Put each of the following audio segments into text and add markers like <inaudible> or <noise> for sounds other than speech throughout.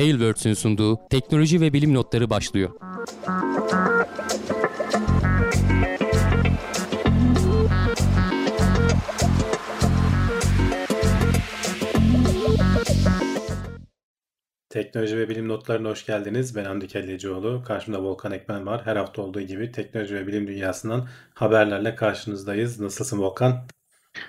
Tailwords'ün sunduğu teknoloji ve bilim notları başlıyor. Teknoloji ve bilim notlarına hoş geldiniz. Ben Hamdi Kellecioğlu. Karşımda Volkan Ekmen var. Her hafta olduğu gibi teknoloji ve bilim dünyasından haberlerle karşınızdayız. Nasılsın Volkan?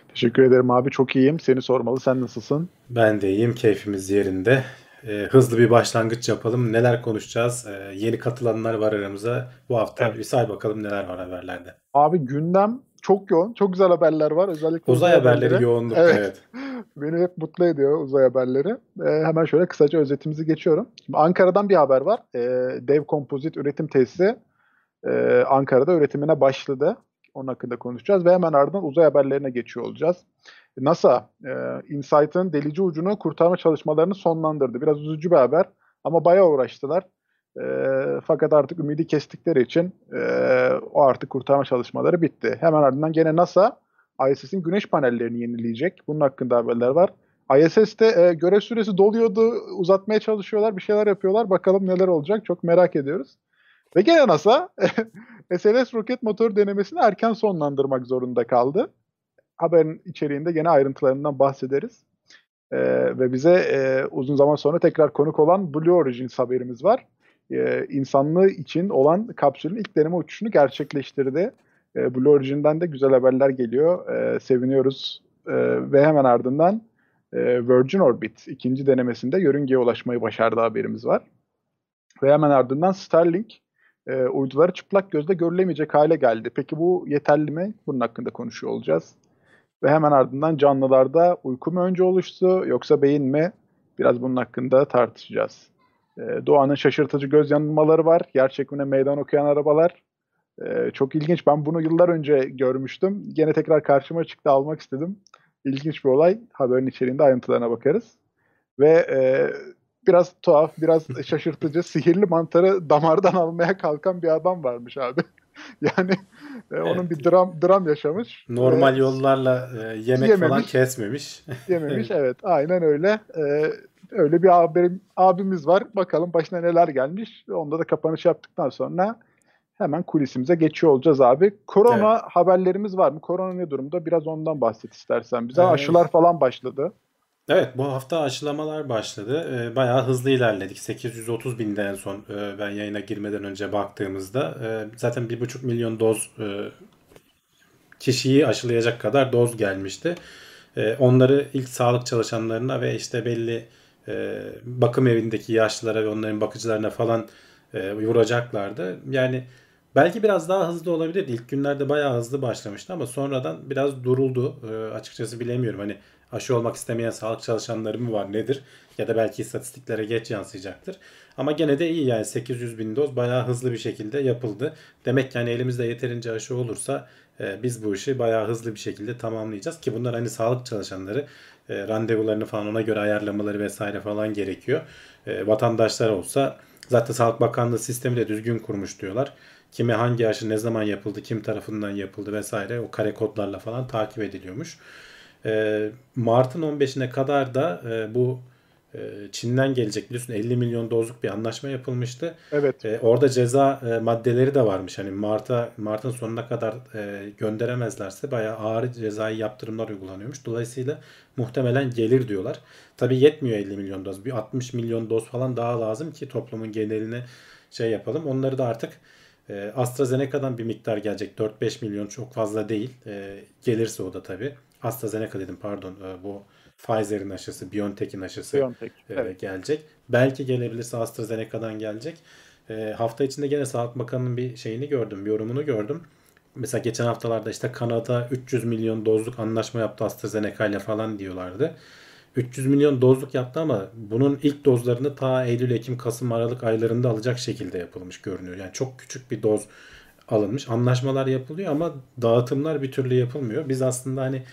Teşekkür ederim abi. Çok iyiyim. Seni sormalı. Sen nasılsın? Ben de iyiyim. Keyfimiz yerinde. Ee, hızlı bir başlangıç yapalım. Neler konuşacağız? Ee, yeni katılanlar var aramıza. Bu hafta evet. bir say bakalım neler var haberlerde. Abi gündem çok yoğun. Çok güzel haberler var. Özellikle uzay, uzay haberleri, haberleri yoğunlukta evet. evet. <laughs> Beni hep mutlu ediyor uzay haberleri. Ee, hemen şöyle kısaca özetimizi geçiyorum. Şimdi Ankara'dan bir haber var. Ee, Dev Kompozit üretim tesisi e, Ankara'da üretimine başladı. Onun hakkında konuşacağız ve hemen ardından uzay haberlerine geçiyor olacağız. NASA, e, InSight'ın delici ucunu kurtarma çalışmalarını sonlandırdı. Biraz üzücü bir haber ama bayağı uğraştılar. E, fakat artık ümidi kestikleri için e, o artık kurtarma çalışmaları bitti. Hemen ardından gene NASA ISS'in güneş panellerini yenileyecek. Bunun hakkında haberler var. ISS'te e, görev süresi doluyordu, uzatmaya çalışıyorlar, bir şeyler yapıyorlar. Bakalım neler olacak çok merak ediyoruz. Ve gene NASA <laughs> SLS roket motor denemesini erken sonlandırmak zorunda kaldı. Haberin içeriğinde gene ayrıntılarından bahsederiz. Ee, ve bize e, uzun zaman sonra tekrar konuk olan Blue Origins haberimiz var. Ee, insanlığı için olan kapsülün ilk deneme uçuşunu gerçekleştirdi. Ee, Blue Origin'den de güzel haberler geliyor. Ee, seviniyoruz. Ee, ve hemen ardından e, Virgin Orbit ikinci denemesinde yörüngeye ulaşmayı başardı haberimiz var. Ve hemen ardından Starlink e, uyduları çıplak gözle görülemeyecek hale geldi. Peki bu yeterli mi? Bunun hakkında konuşuyor olacağız. Ve hemen ardından canlılarda uyku mu önce oluştu yoksa beyin mi? Biraz bunun hakkında tartışacağız. E, doğanın şaşırtıcı göz yanılmaları var. Yer çekimine meydan okuyan arabalar. E, çok ilginç. Ben bunu yıllar önce görmüştüm. Gene tekrar karşıma çıktı almak istedim. İlginç bir olay. Haberin içeriğinde ayrıntılarına bakarız. Ve e, biraz tuhaf, biraz şaşırtıcı, sihirli mantarı damardan almaya kalkan bir adam varmış abi. <laughs> yani e, evet. onun bir dram dram yaşamış. Normal ee, yollarla e, yemek yememiş, falan kesmemiş. <laughs> yememiş evet aynen öyle. Ee, öyle bir abim, abimiz var. Bakalım başına neler gelmiş. Onda da kapanış yaptıktan sonra hemen kulisimize geçiyor olacağız abi. Korona evet. haberlerimiz var mı? Korona ne durumda? Biraz ondan bahset istersen bize. Evet. Aşılar falan başladı. Evet bu hafta aşılamalar başladı. Ee, bayağı hızlı ilerledik. 830 binde en son e, ben yayına girmeden önce baktığımızda. E, zaten 1,5 milyon doz e, kişiyi aşılayacak kadar doz gelmişti. E, onları ilk sağlık çalışanlarına ve işte belli e, bakım evindeki yaşlılara ve onların bakıcılarına falan e, vuracaklardı. Yani belki biraz daha hızlı olabilir. İlk günlerde bayağı hızlı başlamıştı ama sonradan biraz duruldu. E, açıkçası bilemiyorum. Hani aşı olmak istemeyen sağlık çalışanları mı var nedir? Ya da belki istatistiklere geç yansıyacaktır. Ama gene de iyi yani 800 bin doz bayağı hızlı bir şekilde yapıldı. Demek ki yani elimizde yeterince aşı olursa e, biz bu işi bayağı hızlı bir şekilde tamamlayacağız. Ki bunlar hani sağlık çalışanları e, randevularını falan ona göre ayarlamaları vesaire falan gerekiyor. E, vatandaşlar olsa zaten Sağlık Bakanlığı sistemi de düzgün kurmuş diyorlar. Kime hangi aşı ne zaman yapıldı, kim tarafından yapıldı vesaire o kare kodlarla falan takip ediliyormuş. E, Mart'ın 15'ine kadar da e, bu e, Çin'den gelecek biliyorsun 50 milyon dozluk bir anlaşma yapılmıştı. Evet. E, orada ceza e, maddeleri de varmış. Hani Mart'a Mart'ın sonuna kadar e, gönderemezlerse bayağı ağır cezai yaptırımlar uygulanıyormuş. Dolayısıyla muhtemelen gelir diyorlar. Tabi yetmiyor 50 milyon doz. Bir 60 milyon doz falan daha lazım ki toplumun geneline şey yapalım. Onları da artık e, AstraZeneca'dan bir miktar gelecek. 4-5 milyon çok fazla değil. E, gelirse o da tabii. AstraZeneca dedim pardon e, bu Pfizer'in aşısı, BioNTech'in aşısı BioNTech, e, evet. gelecek. Belki gelebilirse AstraZeneca'dan gelecek. E, hafta içinde gene Sağlık Bakanı'nın bir şeyini gördüm, bir yorumunu gördüm. Mesela geçen haftalarda işte Kanada 300 milyon dozluk anlaşma yaptı AstraZeneca ile falan diyorlardı. 300 milyon dozluk yaptı ama bunun ilk dozlarını ta Eylül, Ekim, Kasım, Aralık aylarında alacak şekilde yapılmış görünüyor. Yani çok küçük bir doz alınmış. Anlaşmalar yapılıyor ama dağıtımlar bir türlü yapılmıyor. Biz aslında hani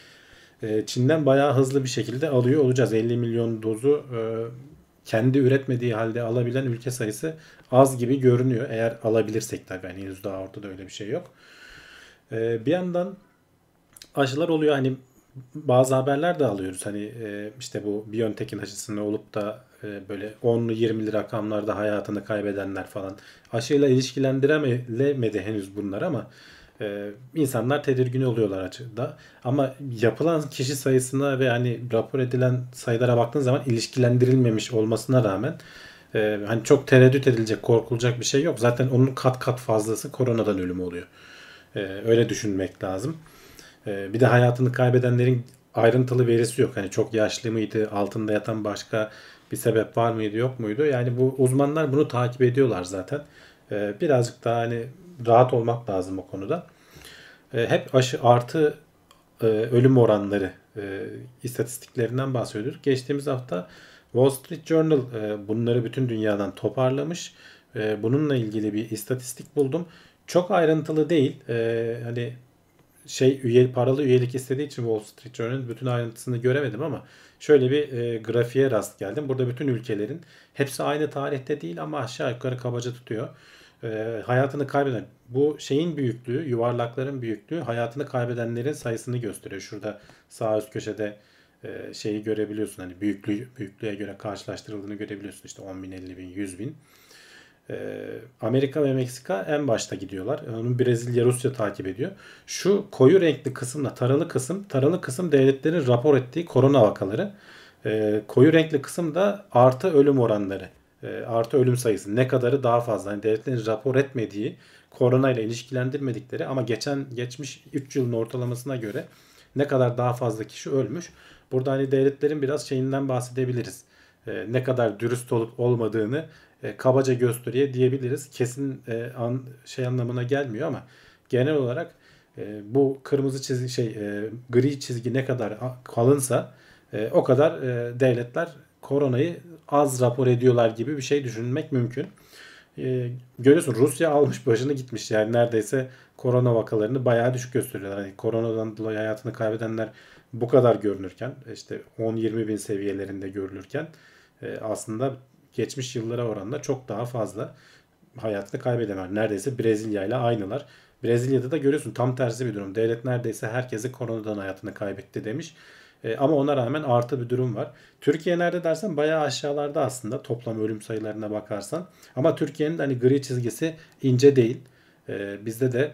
e, Çin'den bayağı hızlı bir şekilde alıyor olacağız. 50 milyon dozu e, kendi üretmediği halde alabilen ülke sayısı az gibi görünüyor. Eğer alabilirsek tabii yani henüz daha ortada öyle bir şey yok. E, bir yandan aşılar oluyor hani bazı haberler de alıyoruz. Hani e, işte bu BioNTech'in aşısını olup da e, böyle 10'lu 20'li rakamlarda hayatını kaybedenler falan. Aşıyla ilişkilendirilemedi henüz bunlar ama e, insanlar tedirgin oluyorlar açıkta. Ama yapılan kişi sayısına ve hani rapor edilen sayılara baktığın zaman ilişkilendirilmemiş olmasına rağmen e, hani çok tereddüt edilecek, korkulacak bir şey yok. Zaten onun kat kat fazlası koronadan ölüm oluyor. E, öyle düşünmek lazım. E, bir de hayatını kaybedenlerin ayrıntılı verisi yok. Hani çok yaşlı mıydı, altında yatan başka bir sebep var mıydı, yok muydu? Yani bu uzmanlar bunu takip ediyorlar zaten. E, birazcık daha hani rahat olmak lazım o konuda. E, hep aşı artı e, ölüm oranları e, istatistiklerinden bahsediyorduk. Geçtiğimiz hafta Wall Street Journal e, bunları bütün dünyadan toparlamış. E, bununla ilgili bir istatistik buldum. Çok ayrıntılı değil. E, hani şey üye paralı üyelik istediği için Wall Street Journal bütün ayrıntısını göremedim ama şöyle bir e, grafiğe rast geldim. Burada bütün ülkelerin hepsi aynı tarihte değil ama aşağı yukarı kabaca tutuyor. E, hayatını kaybeden bu şeyin büyüklüğü, yuvarlakların büyüklüğü hayatını kaybedenlerin sayısını gösteriyor. Şurada sağ üst köşede e, şeyi görebiliyorsun. Hani büyüklüğü, büyüklüğe göre karşılaştırıldığını görebiliyorsun. İşte 10 bin, 50 bin, 100 bin. Ee, Amerika ve Meksika en başta gidiyorlar. Onun Brezilya, Rusya takip ediyor. Şu koyu renkli kısımla taralı kısım, taralı kısım devletlerin rapor ettiği korona vakaları. Ee, koyu renkli kısım da artı ölüm oranları. Ee, artı ölüm sayısı. Ne kadarı daha fazla. Yani devletlerin rapor etmediği, korona ile ilişkilendirmedikleri ama geçen geçmiş 3 yılın ortalamasına göre ne kadar daha fazla kişi ölmüş. Burada hani devletlerin biraz şeyinden bahsedebiliriz. ne kadar dürüst olup olmadığını e, kabaca gösteriye diyebiliriz. Kesin e, an, şey anlamına gelmiyor ama genel olarak e, bu kırmızı çizgi şey e, gri çizgi ne kadar kalınsa e, o kadar e, devletler koronayı az rapor ediyorlar gibi bir şey düşünmek mümkün. E, görüyorsun Rusya almış başını gitmiş yani neredeyse korona vakalarını bayağı düşük gösteriyorlar. Yani koronadan dolayı hayatını kaybedenler bu kadar görünürken işte 10-20 bin seviyelerinde görülürken e, aslında geçmiş yıllara oranla çok daha fazla hayatını kaybedemez. Neredeyse Brezilya ile aynılar. Brezilya'da da görüyorsun tam tersi bir durum. Devlet neredeyse herkesi koronadan hayatını kaybetti demiş. E, ama ona rağmen artı bir durum var. Türkiye nerede dersen bayağı aşağılarda aslında toplam ölüm sayılarına bakarsan. Ama Türkiye'nin hani gri çizgisi ince değil. E, bizde de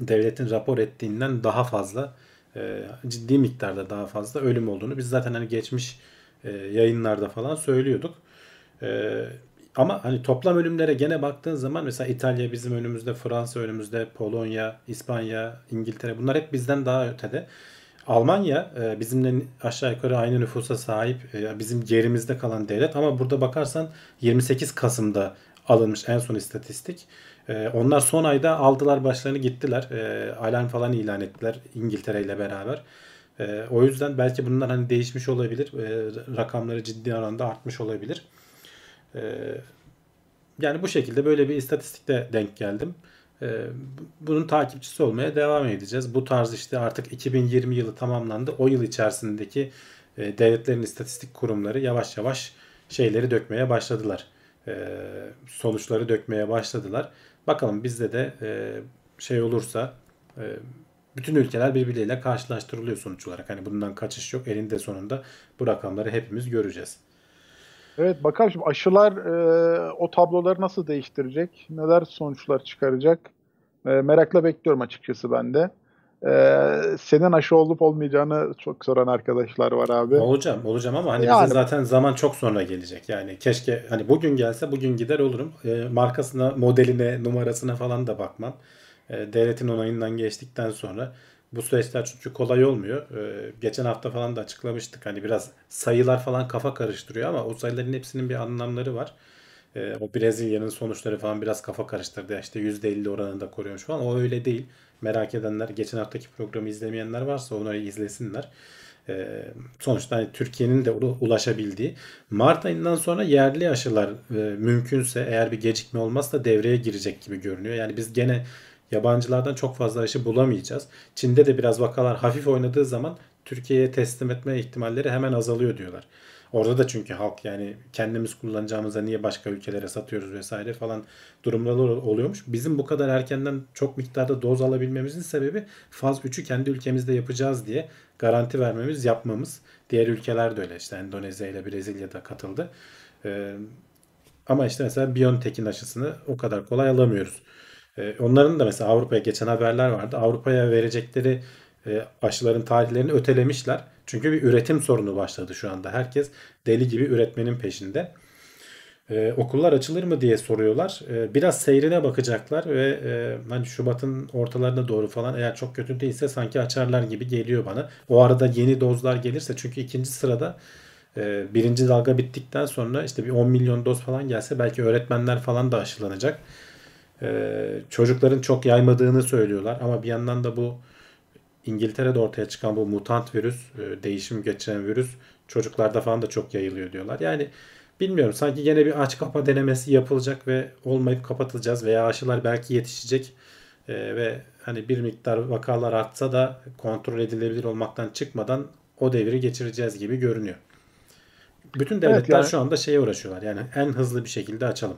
devletin rapor ettiğinden daha fazla e, ciddi miktarda daha fazla ölüm olduğunu biz zaten hani geçmiş e, yayınlarda falan söylüyorduk. Ee, ama hani toplam ölümlere gene baktığın zaman mesela İtalya bizim önümüzde, Fransa önümüzde, Polonya, İspanya, İngiltere bunlar hep bizden daha ötede. Almanya e, bizimle aşağı yukarı aynı nüfusa sahip e, bizim gerimizde kalan devlet ama burada bakarsan 28 Kasım'da alınmış en son istatistik. E, onlar son ayda aldılar başlarını gittiler. Alarm falan ilan ettiler İngiltere ile beraber. O yüzden belki bunlar hani değişmiş olabilir. Rakamları ciddi oranda artmış olabilir. Yani bu şekilde böyle bir istatistikte denk geldim. Ee, bunun takipçisi olmaya devam edeceğiz. Bu tarz işte artık 2020 yılı tamamlandı. O yıl içerisindeki e, devletlerin istatistik kurumları yavaş yavaş şeyleri dökmeye başladılar. Ee, sonuçları dökmeye başladılar. Bakalım bizde de e, şey olursa e, bütün ülkeler birbirleriyle karşılaştırılıyor sonuç olarak. Hani bundan kaçış yok. Elinde sonunda bu rakamları hepimiz göreceğiz. Evet bakalım şimdi aşılar e, o tabloları nasıl değiştirecek? Neler sonuçlar çıkaracak? E, merakla bekliyorum açıkçası ben de. E, senin aşı olup olmayacağını çok soran arkadaşlar var abi. Olacağım, olacağım ama hani Yani- bize zaten zaman çok sonra gelecek. Yani keşke hani bugün gelse bugün gider olurum. E, markasına, modeline, numarasına falan da bakmam. E, devletin onayından geçtikten sonra bu süreçler çünkü kolay olmuyor. Ee, geçen hafta falan da açıklamıştık. Hani biraz sayılar falan kafa karıştırıyor ama o sayıların hepsinin bir anlamları var. Ee, o Brezilya'nın sonuçları falan biraz kafa karıştırdı. İşte %50 oranında koruyormuş falan. O öyle değil. Merak edenler, geçen haftaki programı izlemeyenler varsa onları izlesinler. Ee, sonuçta hani Türkiye'nin de ulaşabildiği Mart ayından sonra yerli aşılar e, mümkünse eğer bir gecikme olmazsa devreye girecek gibi görünüyor. Yani biz gene yabancılardan çok fazla aşı bulamayacağız. Çin'de de biraz vakalar hafif oynadığı zaman Türkiye'ye teslim etme ihtimalleri hemen azalıyor diyorlar. Orada da çünkü halk yani kendimiz kullanacağımıza niye başka ülkelere satıyoruz vesaire falan durumları oluyormuş. Bizim bu kadar erkenden çok miktarda doz alabilmemizin sebebi faz 3'ü kendi ülkemizde yapacağız diye garanti vermemiz, yapmamız. Diğer ülkeler de öyle işte Endonezya ile Brezilya da katıldı. Ee, ama işte mesela BioNTech'in aşısını o kadar kolay alamıyoruz. Ee, onların da mesela Avrupa'ya geçen haberler vardı. Avrupa'ya verecekleri e, aşıların tarihlerini ötelemişler. Çünkü bir üretim sorunu başladı şu anda. Herkes deli gibi üretmenin peşinde. Ee, okullar açılır mı diye soruyorlar. Ee, biraz seyrine bakacaklar ve e, hani Şubat'ın ortalarına doğru falan eğer çok kötü değilse sanki açarlar gibi geliyor bana. O arada yeni dozlar gelirse çünkü ikinci sırada e, birinci dalga bittikten sonra işte bir 10 milyon doz falan gelse belki öğretmenler falan da aşılanacak. E, çocukların çok yaymadığını söylüyorlar ama bir yandan da bu İngiltere'de ortaya çıkan bu mutant virüs, e, değişim geçiren virüs çocuklarda falan da çok yayılıyor diyorlar. Yani bilmiyorum sanki yine bir aç kapa denemesi yapılacak ve olmayıp kapatılacağız veya aşılar belki yetişecek e, ve hani bir miktar vakalar artsa da kontrol edilebilir olmaktan çıkmadan o devri geçireceğiz gibi görünüyor. Bütün devletler Evet, yani- şu anda şeye uğraşıyorlar. Yani en hızlı bir şekilde açalım.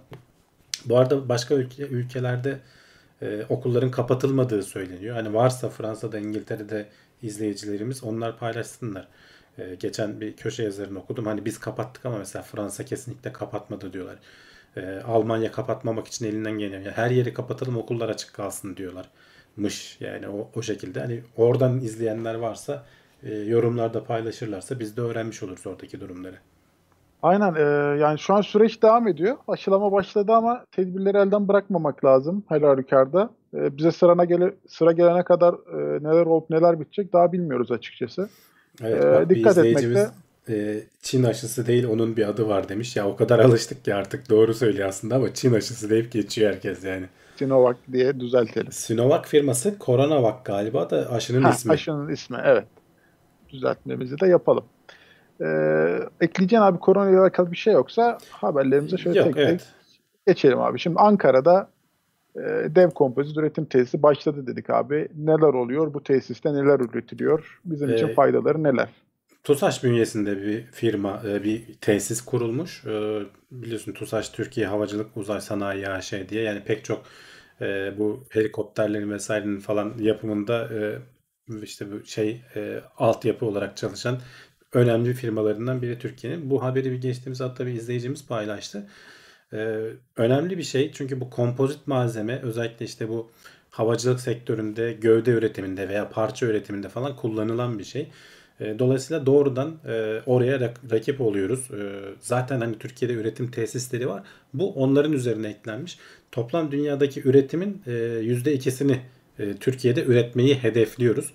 Bu arada başka ülke, ülkelerde e, okulların kapatılmadığı söyleniyor. Hani varsa Fransa'da, İngiltere'de izleyicilerimiz onlar paylaşsınlar. E, geçen bir köşe yazarını okudum. Hani biz kapattık ama mesela Fransa kesinlikle kapatmadı diyorlar. E, Almanya kapatmamak için elinden geliyor. Yani her yeri kapatalım okullar açık kalsın diyorlar. Mış yani o, o şekilde. Hani oradan izleyenler varsa e, yorumlarda paylaşırlarsa biz de öğrenmiş oluruz oradaki durumları. Aynen e, yani şu an süreç devam ediyor. Aşılama başladı ama tedbirleri elden bırakmamak lazım her halükarda. E, bize sırana gele, sıra gelene kadar e, neler olup neler bitecek daha bilmiyoruz açıkçası. Evet, Ee, bak dikkat etmekte- e, Çin aşısı değil onun bir adı var demiş. Ya o kadar alıştık ki artık doğru söylüyor aslında ama Çin aşısı deyip geçiyor herkes yani. Sinovac diye düzeltelim. Sinovac firması Coronavac galiba da aşının Ha, ismi. aşının ismi evet. Düzeltmemizi de yapalım. E, ekleyeceğin abi korona ile alakalı bir şey yoksa haberlerimize şöyle Yok tek tek evet. geçelim abi. Şimdi Ankara'da e, dev kompozit üretim tesisi başladı dedik abi. Neler oluyor? Bu tesiste neler üretiliyor? Bizim için Ee, faydaları neler? TUSAŞ bünyesinde bir firma, e, bir tesis kurulmuş. E, Biliyorsun TUSAŞ Türkiye Havacılık Uzay Sanayi AŞ diye yani pek çok e, bu helikopterlerin vesairenin falan yapımında e, işte bu şey e, altyapı olarak çalışan önemli firmalarından biri Türkiye'nin. Bu haberi bir geçtiğimiz hafta bir izleyicimiz paylaştı. E, Önemli bir şey çünkü bu kompozit malzeme özellikle işte bu havacılık sektöründe, gövde üretiminde veya parça üretiminde falan kullanılan bir şey. E, Dolayısıyla doğrudan e, oraya rak- rakip oluyoruz. E, Zaten hani Türkiye'de üretim tesisleri var. Bu onların üzerine eklenmiş. Toplam dünyadaki üretimin e, %2'sini e, Türkiye'de üretmeyi hedefliyoruz.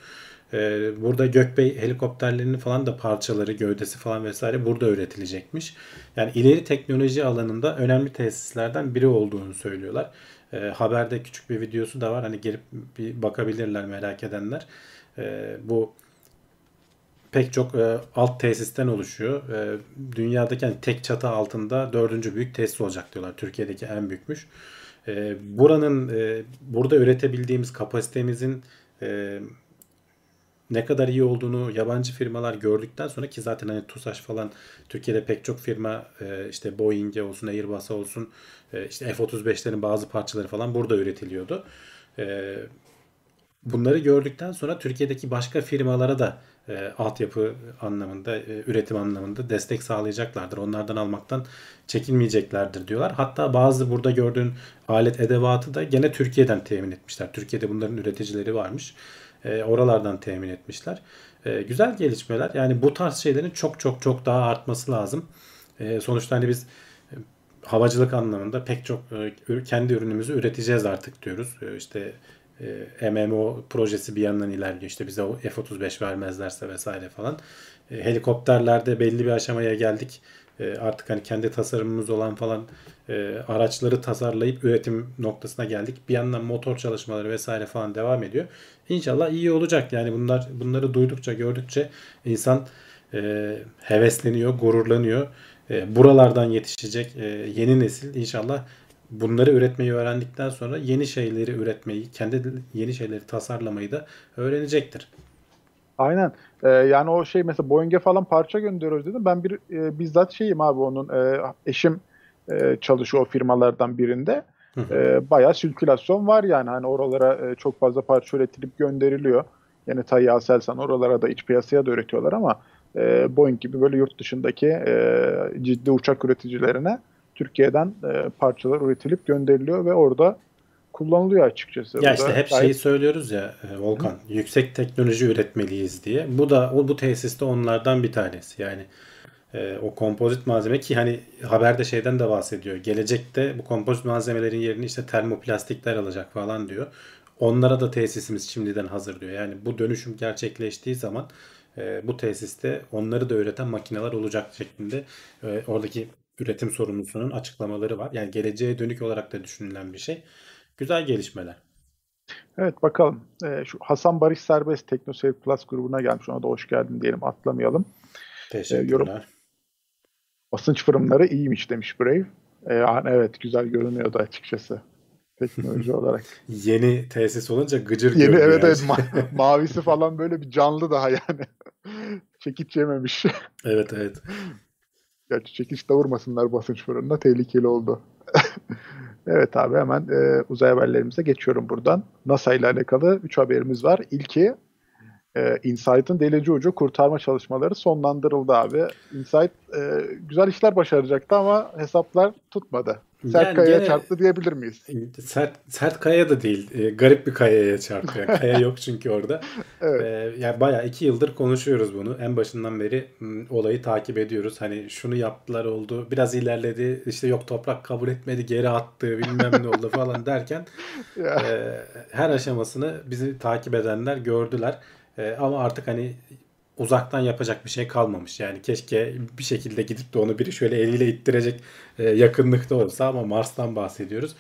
E, Burada Gökbey helikopterlerinin falan da parçaları, gövdesi falan vesaire burada üretilecekmiş. Yani ileri teknoloji alanında önemli tesislerden biri olduğunu söylüyorlar. E, haberde küçük bir videosu da var. Hani gelip bir bakabilirler merak edenler. E, bu pek çok e, alt tesisten oluşuyor. E, dünyadaki yani tek çatı altında dördüncü büyük tesis olacak diyorlar. Türkiye'deki en büyükmüş. E, buranın e, burada üretebildiğimiz kapasitemizin e, ne kadar iyi olduğunu yabancı firmalar gördükten sonra ki zaten hani TUSAŞ falan Türkiye'de pek çok firma e, işte Boeing'e olsun Airbus'a olsun e, işte F-35'lerin bazı parçaları falan burada üretiliyordu. E, Bunları gördükten sonra Türkiye'deki başka firmalara da e, altyapı anlamında, e, üretim anlamında destek sağlayacaklardır. Onlardan almaktan çekinmeyeceklerdir diyorlar. Hatta bazı burada gördüğün alet edevatı da gene Türkiye'den temin etmişler. Türkiye'de bunların üreticileri varmış. E, oralardan temin etmişler. E, güzel gelişmeler. Yani bu tarz şeylerin çok çok çok daha artması lazım. E, sonuçta hani biz e, havacılık anlamında pek çok e, kendi ürünümüzü üreteceğiz artık diyoruz. E, işte e, MMO projesi bir yandan ilerliyor. İşte bize o F-35 vermezlerse vesaire falan. E, helikopterlerde belli bir aşamaya geldik. E, artık hani kendi tasarımımız olan falan e, araçları tasarlayıp üretim noktasına geldik. Bir yandan motor çalışmaları vesaire falan devam ediyor. İnşallah iyi olacak. Yani bunlar bunları duydukça gördükçe insan e, hevesleniyor, gururlanıyor. E, buralardan yetişecek e, yeni nesil inşallah bunları üretmeyi öğrendikten sonra yeni şeyleri üretmeyi, kendi yeni şeyleri tasarlamayı da öğrenecektir. Aynen. Ee, yani o şey mesela Boeing'e falan parça gönderiyoruz dedim. Ben bir e, bizzat şeyim abi onun e, eşim e, çalışıyor o firmalardan birinde. Hı hı. E, bayağı sirkülasyon var yani hani oralara e, çok fazla parça üretilip gönderiliyor. Yani Tayya Aselsan oralara da iç piyasaya da üretiyorlar ama e, Boeing gibi böyle yurt dışındaki e, ciddi uçak üreticilerine Türkiye'den e, parçalar üretilip gönderiliyor ve orada kullanılıyor açıkçası. Ya işte hep gayet- şeyi söylüyoruz ya e, Volkan, yüksek teknoloji üretmeliyiz diye. Bu da o bu tesiste onlardan bir tanesi. Yani e, o kompozit malzeme ki hani haberde şeyden de bahsediyor. Gelecekte bu kompozit malzemelerin yerini işte termoplastikler alacak falan diyor. Onlara da tesisimiz şimdiden hazır diyor. Yani bu dönüşüm gerçekleştiği zaman e, bu tesiste onları da üreten makineler olacak şeklinde e, oradaki üretim sorumlusunun açıklamaları var. Yani geleceğe dönük olarak da düşünülen bir şey. Güzel gelişmeler. Evet bakalım. Ee, şu Hasan Barış Serbest TeknoSeyir Plus grubuna gelmiş. Ona da hoş geldin diyelim. Atlamayalım. Teşekkürler. Basınç fırınları iyiymiş demiş Brave. Ee, yani evet güzel görünüyordu açıkçası. Teknoloji <laughs> olarak. Yeni tesis olunca gıcır Yeni görünüyor evet evet ma- <laughs> mavisi falan böyle bir canlı daha yani. <laughs> Çekiç yememiş. Evet evet. Gerçi çekiç de vurmasınlar basınç fırınına tehlikeli oldu. Evet abi hemen e, uzay haberlerimize geçiyorum buradan. NASA ile alakalı 3 haberimiz var. İlki e, InSight'ın delici ucu kurtarma çalışmaları sonlandırıldı abi. InSight e, güzel işler başaracaktı ama hesaplar tutmadı. Sert Yani kayaya gene- çarptı diyebilir miyiz? Sert, sert kaya da değil. e, garip bir kayaya çarpıyor. Kaya yok çünkü orada. <laughs> Evet. E, yani bayağı iki yıldır konuşuyoruz bunu. En başından beri m, olayı takip ediyoruz. Hani şunu yaptılar oldu. Biraz ilerledi. İşte yok toprak kabul etmedi. Geri attı. Bilmem ne oldu falan derken <laughs> e, her aşamasını bizi takip edenler gördüler. E, ama artık hani uzaktan yapacak bir şey kalmamış. Yani keşke bir şekilde gidip de onu biri şöyle eliyle ittirecek e, yakınlıkta olsa ama Mars'tan bahsediyoruz.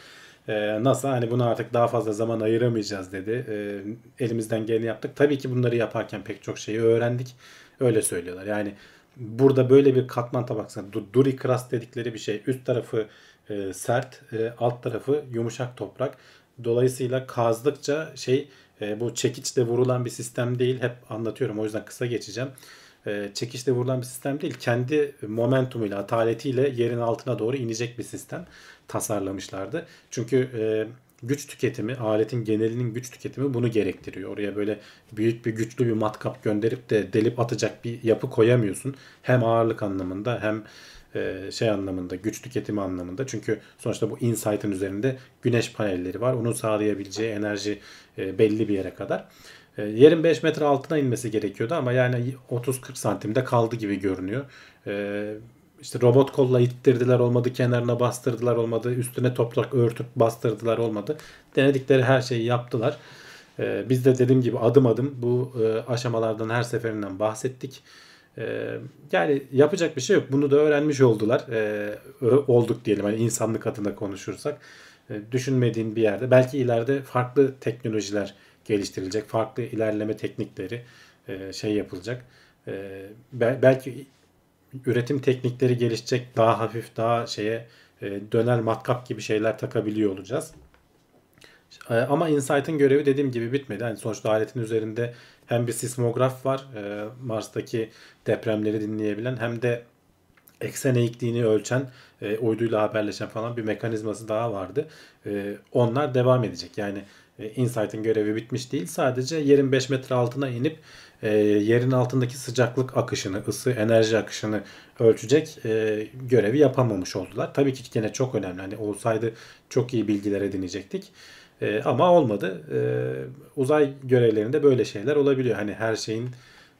E, NASA hani buna artık daha fazla zaman ayıramayacağız dedi. E, elimizden geleni yaptık. Tabii ki bunları yaparken pek çok şeyi öğrendik. Öyle söylüyorlar. Yani burada böyle bir katman tabaksana Duri crust dedikleri bir şey. Üst tarafı e, sert, e, alt tarafı yumuşak toprak. Dolayısıyla kazdıkça şey e, bu çekiçle vurulan bir sistem değil. Hep anlatıyorum o yüzden kısa geçeceğim. E, çekiçle vurulan bir sistem değil. Kendi momentumuyla, ataletiyle yerin altına doğru inecek bir sistem tasarlamışlardı. Çünkü e, güç tüketimi, aletin genelinin güç tüketimi bunu gerektiriyor. Oraya böyle büyük bir güçlü bir matkap gönderip de delip atacak bir yapı koyamıyorsun. Hem ağırlık anlamında hem şey anlamında, güç tüketimi anlamında. Çünkü sonuçta bu Insight'ın üzerinde güneş panelleri var. Onun sağlayabileceği enerji e, belli bir yere kadar. E, yerin 5 metre altına inmesi gerekiyordu ama yani 30-40 santimde kaldı gibi görünüyor. E, işte robot kolla ittirdiler olmadı, kenarına bastırdılar olmadı, üstüne toprak örtüp bastırdılar olmadı. Denedikleri her şeyi yaptılar. E, biz de dediğim gibi adım adım bu e, aşamalardan her seferinden bahsettik. Ee, yani yapacak bir şey yok. Bunu da öğrenmiş oldular. Ee, olduk diyelim. Hani insanlık adına konuşursak. Ee, düşünmediğin bir yerde. Belki ileride farklı teknolojiler geliştirilecek. Farklı ilerleme teknikleri e, şey yapılacak. Ee, bel- belki üretim teknikleri gelişecek. Daha hafif, daha şeye e, döner matkap gibi şeyler takabiliyor olacağız. E, Ama Insight'ın görevi dediğim gibi bitmedi. Yani sonuçta aletin üzerinde hem bir sismograf var, e, Mars'taki depremleri dinleyebilen hem de eksen eğikliğini ölçen, e, uyduyla haberleşen falan bir mekanizması daha vardı. E, onlar devam edecek. Yani e, Insight'ın görevi bitmiş değil. Sadece yerin 5 metre altına inip e, yerin altındaki sıcaklık akışını, ısı, enerji akışını ölçecek e, görevi yapamamış oldular. Tabii ki gene çok önemli. Hani olsaydı çok iyi bilgiler edinecektik. E, ama olmadı. E, uzay görevlerinde böyle şeyler olabiliyor. Hani her şeyin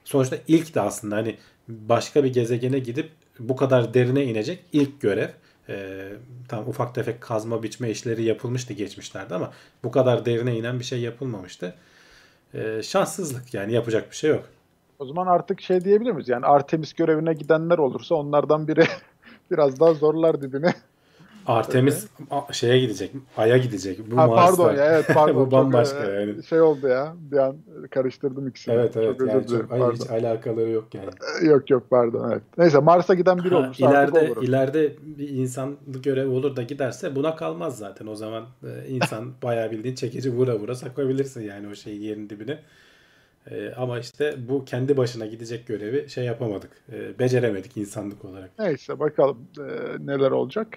sonuçta ilk de aslında hani başka bir gezegene gidip bu kadar derine inecek ilk görev. E, tam ufak tefek kazma biçme işleri yapılmıştı geçmişlerde ama bu kadar derine inen bir şey yapılmamıştı. E, şanssızlık yani yapacak bir şey yok. O zaman artık şey diyebilir miyiz? Yani Artemis görevine gidenler olursa onlardan biri <laughs> biraz daha zorlar dibine. Artemis a- şeye gidecek, Ay'a gidecek. Bu Ha, Mars'ta. pardon ya evet <laughs> pardon. Bu Çok, bambaşka e, yani. Şey oldu ya bir an karıştırdım ikisini. Evet evet Çok yani çok, ay, pardon. hiç alakaları yok yani. Yok yok pardon evet. Neyse Mars'a giden biri Ha, artık ileride olur. ileride bir insanlık görevi olur da giderse buna kalmaz zaten. O zaman e, insan <laughs> bayağı bildiğin çekici vura vura sakabilirsin yani o şeyi yerin dibine. E, ama işte bu kendi başına gidecek görevi şey yapamadık. E, beceremedik insanlık olarak. Neyse bakalım e, neler olacak.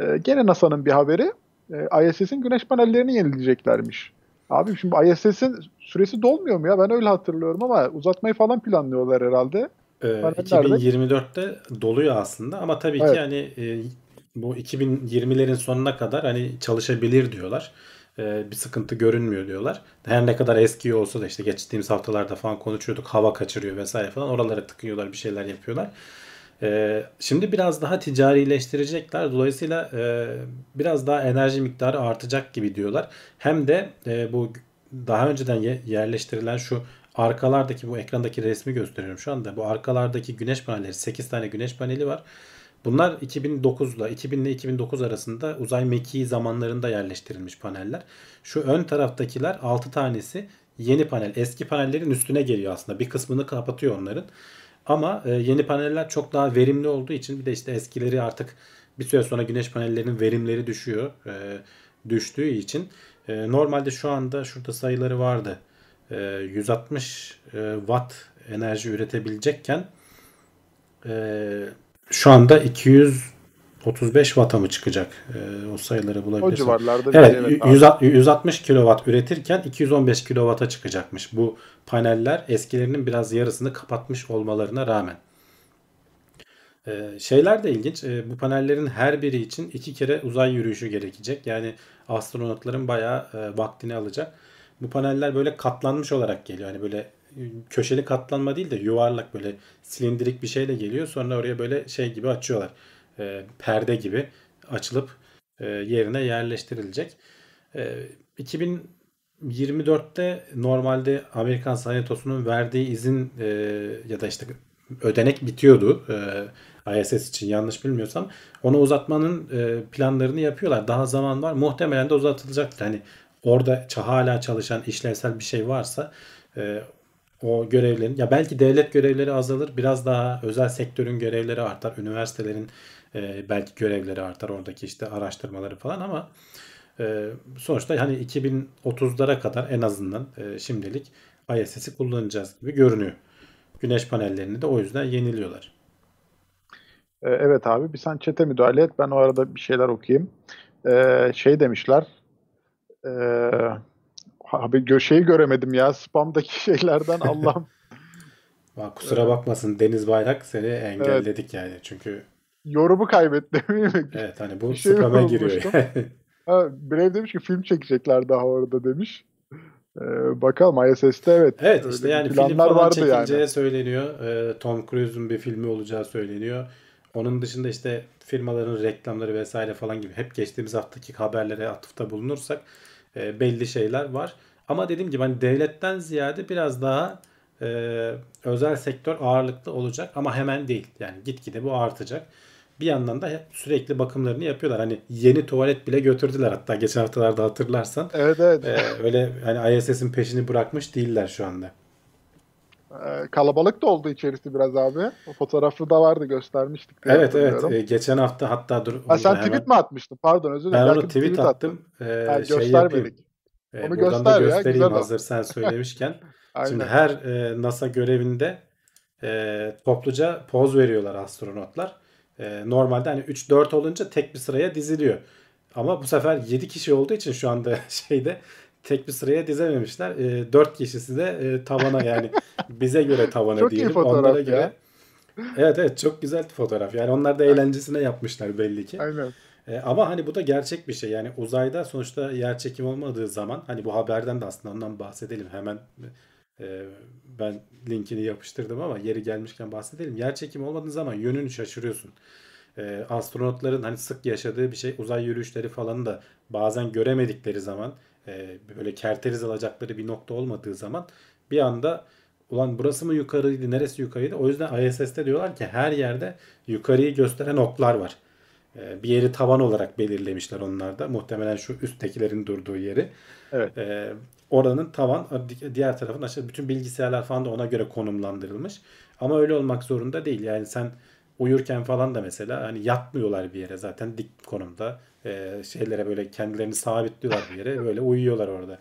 E, gene NASA'nın bir haberi. E, ISS'in güneş panellerini yenileyeceklermiş. Abi şimdi ISS'in süresi dolmuyor mu ya? Ben öyle hatırlıyorum ama uzatmayı falan planlıyorlar herhalde. Ee, Panellerde 2024'te doluyor aslında ama tabii ki Evet. hani e, bu 2020'lerin sonuna kadar hani çalışabilir diyorlar. Ee, bir sıkıntı görünmüyor diyorlar. Her ne kadar eski olsa da işte geçtiğimiz haftalarda falan konuşuyorduk hava kaçırıyor vesaire falan oralara tıkıyorlar bir şeyler yapıyorlar. Ee, şimdi biraz daha ticarileştirecekler. Dolayısıyla e, biraz daha enerji miktarı artacak gibi diyorlar. Hem de e, bu daha önceden ye- yerleştirilen şu arkalardaki bu ekrandaki resmi gösteriyorum şu anda. Bu arkalardaki güneş panelleri 8 tane güneş paneli var. Bunlar 2009'la 2000 ile 2009 arasında uzay mekiği zamanlarında yerleştirilmiş paneller. Şu ön taraftakiler 6 tanesi yeni panel. Eski panellerin üstüne geliyor aslında. Bir kısmını kapatıyor onların. Ama e, yeni paneller çok daha verimli olduğu için bir de işte eskileri artık bir süre sonra güneş panellerinin verimleri düşüyor. E, düştüğü için e, normalde şu anda şurada sayıları vardı. E, 160 e, watt enerji üretebilecekken e, şu anda 235 watt'a mı çıkacak? E, o sayıları O bulabilirsem. civarlarda bir Evet, şey, evet abi. 100 160 kW üretirken 215 kW'a çıkacakmış. Bu paneller eskilerinin biraz yarısını kapatmış olmalarına rağmen. Ee, şeyler de ilginç. Ee, bu panellerin her biri için iki kere uzay yürüyüşü gerekecek. Yani astronotların bayağı e, vaktini alacak. Bu paneller böyle katlanmış olarak geliyor. Hani böyle e, köşeli katlanma değil de yuvarlak böyle silindirik bir şeyle geliyor. Sonra oraya böyle şey gibi açıyorlar. Ee, perde gibi açılıp e, yerine yerleştirilecek. Ee, 2024'te normalde Amerikan Senatosu'nun verdiği izin e, ya da işte ödenek bitiyordu e, ISS için yanlış bilmiyorsam. Onu uzatmanın e, planlarını yapıyorlar. Daha zaman var. Muhtemelen de uzatılacaktır. Hani orada hala çalışan işlevsel bir şey varsa e, o görevlerin ya belki devlet görevleri azalır. Biraz daha özel sektörün görevleri artar. Üniversitelerin e, belki görevleri artar. Oradaki işte araştırmaları falan ama e, sonuçta hani 2030'lara kadar en azından e, şimdilik ISS'i kullanacağız gibi görünüyor. Güneş panellerini de o yüzden yeniliyorlar. E, evet abi bir sen çete müdahale et. Ben o arada bir şeyler okuyayım. E, şey demişler. E, abi gö- şeyi göremedim ya. Spam'daki <laughs> şeylerden Allah'ım. <laughs> Kusura bakmasın Deniz Bayrak seni engelledik yani. Çünkü Yorumu <laughs> mi? evet hani bu şey spam'a giriyor. <laughs> Ha, Brave demiş ki film çekecekler daha orada demiş. Ee, bakalım ISS'te evet. Evet işte yani film falan vardı çekileceği yani. söyleniyor. Ee, Tom Cruise'un bir filmi olacağı söyleniyor. Onun dışında işte firmaların reklamları vesaire falan gibi hep geçtiğimiz haftaki haberlere atıfta bulunursak e, belli şeyler var. Ama dediğim gibi hani devletten ziyade biraz daha e, özel sektör ağırlıklı olacak ama hemen değil. Yani gitgide bu artacak. Bir yandan da sürekli bakımlarını yapıyorlar. Hani yeni tuvalet bile götürdüler hatta geçen haftalarda hatırlarsan. Evet evet. Ee, öyle hani ISS'in peşini bırakmış değiller şu anda. Ee, kalabalık da oldu içerisi biraz abi. O fotoğrafı da vardı göstermiştik diye Evet evet. Ee, geçen hafta hatta dur Ha, sen da tweet hemen- mi atmıştın? Pardon özür dilerim. ben onu Belki tweet attın. attım. Ee, Ha, şey göstermedik. Ee, Onu buradan göster ya, göstereyim güzel o. hazır sen söylemişken. <laughs> Şimdi her e, NASA görevinde e, topluca poz veriyorlar astronotlar. E, normalde hani 3-4 olunca tek bir sıraya diziliyor. Ama bu sefer 7 kişi olduğu için şu anda <laughs> şeyde tek bir sıraya dizememişler. E, 4 kişisi de e, tavana yani <laughs> bize göre tavana Çok iyi diyelim. fotoğraf Onlara ya. göre. Evet evet çok güzel fotoğraf. Yani onlar da eğlencesine yapmışlar belli ki. Aynen. E, ama hani bu da gerçek bir şey. Yani uzayda sonuçta yer çekimi olmadığı zaman hani bu haberden de aslında ondan bahsedelim. Hemen e, ben linkini yapıştırdım ama yeri gelmişken bahsedelim. Yer çekimi olmadığı zaman yönünü şaşırıyorsun. E, astronotların hani sık yaşadığı bir şey uzay yürüyüşleri falan da bazen göremedikleri zaman e, böyle kerteriz alacakları bir nokta olmadığı zaman bir anda ulan burası mı yukarıydı neresi yukarıydı o yüzden ISS'te diyorlar ki her yerde yukarıyı gösteren oklar var. E, bir yeri tavan olarak belirlemişler onlar da muhtemelen şu üsttekilerin durduğu yeri. Evet. E, oranın tavan diğer tarafın aşağı bütün bilgisayarlar falan da ona göre konumlandırılmış. Ama öyle olmak zorunda değil. Yani sen uyurken falan da mesela hani yatmıyorlar bir yere zaten dik konumda. E, şeylere böyle kendilerini sabitliyorlar bir yere. Böyle uyuyorlar orada.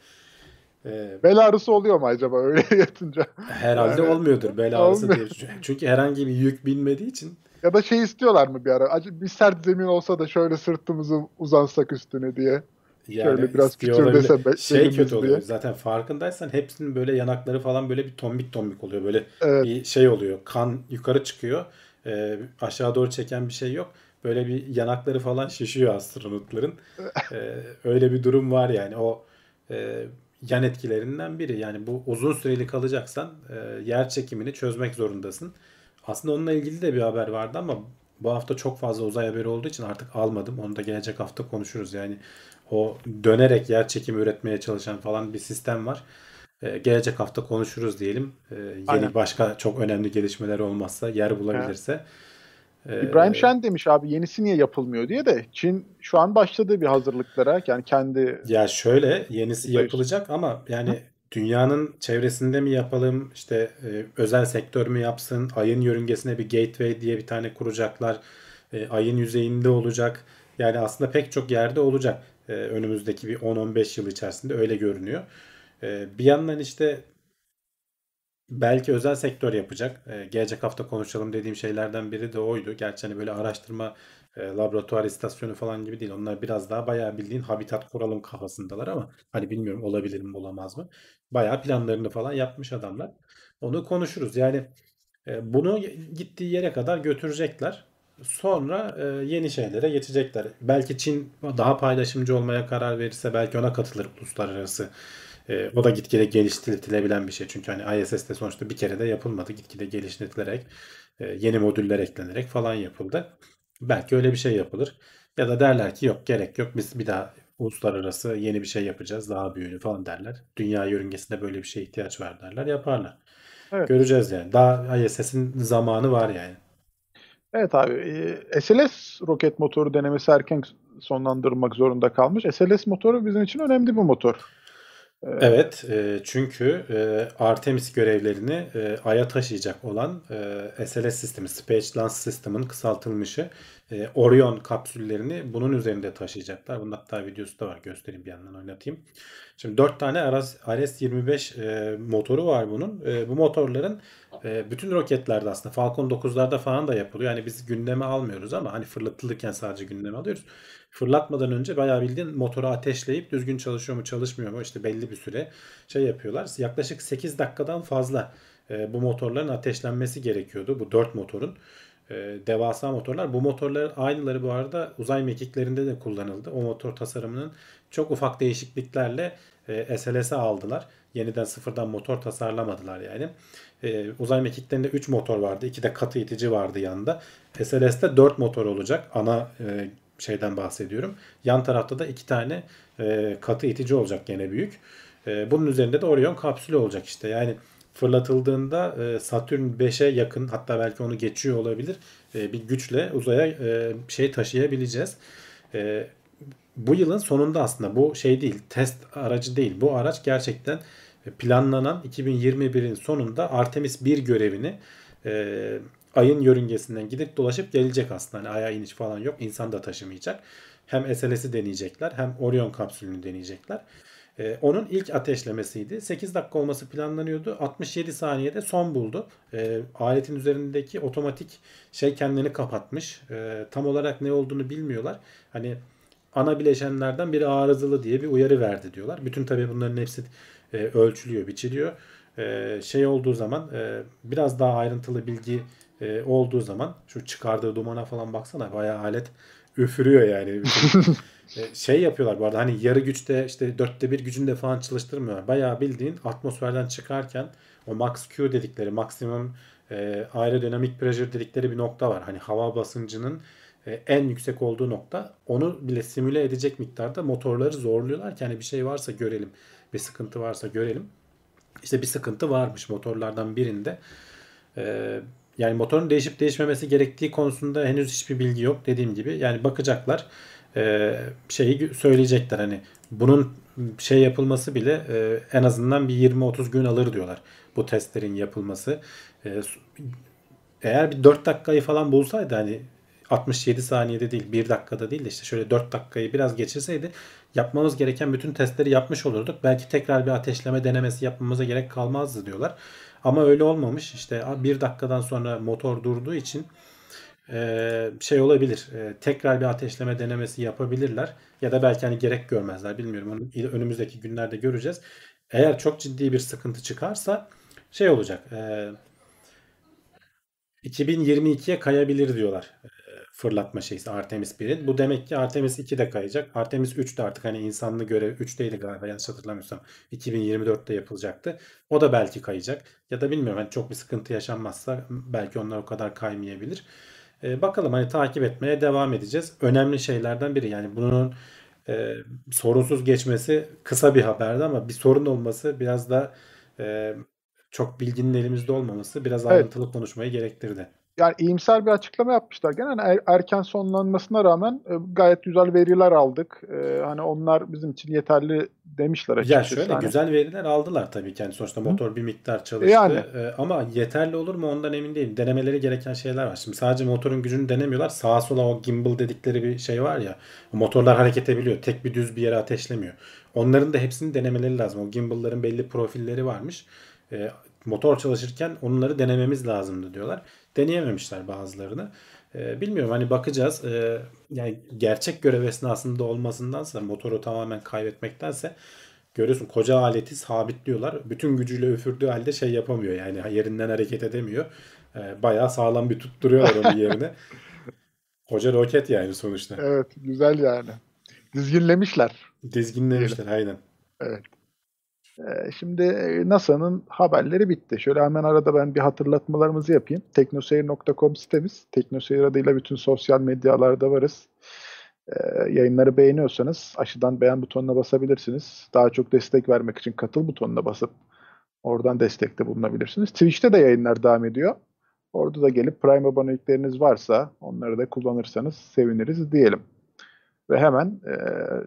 E, Bel ağrısı oluyor mu acaba öyle <laughs> yatınca? herhalde Yani olmuyordur bel ağrısı olmuyor. diye. Çünkü herhangi bir yük binmediği için Ya da şey istiyorlar mı bir ara? Bir sert zemin olsa da şöyle sırtımızı uzansak üstüne diye. Yani Şöyle biraz küçüldese olabilir. be- Şey kötü oluyor. diye. Zaten farkındaysan hepsinin böyle yanakları falan böyle bir tombik tombik oluyor. Böyle Evet. bir şey oluyor. Kan yukarı çıkıyor. Ee, aşağı doğru çeken bir şey yok. Böyle bir yanakları falan şişiyor astronotların. <laughs> Ee, öyle bir durum var yani. O e, yan etkilerinden biri. Yani bu uzun süreli kalacaksan e, yer çekimini çözmek zorundasın. Aslında onunla ilgili de bir haber vardı ama bu hafta çok fazla uzay haberi olduğu için artık almadım. Onu da gelecek hafta konuşuruz. Yani o dönerek yer çekimi üretmeye çalışan falan bir sistem var. Ee, gelecek hafta konuşuruz diyelim. Ee, yeni Aynen. başka çok önemli gelişmeler olmazsa, yer bulabilirse. Ee, İbrahim Şen demiş abi yenisi niye yapılmıyor diye de Çin şu an başladı bir hazırlıklara. Yani kendi Ya şöyle yenisi yapılacak ama yani dünyanın çevresinde mi yapalım işte e, özel sektör mü yapsın ayın yörüngesine bir gateway diye bir tane kuracaklar E, ayın yüzeyinde olacak yani aslında pek çok yerde olacak E, önümüzdeki bir 10-15 yıl içerisinde öyle görünüyor. E, bir yandan işte belki özel sektör yapacak. Ee, gelecek hafta konuşalım dediğim şeylerden biri de oydu. Gerçi hani böyle araştırma e, laboratuvar istasyonu falan gibi değil. Onlar biraz daha bayağı bildiğin habitat kuralım kafasındalar ama hani bilmiyorum olabilir mi olamaz mı? Bayağı planlarını falan yapmış adamlar. Onu konuşuruz. Yani e, bunu gittiği yere kadar götürecekler. Sonra e, yeni şeylere geçecekler. Belki Çin daha paylaşımcı olmaya karar verirse belki ona katılır uluslararası. E, o da gitgide geliştirilebilen bir şey. Çünkü hani ISS'te sonuçta bir kere de yapılmadı. Gitgide geliştirilerek e, yeni modüller eklenerek falan yapıldı. Belki öyle bir şey yapılır. Ya da derler ki yok gerek yok biz bir daha uluslararası yeni bir şey yapacağız daha büyüğünü falan derler. Dünya yörüngesinde böyle bir şeye ihtiyaç var derler yaparlar. Evet. Göreceğiz yani. Daha ISS'in zamanı var yani. Evet abi e, SLS roket motoru denemesi erken sonlandırılmak zorunda kalmış. SLS motoru bizim için önemli bir motor. Evet, e, çünkü e, Artemis görevlerini e, Ay'a taşıyacak olan e, SLS sistemi, Space Launch System'ın kısaltılmışı e, Orion kapsüllerini bunun üzerinde taşıyacaklar. Bunun hatta videosu da var. Göstereyim bir yandan oynatayım. Şimdi 4 tane RS-25 e, motoru var bunun. E, bu motorların bütün roketlerde aslında Falcon 9'larda falan da yapılıyor. Yani biz gündeme almıyoruz ama hani fırlatılırken sadece gündeme alıyoruz. Fırlatmadan önce bayağı bildiğin motoru ateşleyip düzgün çalışıyor mu çalışmıyor mu işte belli bir süre şey yapıyorlar. Yaklaşık 8 dakikadan fazla bu motorların ateşlenmesi gerekiyordu. Bu 4 motorun. E, devasa motorlar. Bu motorların aynıları bu arada uzay mekiklerinde de kullanıldı. O motor tasarımının çok ufak değişikliklerle e, SLS'e aldılar. Yeniden sıfırdan motor tasarlamadılar yani. E, uzay mekiklerinde 3 motor vardı. 2 de katı itici vardı yanında. SLS'te 4 motor olacak. Ana e, şeyden bahsediyorum. Yan tarafta da 2 tane e, katı itici olacak gene büyük. E, bunun üzerinde de Orion kapsülü olacak işte. Yani fırlatıldığında e, Satürn 5'e yakın hatta belki onu geçiyor olabilir e, bir güçle uzaya e, şey taşıyabileceğiz. E, bu yılın sonunda aslında bu şey değil test aracı değil bu araç gerçekten planlanan 2021'in sonunda Artemis 1 görevini e, ayın yörüngesinden gidip dolaşıp gelecek aslında. Hani aya iniş falan yok. İnsan da taşımayacak. Hem SLS'i deneyecekler hem Orion kapsülünü deneyecekler. Ee, onun ilk ateşlemesiydi. 8 dakika olması planlanıyordu. 67 saniyede son buldu. Ee, aletin üzerindeki otomatik şey kendini kapatmış. Ee, tam olarak ne olduğunu bilmiyorlar. Hani ana bileşenlerden biri arızalı diye bir uyarı verdi diyorlar. Bütün tabii bunların hepsi e, ölçülüyor, biçiliyor. E, şey olduğu zaman e, biraz daha ayrıntılı bilgi e, olduğu zaman şu çıkardığı dumana falan baksana bayağı alet üfürüyor yani. <laughs> e, şey yapıyorlar bu arada hani yarı güçte işte dörtte bir gücünde falan çalıştırmıyorlar. Bayağı bildiğin atmosferden çıkarken o max Q dedikleri maksimum e, aerodinamik pressure dedikleri bir nokta var. Hani hava basıncının e, en yüksek olduğu nokta onu bile simüle edecek miktarda motorları zorluyorlar ki hani bir şey varsa görelim. Bir sıkıntı varsa görelim. İşte bir sıkıntı varmış motorlardan birinde. Ee, yani motorun değişip değişmemesi gerektiği konusunda henüz hiçbir bilgi yok dediğim gibi. Yani bakacaklar e, şeyi söyleyecekler hani bunun şey yapılması bile e, en azından bir 20-30 gün alır diyorlar bu testlerin yapılması. E, eğer bir 4 dakikayı falan bulsaydı hani 67 saniyede değil 1 dakikada değil de işte şöyle 4 dakikayı biraz geçirseydi yapmamız gereken bütün testleri yapmış olurduk. Belki tekrar bir ateşleme denemesi yapmamıza gerek kalmazdı diyorlar. Ama öyle olmamış. İşte 1 dakikadan sonra motor durduğu için e, şey olabilir. E, tekrar bir ateşleme denemesi yapabilirler. Ya da belki hani gerek görmezler. Bilmiyorum. Onu önümüzdeki günlerde göreceğiz. Eğer çok ciddi bir sıkıntı çıkarsa şey olacak. E, 2022'ye kayabilir diyorlar. E, fırlatma şeysi Artemis 1'in. Bu demek ki Artemis 2 de kayacak. Artemis 3 de artık hani insanlı görev 3'teydi galiba yanlış hatırlamıyorsam. 2024'te yapılacaktı. O da belki kayacak. Ya da bilmiyorum hani çok bir sıkıntı yaşanmazsa belki onlar o kadar kaymayabilir. E, bakalım hani takip etmeye devam edeceğiz. Önemli şeylerden biri yani bunun e, sorunsuz geçmesi kısa bir haberdi ama bir sorun olması biraz da e, çok bilginin elimizde olmaması biraz Evet. ayrıntılı konuşmayı gerektirdi. Yani iyimser bir açıklama yapmışlar. Gene hani er- erken sonlanmasına rağmen e, gayet güzel veriler aldık. E, hani onlar bizim için yeterli demişler Ya açıkçası. şöyle Hani güzel veriler aldılar tabii ki. Yani sonuçta motor bir miktar çalıştı. Yani. E, ama yeterli olur mu ondan emin değilim. Denemeleri gereken şeyler var. Şimdi sadece motorun gücünü denemiyorlar. Sağa sola o gimbal dedikleri bir şey var ya. Motorlar hareket edebiliyor. Tek bir düz bir yere ateşlemiyor. Onların da hepsini denemeleri lazım. O gimbalların belli profilleri varmış. E, motor çalışırken onları denememiz lazımdı diyorlar. Deneyememişler bazılarını. E, bilmiyorum hani bakacağız. E, yani gerçek görev esnasında olmasındansa motoru tamamen kaybetmektense görüyorsun koca aleti sabitliyorlar. Bütün gücüyle üfürdüğü halde şey yapamıyor yani yerinden hareket edemiyor. E, bayağı sağlam bir tutturuyorlar onun <laughs> yerine. Koca roket yani sonuçta. evet güzel yani. Dizginlemişler. Dizginlemişler aynen. Evet. Ee, Şimdi e, NASA'nın haberleri bitti. Şöyle hemen arada ben bir hatırlatmalarımızı yapayım. Teknoseyir.com sitemiz. Teknoseyir adıyla bütün sosyal medyalarda varız. Ee, yayınları beğeniyorsanız aşağıdan beğen butonuna basabilirsiniz. Daha çok destek vermek için katıl butonuna basıp oradan destekte bulunabilirsiniz. Twitch'te de yayınlar devam ediyor. Orada da gelip Prime abonelikleriniz varsa onları da kullanırsanız seviniriz diyelim. Ve hemen e,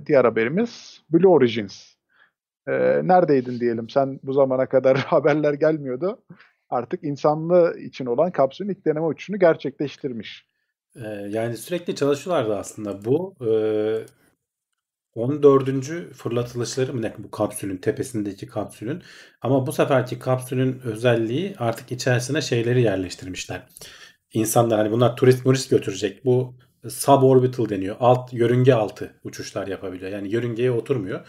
diğer haberimiz Blue Origins. E, neredeydin diyelim sen bu zamana kadar <laughs> haberler gelmiyordu. Artık insanlı için olan kapsülün ilk deneme uçuşunu gerçekleştirmiş. Ee, yani sürekli çalışıyorlardı aslında. Bu e, 14. fırlatılışları mı ne bu kapsülün tepesindeki kapsülün. Ama bu seferki kapsülün özelliği artık içerisine şeyleri yerleştirmişler. İnsanlar hani bunlar turist turist götürecek. Bu suborbital deniyor. Alt yörünge altı uçuşlar yapabiliyor. Yani yörüngeye oturmuyor.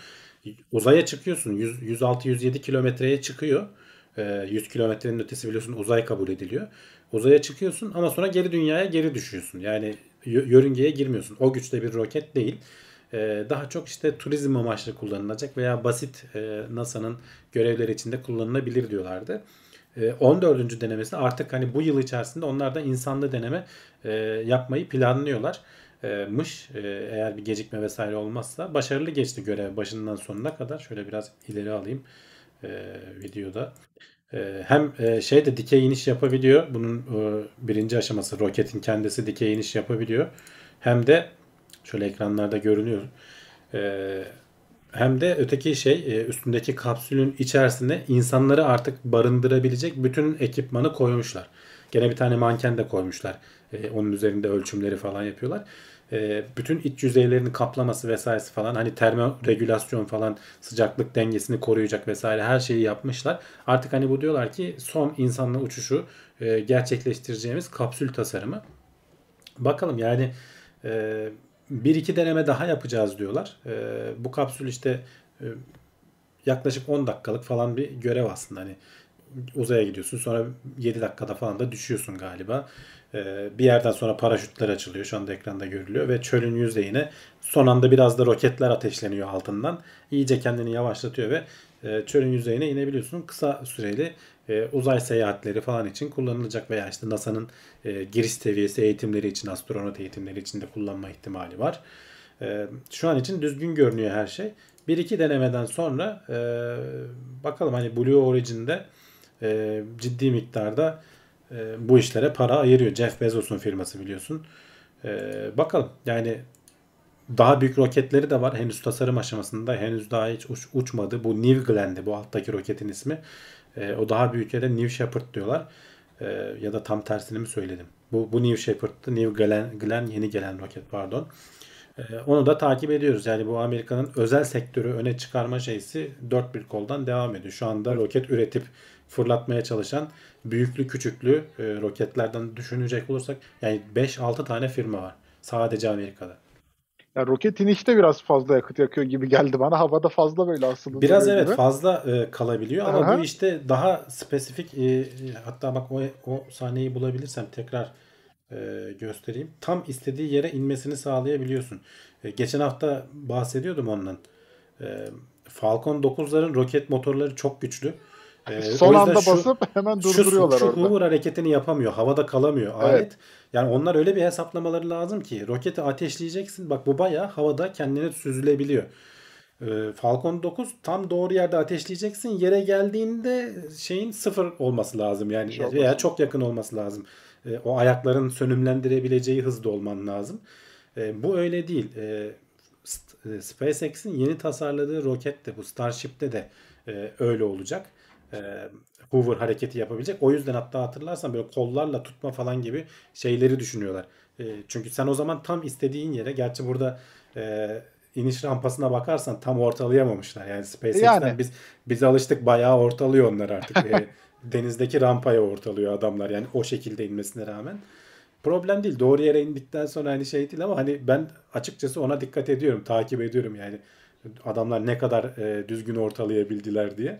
Uzaya çıkıyorsun. 100 106-107 kilometreye çıkıyor. Ee, 100 kilometrenin ötesi biliyorsun uzay kabul ediliyor. Uzaya çıkıyorsun ama sonra geri dünyaya geri düşüyorsun. Yani yö- yörüngeye girmiyorsun. O güçte bir roket değil. Ee, daha çok işte turizm amaçlı kullanılacak veya basit e, NASA'nın görevleri içinde kullanılabilir diyorlardı. Ee, 14. denemesi artık hani bu yıl içerisinde onlar da insanlı deneme e, yapmayı planlıyorlar. Mış eğer bir gecikme vesaire olmazsa başarılı geçti görev başından sonuna kadar. Şöyle biraz ileri alayım e, videoda. E, hem e, şey de dikey iniş yapabiliyor. Bunun e, birinci aşaması roketin kendisi dikey iniş yapabiliyor. Hem de şöyle ekranlarda görünüyor. E, hem de öteki şey e, üstündeki kapsülün içerisine insanları artık barındırabilecek bütün ekipmanı koymuşlar. Gene bir tane manken de koymuşlar. Onun üzerinde ölçümleri falan yapıyorlar. E, bütün iç yüzeylerini kaplaması vesairesi falan hani termoregülasyon falan sıcaklık dengesini koruyacak vesaire her şeyi yapmışlar. Artık hani bu diyorlar ki son insanla uçuşu e, gerçekleştireceğimiz kapsül tasarımı. Bakalım yani e, bir iki deneme daha yapacağız diyorlar. Bu kapsül işte yaklaşık 10 dakikalık falan bir görev aslında. Hani uzaya gidiyorsun sonra 7 dakikada falan da düşüyorsun galiba. E, bir yerden sonra paraşütler açılıyor. Şu anda ekranda görülüyor ve çölün yüzeyine son anda biraz da roketler ateşleniyor altından. İyice kendini yavaşlatıyor ve e, çölün yüzeyine inebiliyorsun. Kısa süreli e, uzay seyahatleri falan için kullanılacak veya işte NASA'nın e, giriş seviyesi eğitimleri için, astronot eğitimleri için de kullanma ihtimali var. Şu an için düzgün görünüyor her şey. Bir iki denemeden sonra bakalım hani Blue Origin'de ciddi miktarda e, bu işlere para ayırıyor. Jeff Bezos'un firması biliyorsun. E, bakalım yani daha büyük roketleri de var. Henüz tasarım aşamasında. Henüz daha hiç uç, uçmadı. Bu New Glen'di bu alttaki roketin ismi. E, o daha büyük yere New Shepard diyorlar. E, ya da tam tersini mi söyledim Bu, bu New Shepard'tı. New Glenn, Glenn yeni gelen roket pardon. Ee, onu da takip ediyoruz. Yani bu Amerika'nın özel sektörü öne çıkarma şeysi dört bir koldan devam ediyor. Şu anda roket üretip fırlatmaya çalışan büyüklü küçüklü e, roketlerden düşünecek olursak yani 5-6 tane firma var. Sadece Amerika'da. Ya roket inişte biraz fazla yakıt yakıyor gibi geldi bana. Havada fazla böyle aslında. Biraz evet gibi. fazla e, kalabiliyor ama Aha. bu işte daha spesifik e, e, hatta bak o, o sahneyi bulabilirsem tekrar e, göstereyim. Tam istediği yere inmesini sağlayabiliyorsun. E, geçen hafta bahsediyordum ondan. E, Falcon 9'ların roket motorları çok güçlü. E, Son anda şu- basıp <laughs> hemen şu, durduruyorlar şu orada. Hoover hareketini yapamıyor. Havada kalamıyor Evet. alet. Yani onlar öyle bir hesaplamaları lazım ki roketi ateşleyeceksin. Bak bu bayağı havada kendini süzülebiliyor. Ee, Falcon 9 tam doğru yerde ateşleyeceksin. Yere geldiğinde şeyin sıfır olması lazım. Yani olmasın. veya çok yakın olması lazım. Ee, o ayakların sönümlendirebileceği hızda olman lazım. Ee, bu öyle değil. Ee, e, SpaceX'in yeni tasarladığı rokette bu Starship'te de e, öyle olacak. E, Hoover hareketi yapabilecek. O yüzden hatta hatırlarsan böyle kollarla tutma falan gibi şeyleri düşünüyorlar. E, çünkü sen o zaman tam istediğin yere gerçi burada e, iniş rampasına bakarsan tam ortalayamamışlar. Yani SpaceX'ten Yani. biz biz alıştık bayağı ortalıyor onlar artık. E, <laughs> denizdeki rampaya ortalıyor adamlar yani o şekilde inmesine rağmen. Problem değil. Doğru yere indikten sonra hani şey değil ama hani ben açıkçası ona dikkat ediyorum. Takip ediyorum yani. Adamlar ne kadar e, düzgün ortalayabildiler diye.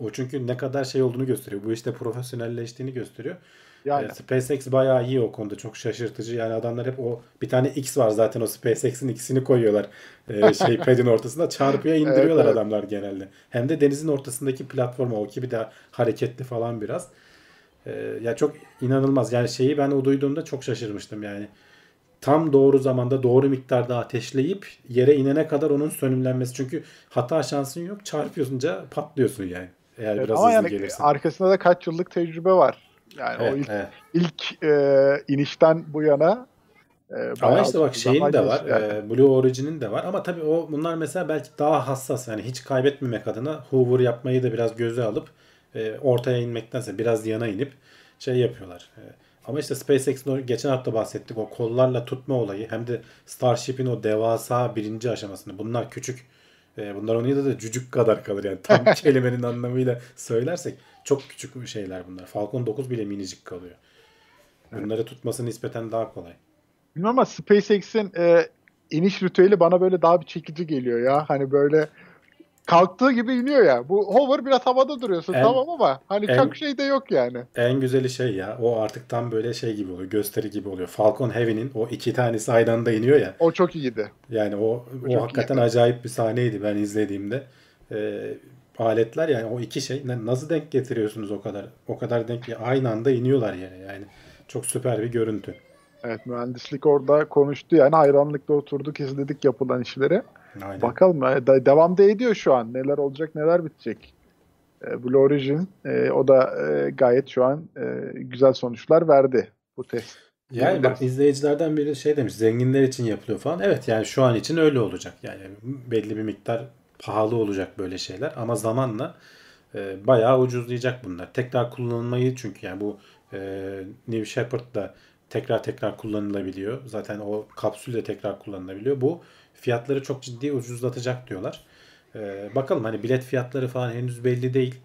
O çünkü ne kadar şey olduğunu gösteriyor. Bu işte profesyonelleştiğini gösteriyor. Yani E, SpaceX bayağı iyi o konuda. Çok şaşırtıcı. Yani adamlar hep o bir tane X var zaten o SpaceX'in ikisini koyuyorlar. E, şey <laughs> pad'in ortasında çarpıya indiriyorlar Evet, evet. adamlar genelde. Hem de denizin ortasındaki platforma o ki bir de hareketli falan biraz. E, ya çok inanılmaz. Yani şeyi ben o duyduğumda çok şaşırmıştım yani. Tam doğru zamanda doğru miktarda ateşleyip yere inene kadar onun sönümlenmesi. Çünkü hata şansın yok. Çarpıyorsunca patlıyorsun yani. Eğer Evet, biraz ama hızlı yani gelirsen. arkasında da kaç yıllık tecrübe var. Yani o Evet, ilk, evet. ilk e, inişten bu yana e, Ama işte bak şeyin de var. yani. e, Blue Origin'in de var. Ama tabii o bunlar mesela belki daha hassas. Yani hiç kaybetmemek adına Hoover yapmayı da biraz göze alıp e, ortaya inmektense biraz yana inip şey yapıyorlar. E, ama işte SpaceX'in o geçen hafta bahsettik o kollarla tutma olayı hem de Starship'in o devasa birinci aşamasını. Bunlar küçük. E, bunlar onun yanında da cücük kadar kalır yani tam <laughs> kelimenin anlamıyla söylersek çok küçük şeyler bunlar. Falcon 9 bile minicik kalıyor. Bunları tutması nispeten daha kolay. Bilmiyorum ama SpaceX'in e, iniş ritüeli bana böyle daha bir çekici geliyor ya. Hani böyle kalktığı gibi iniyor ya. Bu hover biraz havada duruyorsun En- tamam ama hani en- çok şey de yok yani. En güzeli şey ya o artık tam böyle şey gibi oluyor gösteri gibi oluyor. Falcon Heavy'nin o iki tanesi aynı anda iniyor ya. O çok iyiydi. Yani o, o çok hakikaten iyiydi. acayip bir sahneydi ben izlediğimde. Ee, aletler yani o iki şey nasıl denk getiriyorsunuz o kadar? O kadar denk ki aynı anda iniyorlar yere yani. Çok süper bir görüntü. Evet mühendislik orada konuştu yani hayranlıkla oturduk izledik yapılan işleri. Aynen. Bakalım e, de- devam da ediyor şu an. Neler olacak neler bitecek. E, Blue Origin e, o da e, gayet şu an e, güzel sonuçlar verdi bu test. Yani bak izleyicilerden biri şey demiş zenginler için yapılıyor falan. Evet yani şu an için öyle olacak. Yani belli bir miktar pahalı olacak böyle şeyler ama zamanla e, bayağı ucuzlayacak bunlar. Tekrar kullanılmayı çünkü yani bu e, New Shepard da tekrar tekrar kullanılabiliyor. Zaten o kapsül de tekrar kullanılabiliyor. Bu fiyatları çok ciddi ucuzlatacak diyorlar. E, bakalım hani bilet fiyatları falan henüz belli değil.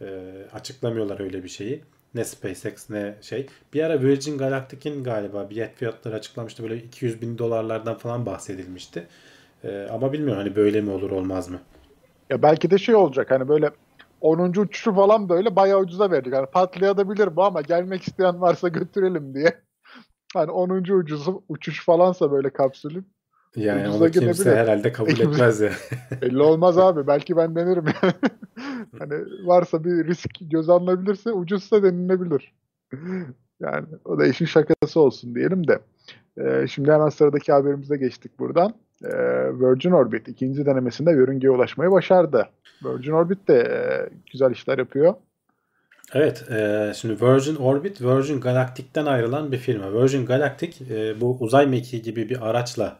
E, açıklamıyorlar öyle bir şeyi. Ne SpaceX ne şey. Bir ara Virgin Galactic'in galiba bilet fiyatları açıklamıştı. Böyle 200 bin dolarlardan falan bahsedilmişti. E, ama bilmiyorum hani böyle mi olur olmaz mı? Ya belki de şey olacak hani böyle 10. uçuşu falan böyle bayağı ucuza verecek. Hani patlayabilir bu ama gelmek isteyen varsa götürelim diye. <laughs> Hani 10. ucuzu uçuş falansa böyle kapsülün. Yani Ucuza onu kimse herhalde kabul etmez ya. <laughs> Belli olmaz abi. Belki ben denerim yani. hani varsa bir risk göz alınabilirse ucuzsa denilebilir. Yani o da işin şakası olsun diyelim de. Ee, şimdi hemen sıradaki haberimize geçtik buradan. Ee, Virgin Orbit ikinci denemesinde yörüngeye ulaşmayı başardı. Virgin Orbit de e, güzel işler yapıyor. Evet, e, şimdi Virgin Orbit, Virgin Galactic'ten ayrılan bir firma. Virgin Galactic e, bu uzay mekiği gibi bir araçla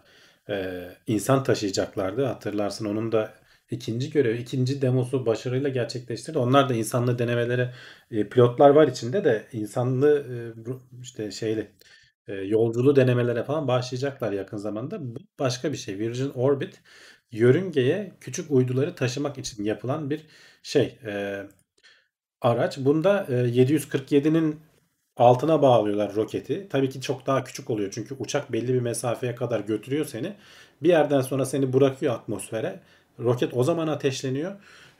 e, insan taşıyacaklardı. Hatırlarsın onun da ikinci görev, ikinci demosu başarıyla gerçekleştirdi. Onlar da insanlı denemelere e, pilotlar var içinde de insanlı e, işte şeyle e, yolculu denemelere falan başlayacaklar yakın zamanda. Bu başka bir şey. Virgin Orbit yörüngeye küçük uyduları taşımak için yapılan bir şey. Araç. Bunda e, 747'nin altına bağlıyorlar roketi. Tabii ki çok daha küçük oluyor. Çünkü uçak belli bir mesafeye kadar götürüyor seni. Bir yerden sonra seni bırakıyor atmosfere. Roket o zaman ateşleniyor.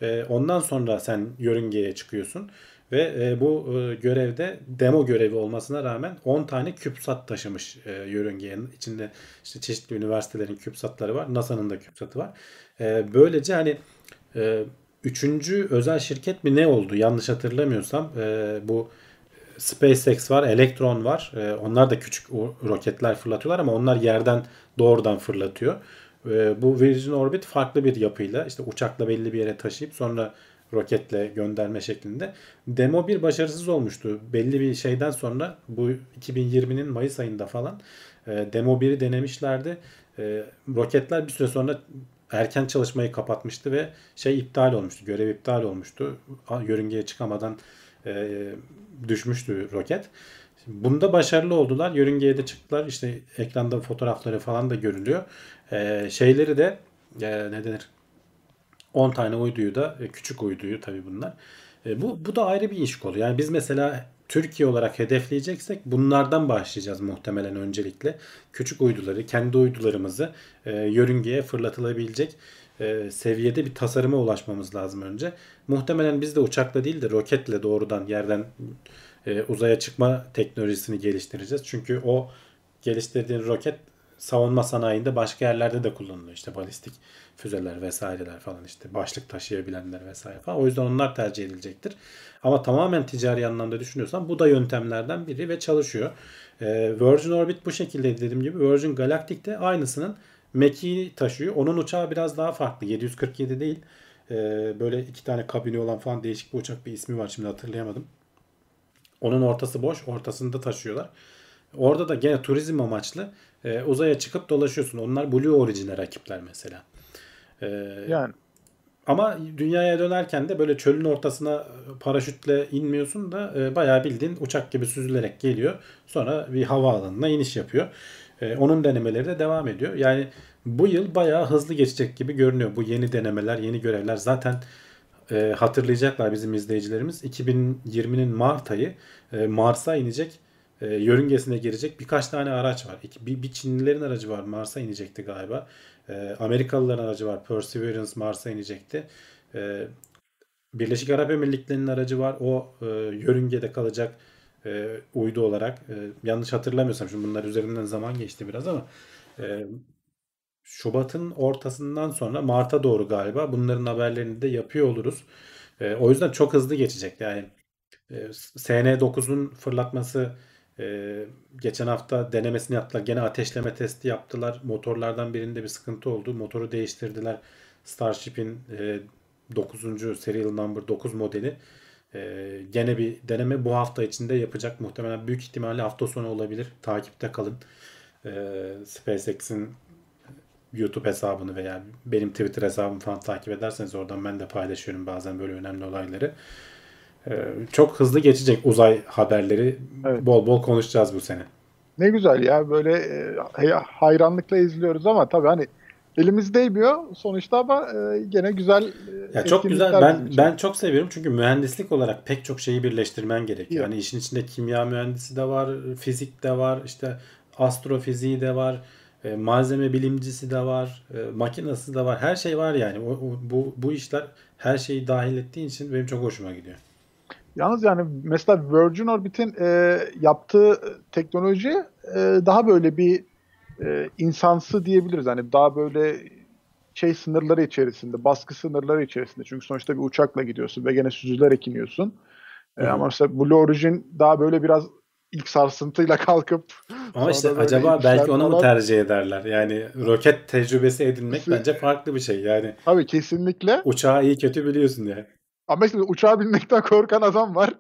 E, ondan sonra sen yörüngeye çıkıyorsun. Ve e, bu e, görevde demo görevi olmasına rağmen 10 tane CubeSat taşımış e, yörüngeye. İçinde işte çeşitli üniversitelerin CubeSat'ları var. NASA'nın da CubeSat'ı var. Böylece hani üçüncü özel şirket mi ne oldu? Yanlış hatırlamıyorsam bu SpaceX var, Electron var. E, onlar da küçük roketler fırlatıyorlar ama onlar yerden doğrudan fırlatıyor. E, bu Virgin Orbit farklı bir yapıyla işte uçakla belli bir yere taşıyıp sonra roketle gönderme şeklinde. Demo bir başarısız olmuştu. Belli bir şeyden sonra bu 2020'nin Mayıs ayında falan e, Demo 1'i denemişlerdi. E, roketler bir süre sonra erken çalışmayı kapatmıştı ve şey iptal olmuştu. Görev iptal olmuştu. Yörüngeye çıkamadan e, düşmüştü roket. Bunda başarılı oldular. Yörüngeye de çıktılar. İşte ekranda fotoğrafları falan da görülüyor. E, şeyleri de e, ne denir? 10 tane uyduyu da e, küçük uyduyu tabii bunlar. E, bu bu da ayrı bir iş kolu. Yani biz mesela Türkiye olarak hedefleyeceksek bunlardan başlayacağız muhtemelen öncelikle. Küçük uyduları, kendi uydularımızı e, yörüngeye fırlatılabilecek e, seviyede bir tasarıma ulaşmamız lazım önce. Muhtemelen biz de uçakla değil de roketle doğrudan yerden e, uzaya çıkma teknolojisini geliştireceğiz. Çünkü o geliştirdiğin roket savunma sanayinde başka yerlerde de kullanılıyor. İşte balistik füzeler vesaireler falan işte başlık taşıyabilenler vesaire falan. O yüzden onlar tercih edilecektir. Ama tamamen ticari anlamda düşünüyorsan bu da yöntemlerden biri ve çalışıyor. Ee, Virgin Orbit bu şekilde dediğim gibi Virgin Galactic de aynısının Machine'i taşıyor. Onun uçağı biraz daha farklı. 747 değil. Ee, böyle iki tane kabini olan falan değişik bir uçak bir ismi var şimdi hatırlayamadım. Onun ortası boş. Ortasında taşıyorlar. Orada da gene turizm amaçlı e, uzaya çıkıp dolaşıyorsun. Onlar Blue Origin'e rakipler mesela. E, Yani ama dünyaya dönerken de böyle çölün ortasına paraşütle inmiyorsun da e, bayağı bildiğin uçak gibi süzülerek geliyor. Sonra bir havaalanına iniş yapıyor. E, onun denemeleri de devam ediyor. Yani bu yıl bayağı hızlı geçecek gibi görünüyor. Bu yeni denemeler, yeni görevler zaten e, hatırlayacaklar bizim izleyicilerimiz. 2020'nin Mart ayı e, Mars'a inecek, e, yörüngesine girecek birkaç tane araç var. Bir, bir Çinlilerin aracı var Mars'a inecekti galiba. E, Amerikalıların aracı var Perseverance Mars'a inecekti. E, Birleşik Arap Emirlikleri'nin aracı var. O e, yörüngede kalacak e, uydu olarak. E, yanlış hatırlamıyorsam şimdi bunlar üzerinden zaman geçti biraz ama e, Şubat'ın ortasından sonra Mart'a doğru galiba bunların haberlerini de yapıyor oluruz. E, o yüzden çok hızlı geçecek. Yani e, SN9'un fırlatması e, geçen hafta denemesini yaptılar. Gene ateşleme testi yaptılar. Motorlardan birinde bir sıkıntı oldu. Motoru değiştirdiler. Starship'in e, 9. serial number 9 modeli. E, gene bir deneme bu hafta içinde yapacak. Muhtemelen büyük ihtimalle hafta sonu olabilir. Takipte kalın. E, SpaceX'in YouTube hesabını veya benim Twitter hesabımı falan takip ederseniz oradan ben de paylaşıyorum bazen böyle önemli olayları. Ee, çok hızlı geçecek uzay haberleri. Evet. Bol bol konuşacağız bu sene. ne güzel ya böyle e, hay- hayranlıkla izliyoruz ama tabii hani elimiz değmiyor sonuçta ama e, gene güzel e, Ya çok güzel. Ben ben çok seviyorum çünkü mühendislik olarak pek çok şeyi birleştirmen gerekiyor. Yani işin içinde kimya mühendisi de var, fizik de var, işte astrofiziği de var, e, malzeme bilimcisi de var, e, makinası da var. Her şey var yani. O, o- bu bu işler her şeyi dahil ettiğin için benim çok hoşuma gidiyor. Yalnız yani mesela Virgin Orbit'in e, yaptığı teknoloji e, daha böyle bir e, insansı diyebiliriz. Hani daha böyle şey sınırları içerisinde, baskı sınırları içerisinde. Çünkü sonuçta bir uçakla gidiyorsun ve gene süzülerek iniyorsun. E, ama mesela Blue Origin daha böyle biraz ilk sarsıntıyla kalkıp Ama işte acaba belki onu mu falan. tercih ederler? Yani roket tecrübesi edinmek Kesin- bence farklı bir şey. Yani Tabii kesinlikle. uçağı iyi kötü biliyorsun yani. Ama mesela uçağa binmekten korkan adam var.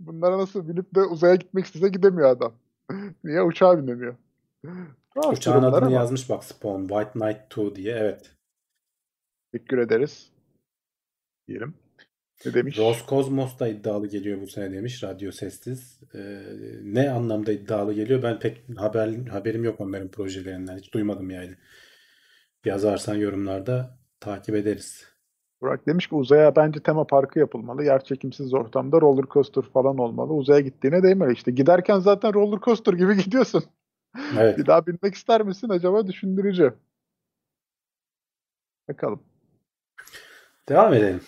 Bunlara nasıl binip de uzaya gitmek istese gidemiyor adam. <laughs> Niye uçağa binemiyor? Uçağın adını ama yazmış bak Spawn White Knight 2 diye. Evet. Teşekkür ederiz. diyelim. Ne demiş? Roskosmos da iddialı geliyor bu sene demiş radyo sessiz. Ee, ne anlamda iddialı geliyor? Ben pek haber haberim yok onların projelerinden. Hiç duymadım yani. Yazarsan yorumlarda takip ederiz. Burak demiş ki uzaya bence tema parkı yapılmalı. Yerçekimsiz ortamda roller coaster falan olmalı. Uzaya gittiğine değmeli. İşte giderken zaten roller coaster gibi <laughs> gidiyorsun. Evet. Bir daha binmek ister misin acaba düşündürücü. Bakalım. Devam edelim.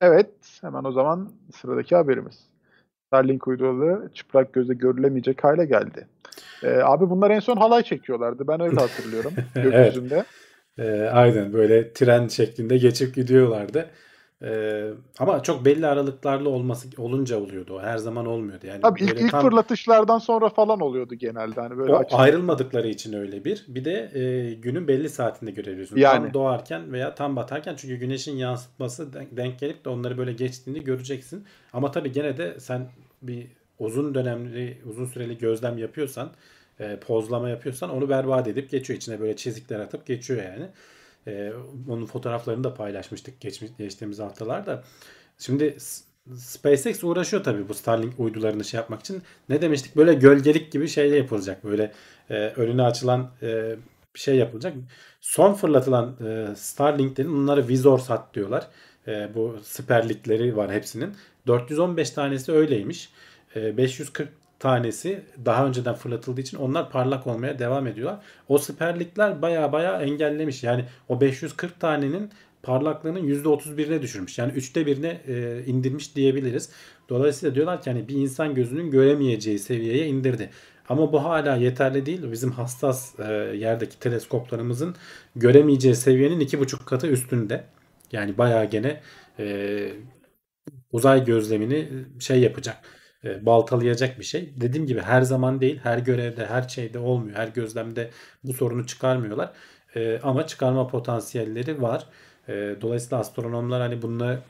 Evet, hemen o zaman sıradaki haberimiz. Starlink uyduları çıplak gözle görülemeyecek hale geldi. Ee, abi bunlar en son halay çekiyorlardı. Ben öyle hatırlıyorum <laughs> Evet. gökyüzünde. Ee, aynen böyle tren şeklinde geçip gidiyorlardı. Ee, ama çok belli aralıklarla olması olunca oluyordu o. Her zaman olmuyordu. Yani Tabii ilk, ilk tam- fırlatışlardan sonra falan oluyordu genelde. Hani böyle O açık- ayrılmadıkları için öyle bir. Bir de e, günün belli saatinde görebiliyorsun. Yani. Tam doğarken veya tam batarken çünkü güneşin yansıtması denk, denk gelip de onları böyle geçtiğini göreceksin. Ama tabii gene de sen bir uzun dönemli, uzun süreli gözlem yapıyorsan, e, pozlama yapıyorsan onu berbat edip geçiyor. İçine böyle çizikler atıp geçiyor yani. E, onun fotoğraflarını da paylaşmıştık geçmiş, geçtiğimiz haftalarda. Şimdi SpaceX uğraşıyor tabii bu Starlink uydularını şey yapmak için. Ne demiştik? Böyle gölgelik gibi şey yapılacak. Böyle e, önüne açılan e, bir şey yapılacak. Son fırlatılan e, Starlink'lerin bunları Vizorsat diyorlar. E, bu siperlikleri var hepsinin. 415 tanesi öyleymiş. E, 540 tanesi daha önceden fırlatıldığı için onlar parlak olmaya devam ediyorlar. O siperlikler baya baya engellemiş. Yani o 540 tanenin parlaklığının %31'ine düşürmüş. Yani üçte birine e, indirmiş diyebiliriz. Dolayısıyla diyorlar ki hani bir insan gözünün göremeyeceği seviyeye indirdi. Ama bu hala yeterli değil. Bizim hassas e, yerdeki teleskoplarımızın göremeyeceği seviyenin iki buçuk katı üstünde. Yani bayağı gene e, uzay gözlemini şey yapacak. E, baltalayacak bir şey. Dediğim gibi her zaman değil, her görevde, her şeyde olmuyor. Her gözlemde bu sorunu çıkarmıyorlar. E, ama çıkarma potansiyelleri var. E, dolayısıyla astronomlar hani bununla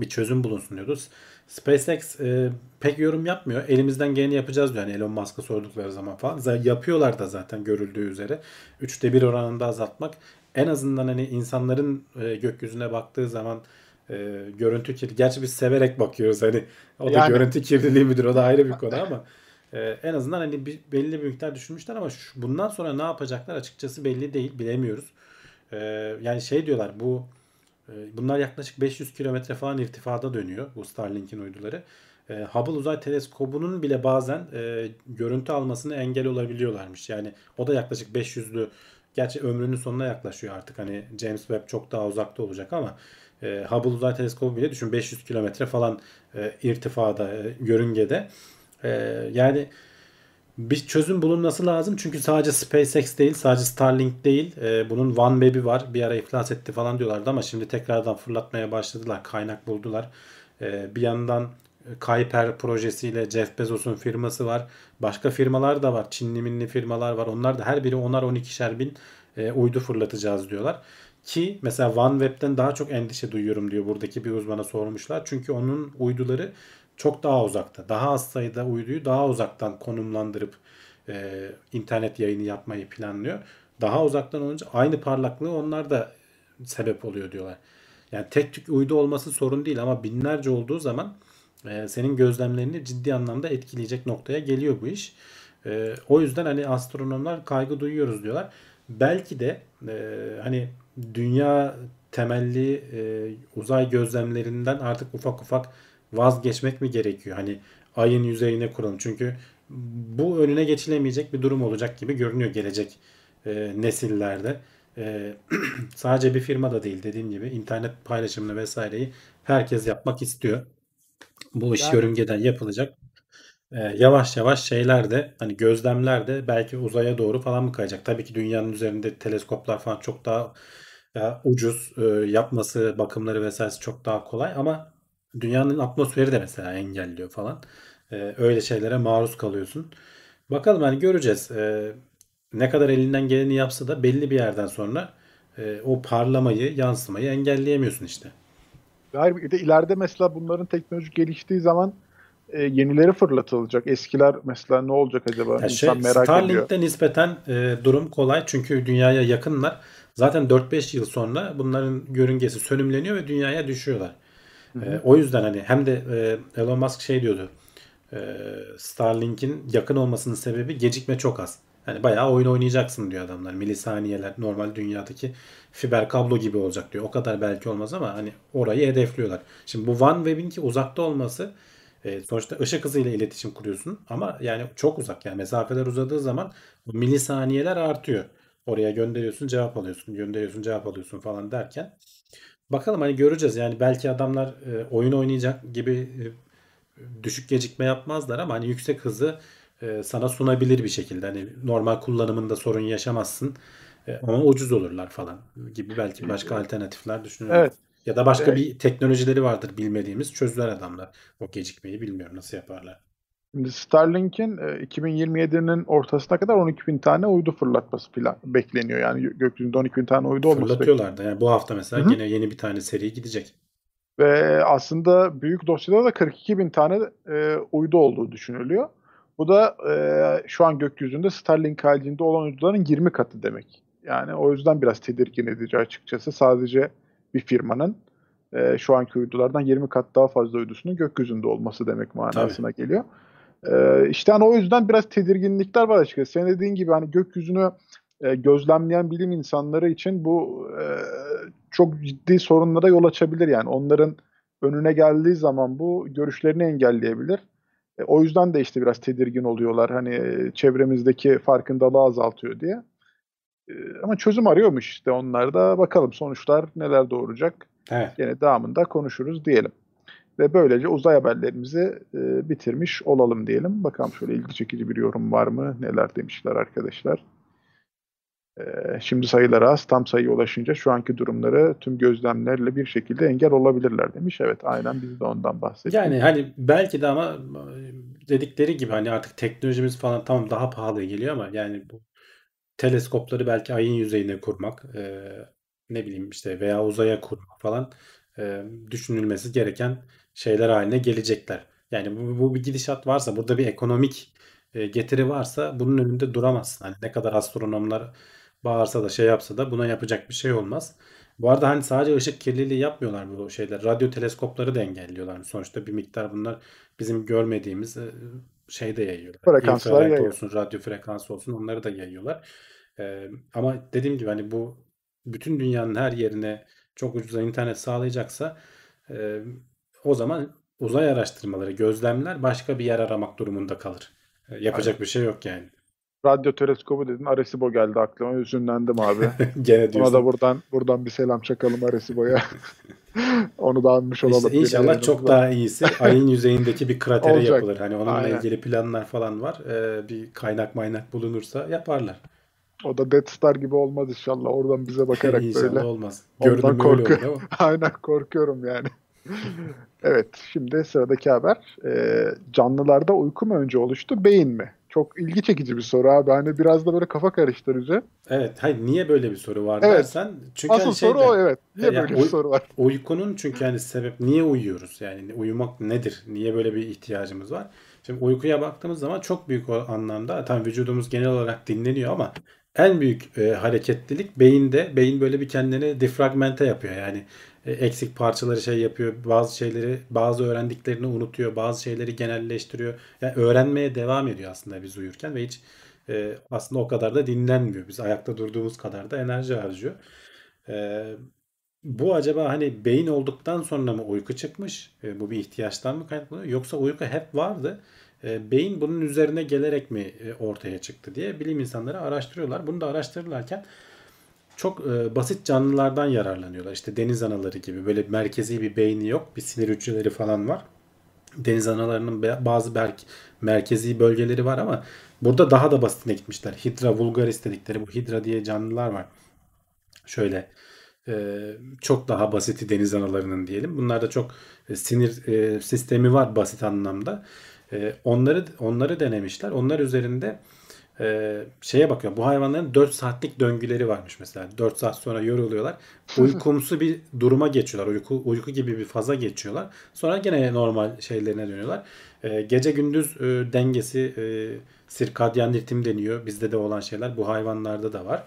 bir çözüm bulunsun diyordu. SpaceX e, pek yorum yapmıyor. Elimizden geleni yapacağız diyor. Yani Elon Musk'a sordukları zaman falan. Z- Yapıyorlar da zaten görüldüğü üzere. Üçte bir oranında azaltmak. En azından hani insanların e, gökyüzüne baktığı zaman e, görüntü kirliliği. Gerçi biz severek bakıyoruz hani. O da Yani. görüntü kirliliği midir? O da ayrı bir konu <laughs> ama e, en azından hani bir, belli bir miktar düşürmüşler ama şu, bundan sonra ne yapacaklar açıkçası belli değil. Bilemiyoruz. E, yani şey diyorlar bu e, Bunlar yaklaşık 500 kilometre falan irtifada dönüyor bu Starlink'in uyduları. E, Hubble Uzay Teleskobu'nun bile bazen e, görüntü almasını engel olabiliyorlarmış. Yani o da yaklaşık 500'lü gerçi ömrünün sonuna yaklaşıyor artık. Hani James Webb çok daha uzakta olacak ama e, Hubble Uzay Teleskobu bile düşün 500 kilometre falan e, irtifada, e, yörüngede. E, yani bir çözüm bulunması lazım. Çünkü sadece SpaceX değil, sadece Starlink değil. Ee, bunun OneWeb'i var. Bir ara iflas etti falan diyorlardı ama şimdi tekrardan fırlatmaya başladılar. Kaynak buldular. Ee, bir yandan Kuiper projesiyle Jeff Bezos'un firması var. Başka firmalar da var. Çinli minli firmalar var. Onlar da her biri 10'ar 12'şer bin e, uydu fırlatacağız diyorlar. Ki mesela OneWeb'den daha çok endişe duyuyorum diyor buradaki bir uzmana sormuşlar. Çünkü onun uyduları çok daha uzakta. Daha az sayıda uyduyu daha uzaktan konumlandırıp e, internet yayını yapmayı planlıyor. Daha uzaktan olunca aynı parlaklığı onlar da sebep oluyor diyorlar. Yani tek tük uydu olması sorun değil ama binlerce olduğu zaman e, senin gözlemlerini ciddi anlamda etkileyecek noktaya geliyor bu iş. E, o yüzden hani astronomlar kaygı duyuyoruz diyorlar. Belki de e, hani dünya temelli e, uzay gözlemlerinden artık ufak ufak vazgeçmek mi gerekiyor? Hani ayın yüzeyine kuralım. Çünkü bu önüne geçilemeyecek bir durum olacak gibi görünüyor gelecek e, nesillerde. E, <clears throat> sadece bir firma da değil dediğim gibi internet paylaşımını vesaireyi herkes yapmak istiyor. Bu iş Yani- yörüngeden yapılacak. E, yavaş yavaş şeyler de hani gözlemler de belki uzaya doğru falan mı kayacak? Tabii ki dünyanın üzerinde teleskoplar falan çok daha ya, ucuz e, yapması, bakımları vesairesi çok daha kolay ama dünyanın atmosferi de mesela engelliyor falan. E, öyle şeylere maruz kalıyorsun. Bakalım hani göreceğiz. E, ne kadar elinden geleni yapsa da belli bir yerden sonra e, o parlamayı, yansımayı engelleyemiyorsun işte. Hayır, bir de ileride mesela bunların teknoloji geliştiği zaman e, yenileri fırlatılacak. Eskiler mesela ne olacak acaba? Ya İnsan şey, merak ediyor. Starlink'te nispeten e, durum kolay çünkü dünyaya yakınlar. Zaten 4-5 yıl sonra bunların yörüngesi sönümleniyor ve dünyaya düşüyorlar. E, o yüzden hani hem de e, Elon Musk şey diyordu. E, Starlink'in yakın olmasının sebebi gecikme çok az. Hani bayağı oyun oynayacaksın diyor adamlar. Milisaniyeler normal dünyadaki fiber kablo gibi olacak diyor. O kadar belki olmaz ama hani orayı hedefliyorlar. Şimdi bu OneWeb'in uzakta olması e, sonuçta ışık hızıyla iletişim kuruyorsun ama yani çok uzak yani mesafeler uzadığı zaman bu milisaniyeler artıyor. Oraya gönderiyorsun cevap alıyorsun, gönderiyorsun cevap alıyorsun falan derken bakalım hani göreceğiz. Yani belki adamlar e, oyun oynayacak gibi e, düşük gecikme yapmazlar ama hani yüksek hızı e, sana sunabilir bir şekilde. Hani normal kullanımında sorun yaşamazsın. E, ama ucuz olurlar falan gibi belki başka alternatifler düşünüyorum. Evet. Ya da başka Evet. bir teknolojileri vardır bilmediğimiz çözdüler adamlar. O gecikmeyi bilmiyorum nasıl yaparlar. Şimdi Starlink'in e, 2027'nin ortasına kadar 12 bin tane uydu fırlatması plan bekleniyor. Yani gö- gökyüzünde 12 bin tane uydu olması bekleniyor. Fırlatıyorlar da. Yani bu hafta mesela Hı hı. yine yeni bir tane seri gidecek. Ve aslında büyük dosyada da 42 bin tane e, uydu olduğu düşünülüyor. Bu da e, şu an gökyüzünde Starlink haricinde olan uyduların 20 katı demek. Yani o yüzden biraz tedirgin edici açıkçası. Sadece bir firmanın e, şu anki uydulardan 20 kat daha fazla uydusunun gökyüzünde olması demek manasına geliyor. E, işte hani o yüzden biraz tedirginlikler var açıkçası. Senin dediğin gibi hani gökyüzünü e, gözlemleyen bilim insanları için bu e, çok ciddi sorunlara yol açabilir yani. Onların önüne geldiği zaman bu görüşlerini engelleyebilir. E, o yüzden de işte biraz tedirgin oluyorlar. Hani e, çevremizdeki farkındalığı azaltıyor diye. E, ama çözüm arıyormuş işte onlar da. Bakalım sonuçlar neler doğuracak. Evet. Yine devamında konuşuruz diyelim. Ve böylece uzay haberlerimizi e, bitirmiş olalım diyelim. Bakalım şöyle ilgi çekici bir yorum var mı? Neler demişler arkadaşlar. E, şimdi sayıları az. Tam sayıya ulaşınca şu anki durumları tüm gözlemlerle bir şekilde engel olabilirler demiş. Evet aynen biz de ondan bahsettik. Yani hani belki de ama dedikleri gibi hani artık teknolojimiz falan tamam daha pahalı geliyor ama yani bu teleskopları belki ayın yüzeyine kurmak e, ne bileyim işte veya uzaya kurmak falan e, düşünülmesi gereken şeyler haline gelecekler. Yani bu, bu bir gidişat varsa burada bir ekonomik e, getiri varsa bunun önünde duramazsın. Hani ne kadar astronomlar bağırsa da şey yapsa da buna yapacak bir şey olmaz. Bu arada hani sadece ışık kirliliği yapmıyorlar bu şeyler. Radyo teleskopları da engelliyorlar. Sonuçta bir miktar bunlar bizim görmediğimiz e, şey de yayıyorlar. Frekanslar İnfrared yayıyor. olsun, radyo frekansı olsun onları da yayıyorlar. E, ama dediğim gibi hani bu bütün dünyanın her yerine çok ucuza internet sağlayacaksa e, o zaman uzay araştırmaları, gözlemler başka bir yer aramak durumunda kalır. E, yapacak bir şey yok yani. Radyo teleskobu dedin. Arecibo geldi aklıma. Üzünlendim abi. <laughs> Gene Ona diyorsun. da buradan buradan bir selam çakalım Arecibo'ya. <laughs> Onu da anmış olalım. İşte inşallah çok daha iyisi ayın yüzeyindeki bir kratere Olacak. yapılır. Hani onunla Aynen. ilgili planlar falan var. Ee, bir kaynak maynak bulunursa yaparlar. O da Death Star gibi olmaz inşallah. Oradan bize bakarak <laughs> İnşallah böyle. olmaz. Ondan Görünüm öyle olur ama. Aynen korkuyorum yani. Evet şimdi sıradaki haber. Ee, canlılarda uyku mu önce oluştu beyin mi? Çok ilgi çekici bir soru abi. Hani biraz da böyle kafa karıştırıcı. Evet, hayır niye böyle bir soru var Evet. dersen çünkü Asıl hani soru şeyden, o evet. Niye Ya, böyle bir soru var? Uykunun çünkü hani sebep niye uyuyoruz? Yani uyumak nedir? Niye böyle bir ihtiyacımız var? Şimdi uykuya baktığımız zaman çok büyük anlamda tam vücudumuz genel olarak dinleniyor ama en büyük e, hareketlilik beyinde. Beyin böyle bir kendini defragmente yapıyor. Yani e, eksik parçaları şey yapıyor. Bazı şeyleri, bazı öğrendiklerini unutuyor. Bazı şeyleri genelleştiriyor. Yani öğrenmeye devam ediyor aslında biz uyurken ve hiç e, aslında o kadar da dinlenmiyor. Biz ayakta durduğumuz kadar da enerji harcıyor. E, bu acaba hani beyin olduktan sonra mı uyku çıkmış? E, bu bir ihtiyaçtan mı kaynaklanıyor? Yoksa uyku hep vardı. E, beyin bunun üzerine gelerek mi e, ortaya çıktı diye bilim insanları araştırıyorlar. Bunu da araştırırlarken çok e, basit canlılardan yararlanıyorlar. İşte deniz anaları gibi böyle merkezi bir beyni yok. Bir sinir hücreleri falan var. Deniz analarının bazı belki merkezi bölgeleri var ama burada daha da basitine gitmişler. Hydra vulgaris dedikleri bu hidra diye canlılar var. Şöyle e, çok daha basiti deniz analarının diyelim. Bunlar da çok e, sinir e, sistemi var basit anlamda. E, onları onları denemişler. Onlar üzerinde e, şeye bakıyor. Bu hayvanların 4 saatlik döngüleri varmış mesela. 4 saat sonra yoruluyorlar. Uykumsu bir duruma geçiyorlar. Uyku uyku gibi bir faza geçiyorlar. Sonra gene normal şeylerine dönüyorlar. E, gece gündüz e, dengesi e, sirkadyen ritim deniyor. Bizde de olan şeyler bu hayvanlarda da var.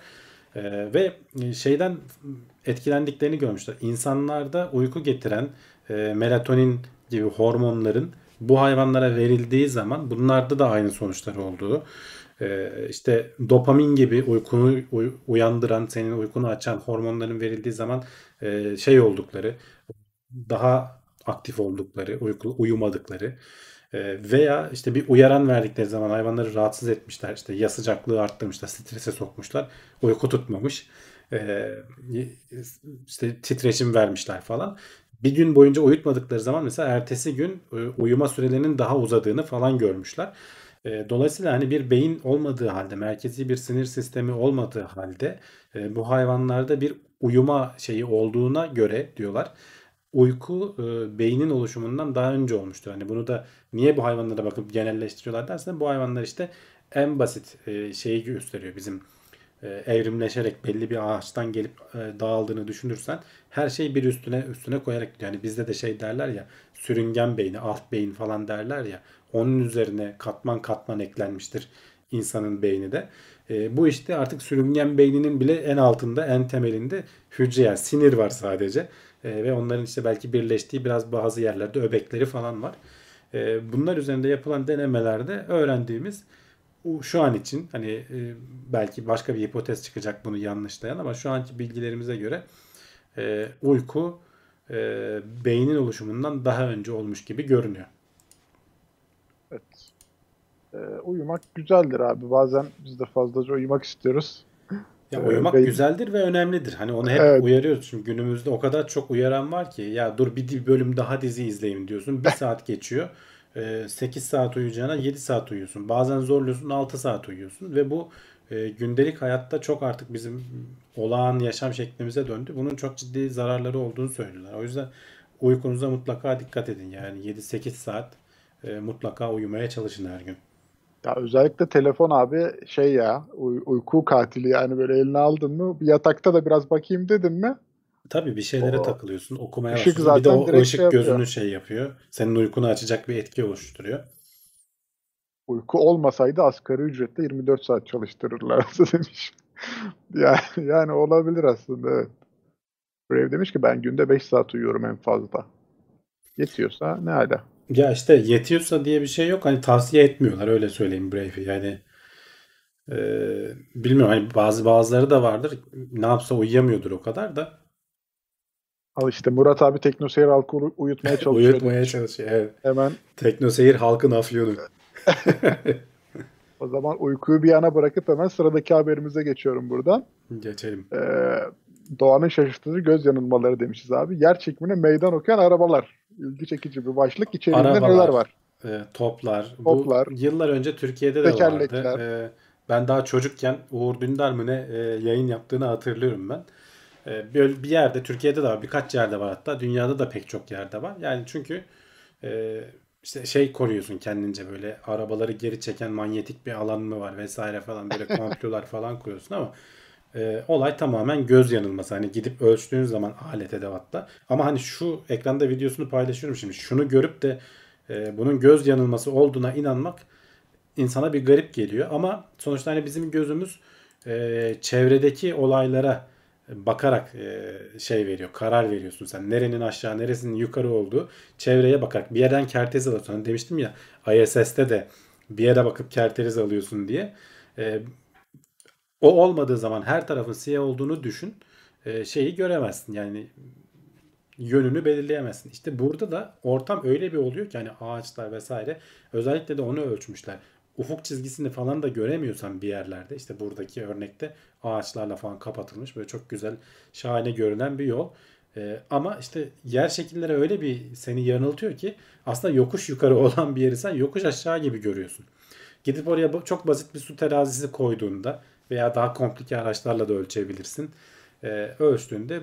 Ee, ve şeyden etkilendiklerini görmüşler. İnsanlarda uyku getiren e, melatonin gibi hormonların bu hayvanlara verildiği zaman bunlarda da aynı sonuçlar olduğu e, işte dopamin gibi uykunu uy- uyandıran senin uykunu açan hormonların verildiği zaman e, şey oldukları daha aktif oldukları uyku, uyumadıkları e, veya işte bir uyaran verdikleri zaman hayvanları rahatsız etmişler işte ya sıcaklığı arttırmışlar strese sokmuşlar uyku tutmamış e, işte titreşim vermişler falan bir gün boyunca uyutmadıkları zaman mesela ertesi gün uyuma sürelerinin daha uzadığını falan görmüşler. E, Dolayısıyla hani bir beyin olmadığı halde, merkezi bir sinir sistemi olmadığı halde e, bu hayvanlarda bir uyuma şeyi olduğuna göre diyorlar. Uyku e, beynin oluşumundan daha önce olmuştur. Hani bunu da niye bu hayvanlara bakıp genelleştiriyorlar dersen bu hayvanlar işte en basit e, şeyi gösteriyor bizim evrimleşerek belli bir ağaçtan gelip dağıldığını düşünürsen her şey bir üstüne üstüne koyarak yani bizde de şey derler ya sürüngen beyni, alt beyin falan derler ya onun üzerine katman katman eklenmiştir insanın beyni de. E, bu işte artık sürüngen beyninin bile en altında, en temelinde hücre yani sinir var sadece. E, ve onların işte belki birleştiği biraz bazı yerlerde öbekleri falan var. E, bunlar üzerinde yapılan denemelerde öğrendiğimiz şu an için hani e, belki başka bir hipotez çıkacak bunu yanlışlayan ama şu anki bilgilerimize göre e, uyku e, beynin oluşumundan daha önce olmuş gibi görünüyor. Ee, uyumak güzeldir abi. Bazen biz de fazlaca uyumak istiyoruz. Ya Ee, uyumak beyin- güzeldir ve önemlidir. Hani onu hep Evet. uyarıyoruz. Çünkü günümüzde o kadar çok uyaran var ki ya dur bir bölüm daha dizi izleyeyim diyorsun. Bir <laughs> saat geçiyor. Ee, 8 saat uyuyacağına 7 saat uyuyorsun. Bazen zorluyorsun 6 saat uyuyorsun ve bu e, gündelik hayatta çok artık bizim olağan yaşam şeklimize döndü. Bunun çok ciddi zararları olduğunu söylüyorlar. O yüzden uykunuza mutlaka dikkat edin. Yani 7-8 saat e, mutlaka uyumaya çalışın her gün. Ya özellikle telefon abi şey ya uy- uyku katili yani böyle eline aldın mı yatakta da biraz bakayım dedin mi Tabii bir şeylere O takılıyorsun, okumaya ışık başlıyorsun. Bir de o ışık şey yapıyor. gözünü şey yapıyor. Senin uykunu açacak bir etki oluşturuyor. uyku olmasaydı asgari ücretle 24 saat çalıştırırlardı <laughs> demiş. Yani, yani olabilir aslında evet. Brave demiş ki ben günde 5 saat uyuyorum en fazla. Yetiyorsa ne hala. Ya işte yetiyorsa diye bir şey yok. Hani tavsiye etmiyorlar öyle söyleyeyim Brave'i. Yani e, bilmiyorum hani bazı bazıları da vardır. Ne yapsa uyuyamıyordur o kadar da. Al işte Murat abi teknoseyir halkı uy- uyutmaya <laughs> çalışıyor. Uyutmaya çalışıyor. Evet. Hemen Teknoseyir halkın afyonu. <laughs> o zaman uykuyu bir yana bırakıp hemen sıradaki haberimize geçiyorum buradan. Geçelim. Ee, doğanın şaşırtıcı göz yanılmaları demişiz abi. Yer çekimine meydan okuyan arabalar. İlgi çekici bir başlık. İçeriğinde Arabalar. neler var? E, toplar. Toplar. Bu yıllar önce Türkiye'de de vardı. E, ben daha çocukken Uğur Dündar mı ne e, yayın yaptığını hatırlıyorum ben. E, böyle bir yerde Türkiye'de de var. Birkaç yerde var hatta. Dünyada da pek çok yerde var. Yani çünkü e, işte şey koruyorsun kendince böyle arabaları geri çeken manyetik bir alan mı var vesaire falan böyle <laughs> komplolar falan kuruyorsun ama e, olay tamamen göz yanılması. Hani gidip ölçtüğün zaman alet edevatla. Ama hani şu ekranda videosunu paylaşıyorum şimdi. Şunu görüp de e, bunun göz yanılması olduğuna inanmak insana bir garip geliyor. Ama sonuçta hani bizim gözümüz e, çevredeki olaylara bakarak e, şey veriyor, karar veriyorsun sen. Nerenin aşağı, neresinin yukarı olduğu çevreye bakarak. Bir yerden kertez alıyorsun. Hani demiştim ya ISS'te de bir yere bakıp kerteriz alıyorsun diye. E, o olmadığı zaman her tarafın siyah olduğunu düşün. E, şeyi göremezsin. Yani yönünü belirleyemezsin. İşte burada da ortam öyle bir oluyor ki hani ağaçlar vesaire özellikle de onu ölçmüşler. Ufuk çizgisini falan da göremiyorsan bir yerlerde işte buradaki örnekte ağaçlarla falan kapatılmış böyle çok güzel şahane görünen bir yol. Ee, ama işte yer şekilleri öyle bir seni yanıltıyor ki aslında yokuş yukarı <laughs> olan bir yeri sen yokuş aşağı gibi görüyorsun. Gidip oraya çok basit bir su terazisi koyduğunda veya daha komplike araçlarla da ölçebilirsin. Ee, ölçtüğünde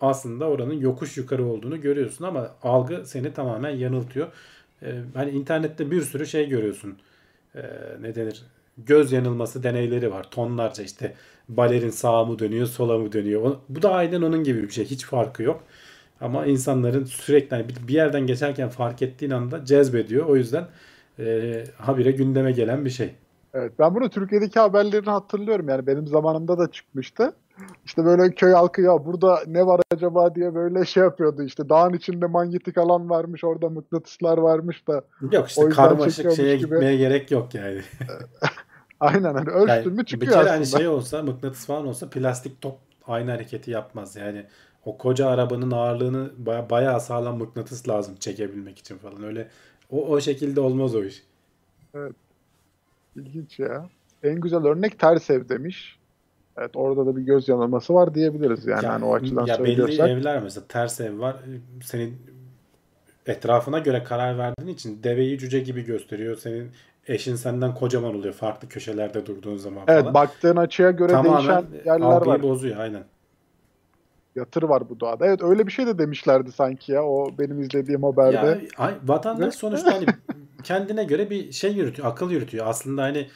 aslında oranın yokuş yukarı olduğunu görüyorsun ama algı seni tamamen yanıltıyor. Ee, hani internette bir sürü şey görüyorsun. Ee, ne denir? Göz yanılması deneyleri var. Tonlarca işte balerin sağa mı dönüyor, sola mı dönüyor. Bu da aynen onun gibi bir şey. Hiç farkı yok. Ama insanların sürekli hani bir yerden geçerken fark ettiğin anda cezbediyor. O yüzden e, habire gündeme gelen bir şey. Evet, ben bunu Türkiye'deki haberlerini hatırlıyorum. Yani benim zamanımda da çıkmıştı. İşte böyle köy halkı ya burada ne var acaba diye böyle şey yapıyordu işte dağın içinde manyetik alan varmış orada mıknatıslar varmış da Yok işte karmaşık şeye gibi. gitmeye gerek yok yani. <laughs> aynen hani ölçtün Yani mü bir çıkıyor kere aslında. hani şey olsa mıknatıs falan olsa plastik top aynı hareketi yapmaz. Yani o koca arabanın ağırlığını baya- bayağı sağlam mıknatıs lazım çekebilmek için falan. Öyle o, o şekilde olmaz o iş. İlginç ya. En güzel örnek ters ev demiş. Evet orada da bir göz yanılması var diyebiliriz yani Ya, hani o açıdan ya belli söylüyorsak. evler mesela ters ev var. Senin etrafına göre karar verdiğin için deveyi cüce gibi gösteriyor. Senin eşin senden kocaman oluyor farklı köşelerde durduğun zaman Evet falan. baktığın açıya göre Tamamen değişen yerler var. bozuyor aynen. Yatır var bu doğada. Evet öyle bir şey de demişlerdi sanki ya o benim izlediğim haberde. Ya ay- vatandaş sonuçta hani <laughs> kendine göre bir şey yürütüyor, akıl yürütüyor. Aslında hani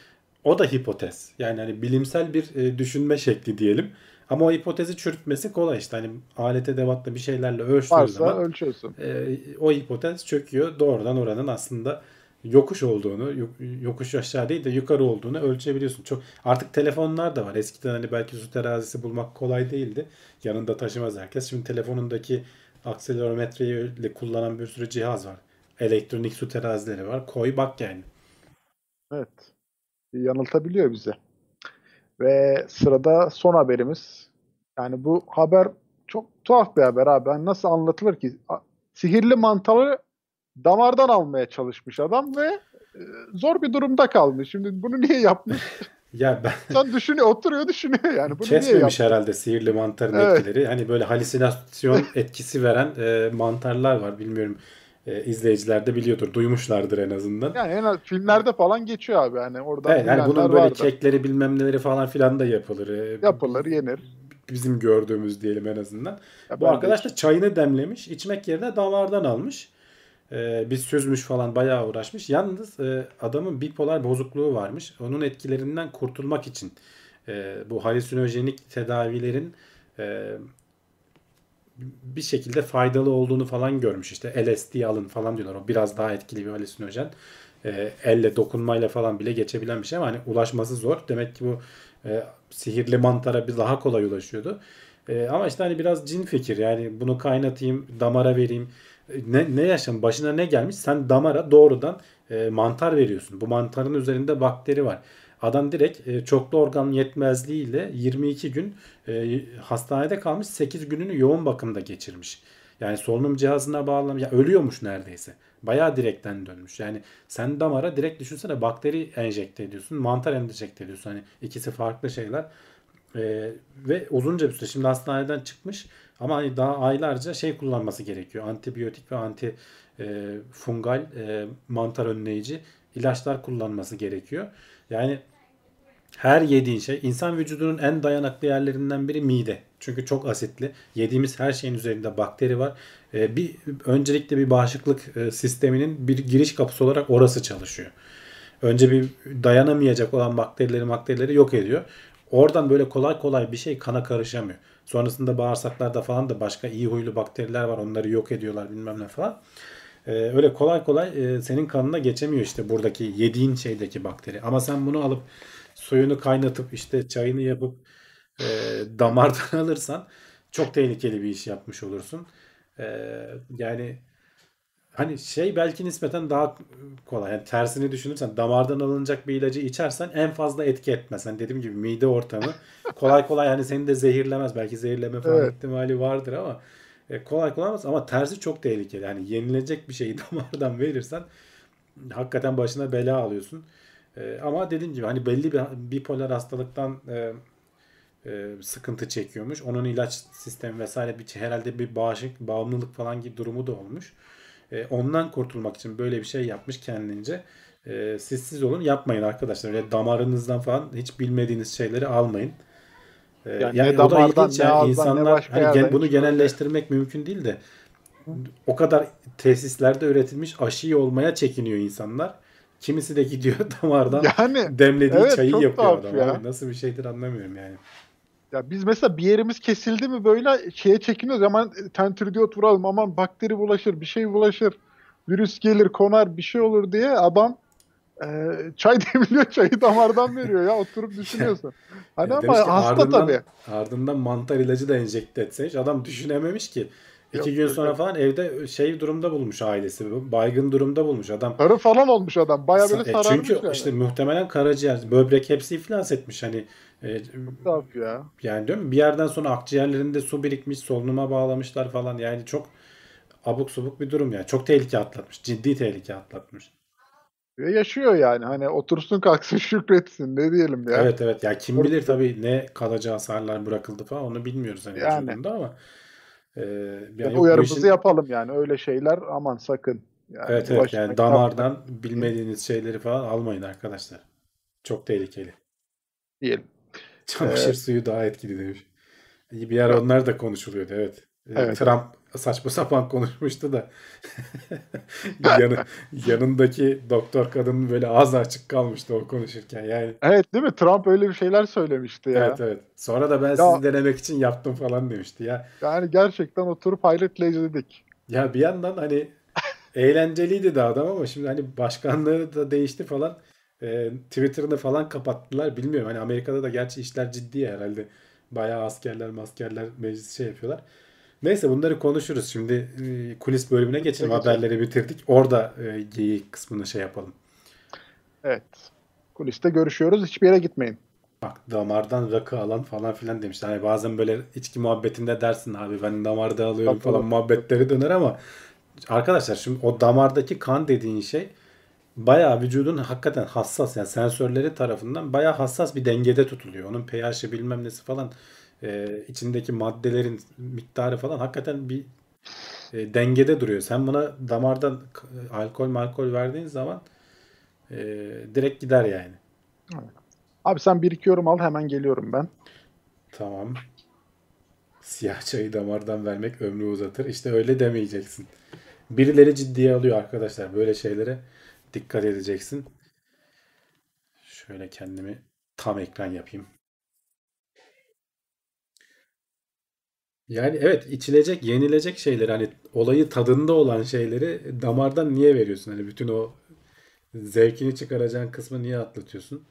o da hipotez. Yani hani bilimsel bir e, düşünme şekli diyelim. Ama o hipotezi çürütmesi kolay işte. Hani alet edevatla bir şeylerle ölçtüğün Varsa zaman ölçüyorsun. e, o hipotez çöküyor. Doğrudan oranın aslında yokuş olduğunu, yok- yokuş aşağı değil de yukarı olduğunu ölçebiliyorsun. Çok artık telefonlar da var. Eskiden hani belki su terazisi bulmak kolay değildi. Yanında taşımaz herkes. Şimdi telefonundaki akselerometreyi kullanan bir sürü cihaz var. Elektronik su terazileri var. Koy bak yani. Evet. Yanıltabiliyor bizi. Ve sırada son haberimiz. Yani bu haber çok tuhaf bir haber abi. Yani nasıl anlatılır ki? Sihirli mantarı damardan almaya çalışmış adam ve e, zor bir durumda kalmış. Şimdi bunu niye yapmış? <laughs> <laughs> Ya ben Sen düşünüyor, oturuyor düşünüyor yani. Bunu niye kesmemiş yapmış? herhalde sihirli mantarın Evet. etkileri. Hani böyle halüsinasyon etkisi veren e, mantarlar var. Bilmiyorum e, izleyiciler de biliyordur. Duymuşlardır en azından. Yani en az filmlerde falan geçiyor abi. Hani oradan Evet, yani bunun böyle vardır. kekleri bilmem neleri falan filan da yapılır. Ee, Yapılır, yenir. Bizim gördüğümüz diyelim en azından. Ya Bu arkadaş da çayını demlemiş, içmek yerine damardan almış. Ee, bir süzmüş falan bayağı uğraşmış. Yalnız e, adamın bipolar bozukluğu varmış. Onun etkilerinden kurtulmak için e, bu halüsinojenik tedavilerin e, bir şekilde faydalı olduğunu falan görmüş. İşte LSD alın falan diyorlar. O biraz daha etkili bir halüsinojen. E, elle dokunmayla falan bile geçebilen bir şey ama hani ulaşması zor. Demek ki bu e, sihirli mantara bir daha kolay ulaşıyordu. E, ama işte hani biraz cin fikir yani bunu kaynatayım, damara vereyim. E, Ne, ne yaşam başına ne gelmiş? Sen damara doğrudan e, mantar veriyorsun. Bu mantarın üzerinde bakteri var. Adam direkt e, çoklu organ yetmezliğiyle 22 gün e, hastanede kalmış 8 gününü yoğun bakımda geçirmiş. Yani solunum cihazına bağlamış. Ya ölüyormuş neredeyse. Bayağı direkten dönmüş. Yani sen damara direkt düşünsene bakteri enjekte ediyorsun. Mantar enjekte ediyorsun. Hani ikisi farklı şeyler. Ee, ve uzunca bir süre şimdi hastaneden çıkmış ama hani daha aylarca şey kullanması gerekiyor. Antibiyotik ve anti e, fungal e, mantar önleyici ilaçlar kullanması gerekiyor. Yani her yediğin şey insan vücudunun en dayanıklı yerlerinden biri mide. Çünkü çok asitli. Yediğimiz her şeyin üzerinde bakteri var. Ee, bir öncelikle bir bağışıklık e, sisteminin bir giriş kapısı olarak orası çalışıyor. Önce bir dayanamayacak olan bakterileri bakterileri yok ediyor. Oradan böyle kolay kolay bir şey kana karışamıyor. Sonrasında bağırsaklarda falan da başka iyi huylu bakteriler var. Onları yok ediyorlar bilmem ne falan. Ee, öyle kolay kolay e, senin kanına geçemiyor işte buradaki yediğin şeydeki bakteri. Ama sen bunu alıp suyunu kaynatıp işte çayını yapıp e, damardan <laughs> alırsan çok tehlikeli bir iş yapmış olursun. E, yani hani şey belki nispeten daha kolay. Yani tersini düşünürsen damardan alınacak bir ilacı içersen en fazla etki etmez. Hani dediğim gibi mide ortamı <laughs> kolay kolay hani seni de zehirlemez. Belki zehirleme falan Evet. ihtimali vardır ama e, kolay kolay olmaz. Ama tersi çok tehlikeli. Yani yenilecek bir şeyi <laughs> damardan verirsen hakikaten başına bela alıyorsun. E, ama dediğim gibi hani belli bir bipolar hastalıktan e, e, sıkıntı çekiyormuş. Onun ilaç sistemi vesaire bir herhalde bir bağışık bağımlılık falan gibi durumu da olmuş. E, ondan kurtulmak için böyle bir şey yapmış kendince. E, siz siz olun yapmayın arkadaşlar. Öyle damarınızdan falan hiç bilmediğiniz şeyleri almayın. E, Yani yani ne damardan, ilginç ne yani ağızdan, ne insanlar başka hani yerden bunu genelleştirmek mümkün değil de o kadar tesislerde üretilmiş aşıyı olmaya çekiniyor insanlar. Kimisi de gidiyor <laughs> damardan Yani demlediği evet, çayı yapıyor adam. ya. Abi nasıl bir şeydir anlamıyorum yani. ya biz mesela bir yerimiz kesildi mi böyle şeye çekiniyoruz. Aman tentürdiyot vuralım, aman bakteri bulaşır, bir şey bulaşır, virüs gelir, konar, bir şey olur diye adam Ee, çay <laughs> demliyor çayı damardan veriyor ya oturup <laughs> düşünüyorsun. Hani Ya ama hasta ardından, tabii. ardından mantar ilacı da enjekte etseymiş. Adam düşünememiş ki. İki Yok, gün sonra yok. falan evde şey durumda bulmuş ailesi. Baygın durumda bulmuş adam. Sarı falan olmuş adam. Baya böyle E, sararmış Çünkü yani. işte muhtemelen karaciğer, böbrek hepsi iflas etmiş. Hani e, Tabii ya. yani diyorum bir yerden sonra akciğerlerinde su birikmiş, solunuma bağlamışlar falan. Yani çok abuk subuk bir durum yani. Çok tehlike atlatmış. Ciddi tehlike atlatmış. Ve yaşıyor yani. Hani otursun kalksın <laughs> şükretsin. Ne diyelim ya. Evet evet. Ya kim bilir tabii ne kalıcı hasarlar bırakıldı falan onu bilmiyoruz hani Yani. ama e, Yani uyarımızı işin- yapalım yani. Öyle şeyler aman sakın. Yani Evet evet yani damardan bilmediğiniz şeyleri falan almayın arkadaşlar. Çok tehlikeli. diyelim. Çamaşır suyu daha etkili demiş. Bir ara onlar da konuşuluyordu evet. Ee, Evet. Trump saçma sapan konuşmuştu da <laughs> yanı, yanındaki doktor kadının böyle ağzı açık kalmıştı o konuşurken. Yani Evet değil mi? Trump öyle bir şeyler söylemişti ya. evet evet. Sonra da ben Ya- sizi denemek için yaptım falan demişti ya. Yani gerçekten oturup hayretle izledik. Ya bir yandan hani <laughs> eğlenceliydi de adam ama şimdi hani başkanlığı da değişti falan. Ee, Twitter'ını falan kapattılar. Bilmiyorum hani Amerika'da da gerçi işler ciddi herhalde. Bayağı askerler maskerler meclis şey yapıyorlar. Neyse bunları konuşuruz. Şimdi e, kulis bölümüne geçelim. Geçelim. Haberleri bitirdik. Orada e, geyik kısmını şey yapalım. Evet. Kuliste görüşüyoruz. Hiçbir yere gitmeyin. Bak damardan rakı alan falan filan demişler. Hani bazen böyle içki muhabbetinde dersin abi ben damarda alıyorum Tabii. falan muhabbetleri döner ama arkadaşlar şimdi o damardaki kan dediğin şey bayağı vücudun hakikaten hassas yani sensörleri tarafından bayağı hassas bir dengede tutuluyor. Onun pH'i bilmem nesi falan e, içindeki maddelerin miktarı falan hakikaten bir e, dengede duruyor. Sen buna damardan alkol malkol verdiğin zaman e, direkt gider yani. Abi sen bir iki yorum al hemen geliyorum ben. Tamam. Siyah çayı damardan vermek ömrü uzatır. İşte öyle demeyeceksin. Birileri ciddiye alıyor arkadaşlar. Böyle şeylere dikkat edeceksin. Şöyle kendimi tam ekran yapayım. Yani evet içilecek, yenilecek şeyler hani olayı tadında olan şeyleri damardan niye veriyorsun? Hani bütün o zevkini çıkaracağın kısmı niye atlatıyorsun?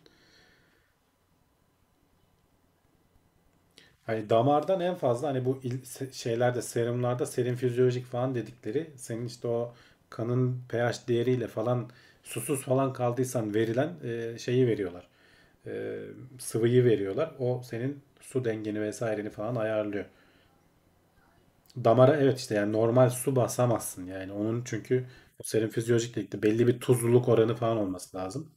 Hani damardan en fazla hani bu il- se- şeylerde serumlarda serum fizyolojik falan dedikleri senin işte o kanın pH değeriyle falan susuz falan kaldıysan verilen e, şeyi veriyorlar. E, sıvıyı veriyorlar. O senin su dengeni vesaireni falan ayarlıyor. Damara evet işte yani normal su basamazsın yani onun çünkü o serum fizyolojik dedikleri belli bir tuzluluk oranı falan olması lazım.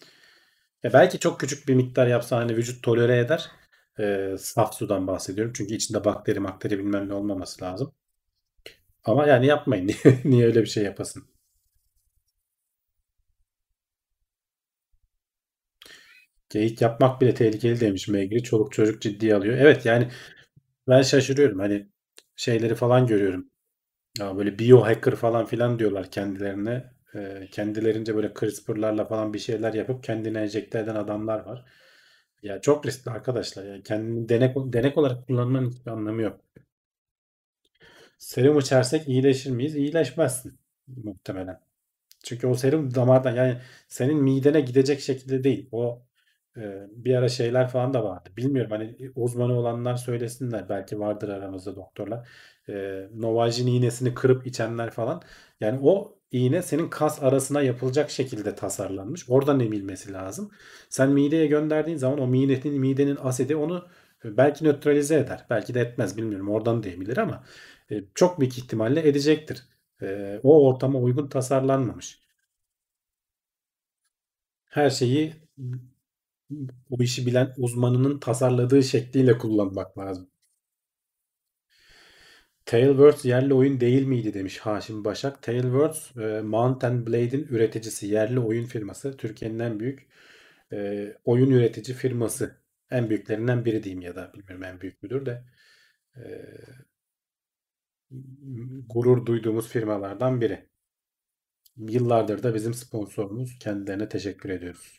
Ya belki çok küçük bir miktar yapsa hani vücut tolere eder. Ee, saf sudan bahsediyorum. Çünkü içinde bakteri makteri bilmem ne olmaması lazım. Ama yani yapmayın. <laughs> Niye öyle bir şey yapasın? Geyik yapmak bile tehlikeli demiş Megri. Çoluk çocuk ciddiye alıyor. Evet yani ben şaşırıyorum. Hani şeyleri falan görüyorum. Ya böyle biohacker falan filan diyorlar kendilerine. Ee, kendilerince böyle CRISPR'larla falan bir şeyler yapıp kendini enjekte eden adamlar var. Ya çok riskli arkadaşlar. Ya kendini denek denek olarak kullanmanın hiçbir anlamı yok. Serum içersek iyileşir miyiz? İyileşmezsin muhtemelen. Çünkü o serum damardan yani senin midene gidecek şekilde değil. O e, bir ara şeyler falan da vardı. Bilmiyorum hani uzmanı olanlar söylesinler. Belki vardır aramızda doktorlar. E, Novajin iğnesini kırıp içenler falan. Yani o iğne senin kas arasına yapılacak şekilde tasarlanmış. Oradan emilmesi lazım. Sen mideye gönderdiğin zaman o midenin, midenin asidi onu belki nötralize eder. Belki de etmez bilmiyorum. Oradan da emilir ama e, çok büyük ihtimalle edecektir. E, o ortama uygun tasarlanmamış. Her şeyi o işi bilen uzmanının tasarladığı şekliyle kullanmak lazım. Tailwords yerli oyun değil miydi demiş Haşim Başak. Tailwords e, Mount Blade'in üreticisi. Yerli oyun firması. Türkiye'nin en büyük e, oyun üretici firması. En büyüklerinden biri diyeyim ya da bilmiyorum en büyük müdür de. E, gurur duyduğumuz firmalardan biri. Yıllardır da bizim sponsorumuz. Kendilerine teşekkür ediyoruz.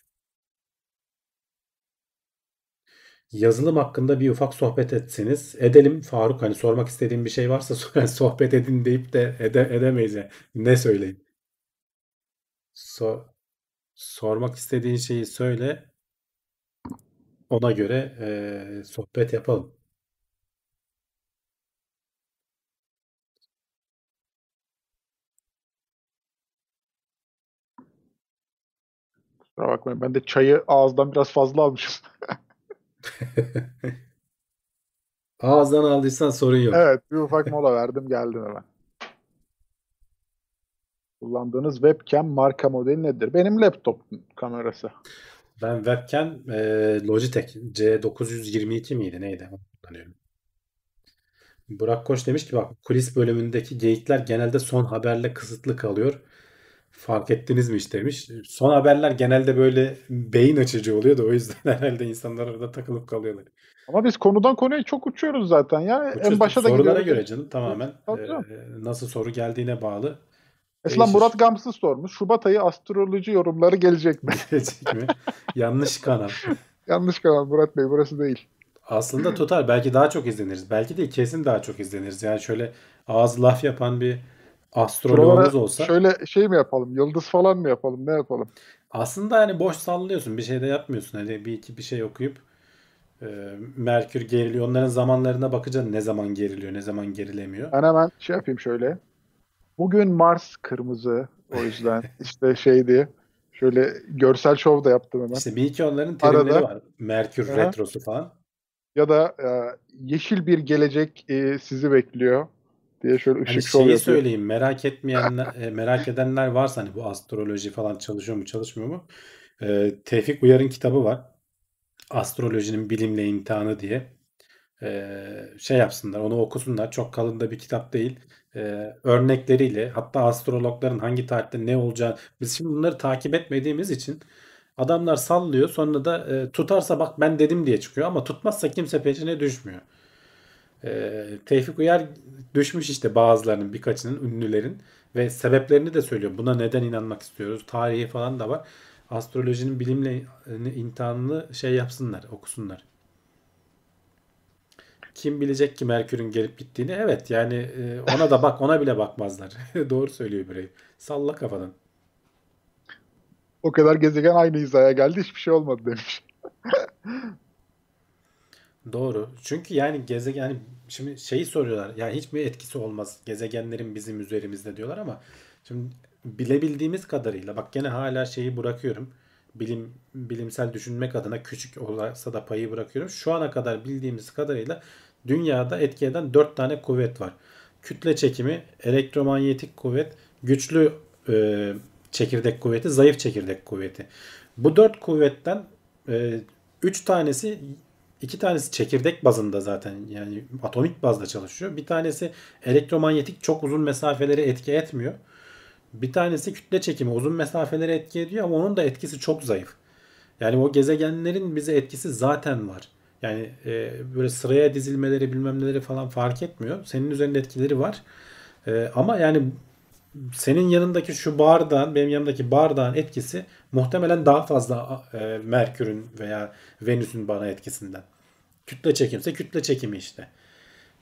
Yazılım hakkında bir ufak sohbet etseniz edelim Faruk hani sormak istediğim bir şey varsa <laughs> sohbet edin deyip de ede, edemeyiz yani. Ne söyleyeyim? So Sormak istediğin şeyi söyle. Ona göre eee, sohbet yapalım. Kusura bakmayın ben de çayı ağızdan biraz fazla almışım. <laughs> <laughs> Ağızdan aldıysan sorun yok. Evet bir ufak mola verdim geldim hemen. Kullandığınız webcam marka modeli nedir? Benim laptop kamerası. Ben webcam eee, Logitech C922 miydi neydi? Kullanıyorum. Burak Koç demiş ki bak kulis bölümündeki geyikler genelde son haberle kısıtlı kalıyor. Fark ettiniz mi hiç demiş. Son haberler genelde böyle beyin açıcı oluyor da o yüzden <laughs> herhalde insanlar orada takılıp kalıyorlar. Ama biz konudan konuya çok uçuyoruz zaten ya. En Uçuyorsun. başa da Sorulara gidiyoruz. göre canım tamamen eee, nasıl soru geldiğine bağlı Mesela değişir. Murat Gamsız sormuş. Şubat ayı astroloji yorumları gelecek mi? <laughs> Gelecek mi? Yanlış kanal. <laughs> Yanlış kanal Murat Bey burası değil. Aslında tutar. Belki daha çok izleniriz. Belki de kesin daha çok izleniriz. Yani şöyle ağız laf yapan bir astroloğumuz olsa. şöyle şey mi yapalım? Yıldız falan mı yapalım? Ne yapalım? Aslında hani boş sallıyorsun. Bir şey de yapmıyorsun. Hani bir iki bir şey okuyup e, Merkür geriliyor. Onların zamanlarına bakacaksın. Ne zaman geriliyor, ne zaman gerilemiyor. Ben hemen şey yapayım şöyle. Bugün Mars kırmızı. O yüzden <laughs> işte şeydi. Şöyle görsel şov da yaptım hemen. İşte bir iki onların terimleri Arada- var. Merkür Aha. retrosu falan. Ya da e, yeşil bir gelecek e, sizi bekliyor diye şöyle ışık Hani şov yapıyor. söyleyeyim. Merak etmeyenler, e, merak edenler varsa hani bu astroloji falan çalışıyor mu, çalışmıyor mu? E, Tevfik Uyar'ın kitabı var. Astrolojinin bilimle imtihanı diye. E, şey yapsınlar, onu okusunlar. Çok kalın da bir kitap değil. E, örnekleriyle hatta astrologların hangi tarihte ne olacağı biz şimdi bunları takip etmediğimiz için adamlar sallıyor. Sonra da e, tutarsa bak ben dedim diye çıkıyor ama tutmazsa kimse peşine düşmüyor. E, Tevfik Uyar düşmüş işte bazılarının birkaçının ünlülerin ve sebeplerini de söylüyor. Buna neden inanmak istiyoruz? Tarihi falan da var. Astrolojinin bilimle imtihanını şey yapsınlar, okusunlar. Kim bilecek ki Merkür'ün gelip gittiğini? Evet yani e, ona da bak ona bile bakmazlar. <laughs> Doğru söylüyor birey. Salla kafadan. O kadar gezegen aynı hizaya geldi hiçbir şey olmadı demiş. <laughs> Doğru. Çünkü yani gezegen yani şimdi şeyi soruyorlar. Ya hiç mi etkisi olmaz gezegenlerin bizim üzerimizde diyorlar ama şimdi bilebildiğimiz kadarıyla bak gene hala şeyi bırakıyorum. Bilim bilimsel düşünmek adına küçük olsa da payı bırakıyorum. Şu ana kadar bildiğimiz kadarıyla dünyada etki eden 4 tane kuvvet var. Kütle çekimi, elektromanyetik kuvvet, güçlü e, çekirdek kuvveti, zayıf çekirdek kuvveti. Bu dört kuvvetten 3 tanesi iki tanesi çekirdek bazında zaten yani atomik bazda çalışıyor. Bir tanesi elektromanyetik çok uzun mesafeleri etki etmiyor. Bir tanesi kütle çekimi uzun mesafeleri etki ediyor ama onun da etkisi çok zayıf. Yani o gezegenlerin bize etkisi zaten var. Yani e, böyle sıraya dizilmeleri bilmem neleri falan fark etmiyor. Senin üzerinde etkileri var. E, ama yani senin yanındaki şu bardağın, benim yanımdaki bardağın etkisi muhtemelen daha fazla e, Merkür'ün veya Venüs'ün bana etkisinden. Kütle çekimse kütle çekimi işte.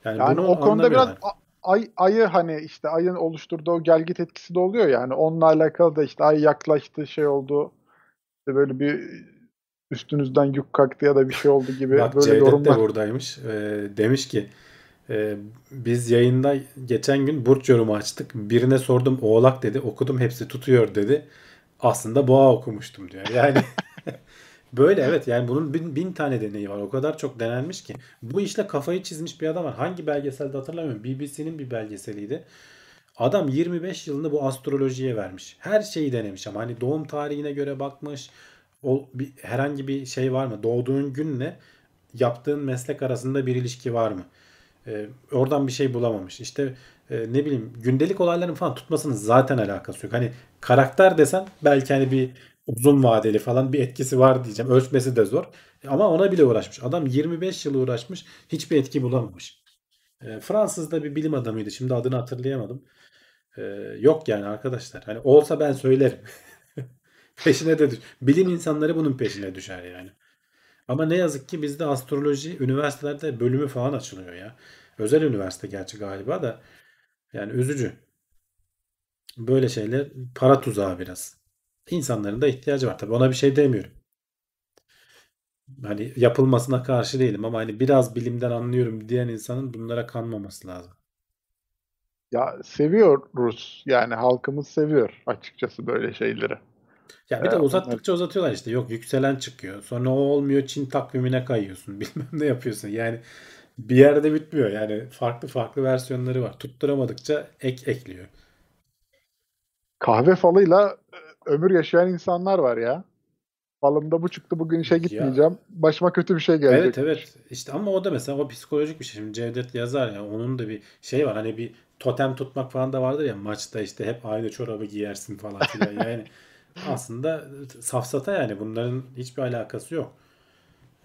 Yani, Yani bunu o konuda biraz ay, ayı hani işte ayın oluşturduğu o gelgit etkisi de oluyor yani onunla alakalı da işte ay yaklaştı şey oldu işte böyle bir üstünüzden yük kalktı ya da bir şey oldu gibi Bak böyle Cevdet de yorumlar. buradaymış. E, demiş ki e, biz yayında geçen gün burç yorumu açtık. Birine sordum oğlak dedi. Okudum hepsi tutuyor dedi. Aslında boğa okumuştum diyor. Yani <laughs> Böyle evet yani bunun bin, bin tane deneyi var. O kadar çok denenmiş ki. Bu işle kafayı çizmiş bir adam var. Hangi belgeselde hatırlamıyorum. BBC'nin bir belgeseliydi. Adam 25 yılını bu astrolojiye vermiş. Her şeyi denemiş ama hani doğum tarihine göre bakmış. O bir, herhangi bir şey var mı? Doğduğun günle yaptığın meslek arasında bir ilişki var mı? Ee, oradan bir şey bulamamış. İşte e, ne bileyim gündelik olayların falan tutmasının zaten alakası yok. Hani karakter desen belki hani bir uzun vadeli falan bir etkisi var diyeceğim. Ölçmesi de zor. Ama ona bile uğraşmış. Adam 25 yıl uğraşmış. Hiçbir etki bulamamış. E, Fransız da bir bilim adamıydı. Şimdi adını hatırlayamadım. E, yok yani arkadaşlar. Hani olsa ben söylerim. <laughs> peşine de düş. Bilim insanları bunun peşine düşer yani. Ama ne yazık ki bizde astroloji üniversitelerde bölümü falan açılıyor ya. Özel üniversite gerçi galiba da. Yani üzücü. Böyle şeyler para tuzağı biraz. İnsanların da ihtiyacı var tabii. Ona bir şey demiyorum. Hani yapılmasına karşı değilim ama hani biraz bilimden anlıyorum diyen insanın bunlara kanmaması lazım. Ya seviyoruz. Yani halkımız seviyor açıkçası böyle şeyleri. Ya bir de uzattıkça uzatıyorlar işte. Yok yükselen çıkıyor. Sonra o olmuyor Çin takvimine kayıyorsun. <laughs> Bilmem ne yapıyorsun. Yani bir yerde bitmiyor. Yani farklı farklı versiyonları var. Tutturamadıkça ek ekliyor. kahve falıyla e, ömür yaşayan insanlar var ya. Falımda bu çıktı bugün işe Ya gitmeyeceğim. Başıma kötü bir şey evet gelecekmiş. evet. İşte ama o da mesela o psikolojik bir şey. Şimdi Cevdet yazar ya onun da bir şey var. Hani bir totem tutmak falan da vardır ya maçta işte hep aynı çorabı giyersin falan filan. Yani <laughs> aslında safsata yani bunların hiçbir alakası yok.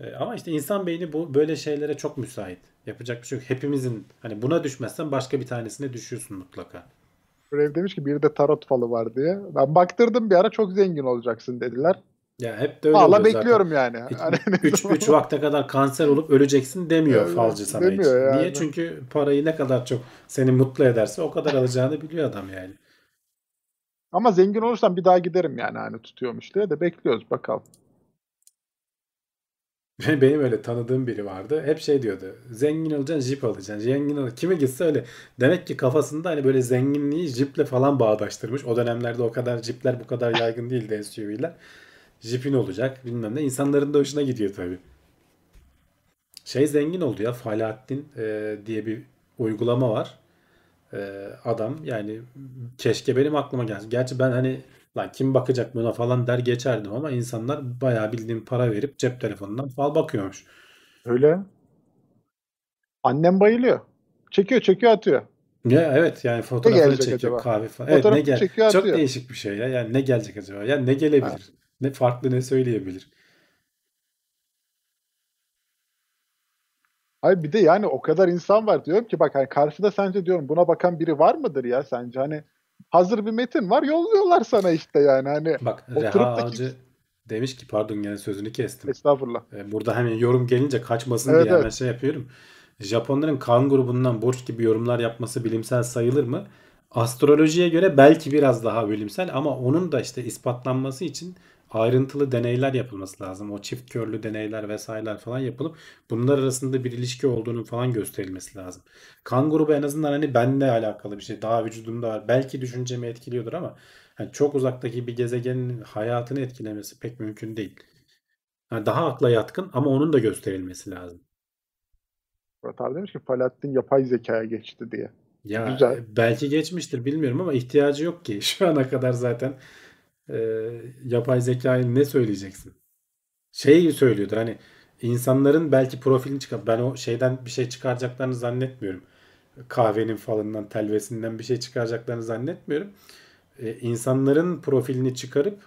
E, Ama işte insan beyni bu böyle şeylere çok müsait. Yapacak bir şey yok. Hepimizin hani buna düşmezsen başka bir tanesine düşüyorsun mutlaka. Brev demiş ki bir de tarot falı var diye. Ben baktırdım bir ara çok zengin olacaksın dediler. Ya hep de öyle Hala oluyor zaten. bekliyorum yani. Ne 3 zaman- 3 vakte kadar kanser olup öleceksin demiyor Evet, falcı sana hiç. demiyor yani. Niye? Çünkü parayı ne kadar çok seni mutlu ederse o kadar alacağını biliyor adam yani. Ama zengin olursam bir daha giderim yani hani tutuyormuş diye de bekliyoruz bakalım. <laughs> Benim öyle tanıdığım biri vardı. Hep şey diyordu. Zengin olacaksın, jip alacaksın. Zengin ol. Kime gitse öyle. Demek ki kafasında hani böyle zenginliği jiple falan bağdaştırmış. O dönemlerde o kadar jipler bu kadar yaygın değildi <laughs> SUV'ler. Jipin olacak bilmem ne. İnsanların da hoşuna gidiyor tabii. Şey zengin oldu ya. Falahattin e, diye bir uygulama var. E, adam yani keşke benim aklıma gelsin. Gerçi ben hani lan kim bakacak buna falan der geçerdim ama insanlar bayağı bildiğim para verip cep telefonundan fal bakıyormuş. Öyle. Annem bayılıyor. Çekiyor çekiyor atıyor. Ya evet yani fotoğrafını çekiyor acaba? kahve falan. Evet ne gel. çekiyor Çok atıyor. değişik bir şey ya. Yani ne gelecek acaba? Yani ne Ha. gelebilir? Ne farklı ne söyleyebilir? Hayır bir de yani o kadar insan var diyorum ki bak hani karşıda sence diyorum buna bakan biri var mıdır ya sence hani hazır bir metin var yolluyorlar sana işte yani hani Bak Reha Avcı kimse... demiş ki pardon yani sözünü kestim. Estağfurullah. E, Burada hani yorum gelince kaçmasın Evet diye evet. şey yapıyorum. Japonların kan grubundan borç gibi yorumlar yapması bilimsel sayılır mı? Astrolojiye göre belki biraz daha bilimsel ama onun da işte ispatlanması için ayrıntılı deneyler yapılması lazım. O çift körlü deneyler vesaireler falan yapılıp bunlar arasında bir ilişki olduğunu falan gösterilmesi lazım. Kan grubu en azından hani benle alakalı bir şey. Daha vücudumda var. Belki düşüncemi etkiliyordur ama hani çok uzaktaki bir gezegenin hayatını etkilemesi pek mümkün değil. Yani daha akla yatkın ama onun da gösterilmesi lazım. Murat abi demiş ki Falahattin yapay zekaya geçti diye. Ya Güzel. e, belki geçmiştir bilmiyorum ama ihtiyacı yok ki. <laughs> Şu ana kadar zaten e, yapay zekayı ne söyleyeceksin? Şey söylüyordur hani insanların belki profilini çıkar. Ben o şeyden bir şey çıkaracaklarını zannetmiyorum. Kahvenin falından, telvesinden bir şey çıkaracaklarını zannetmiyorum. E, insanların profilini çıkarıp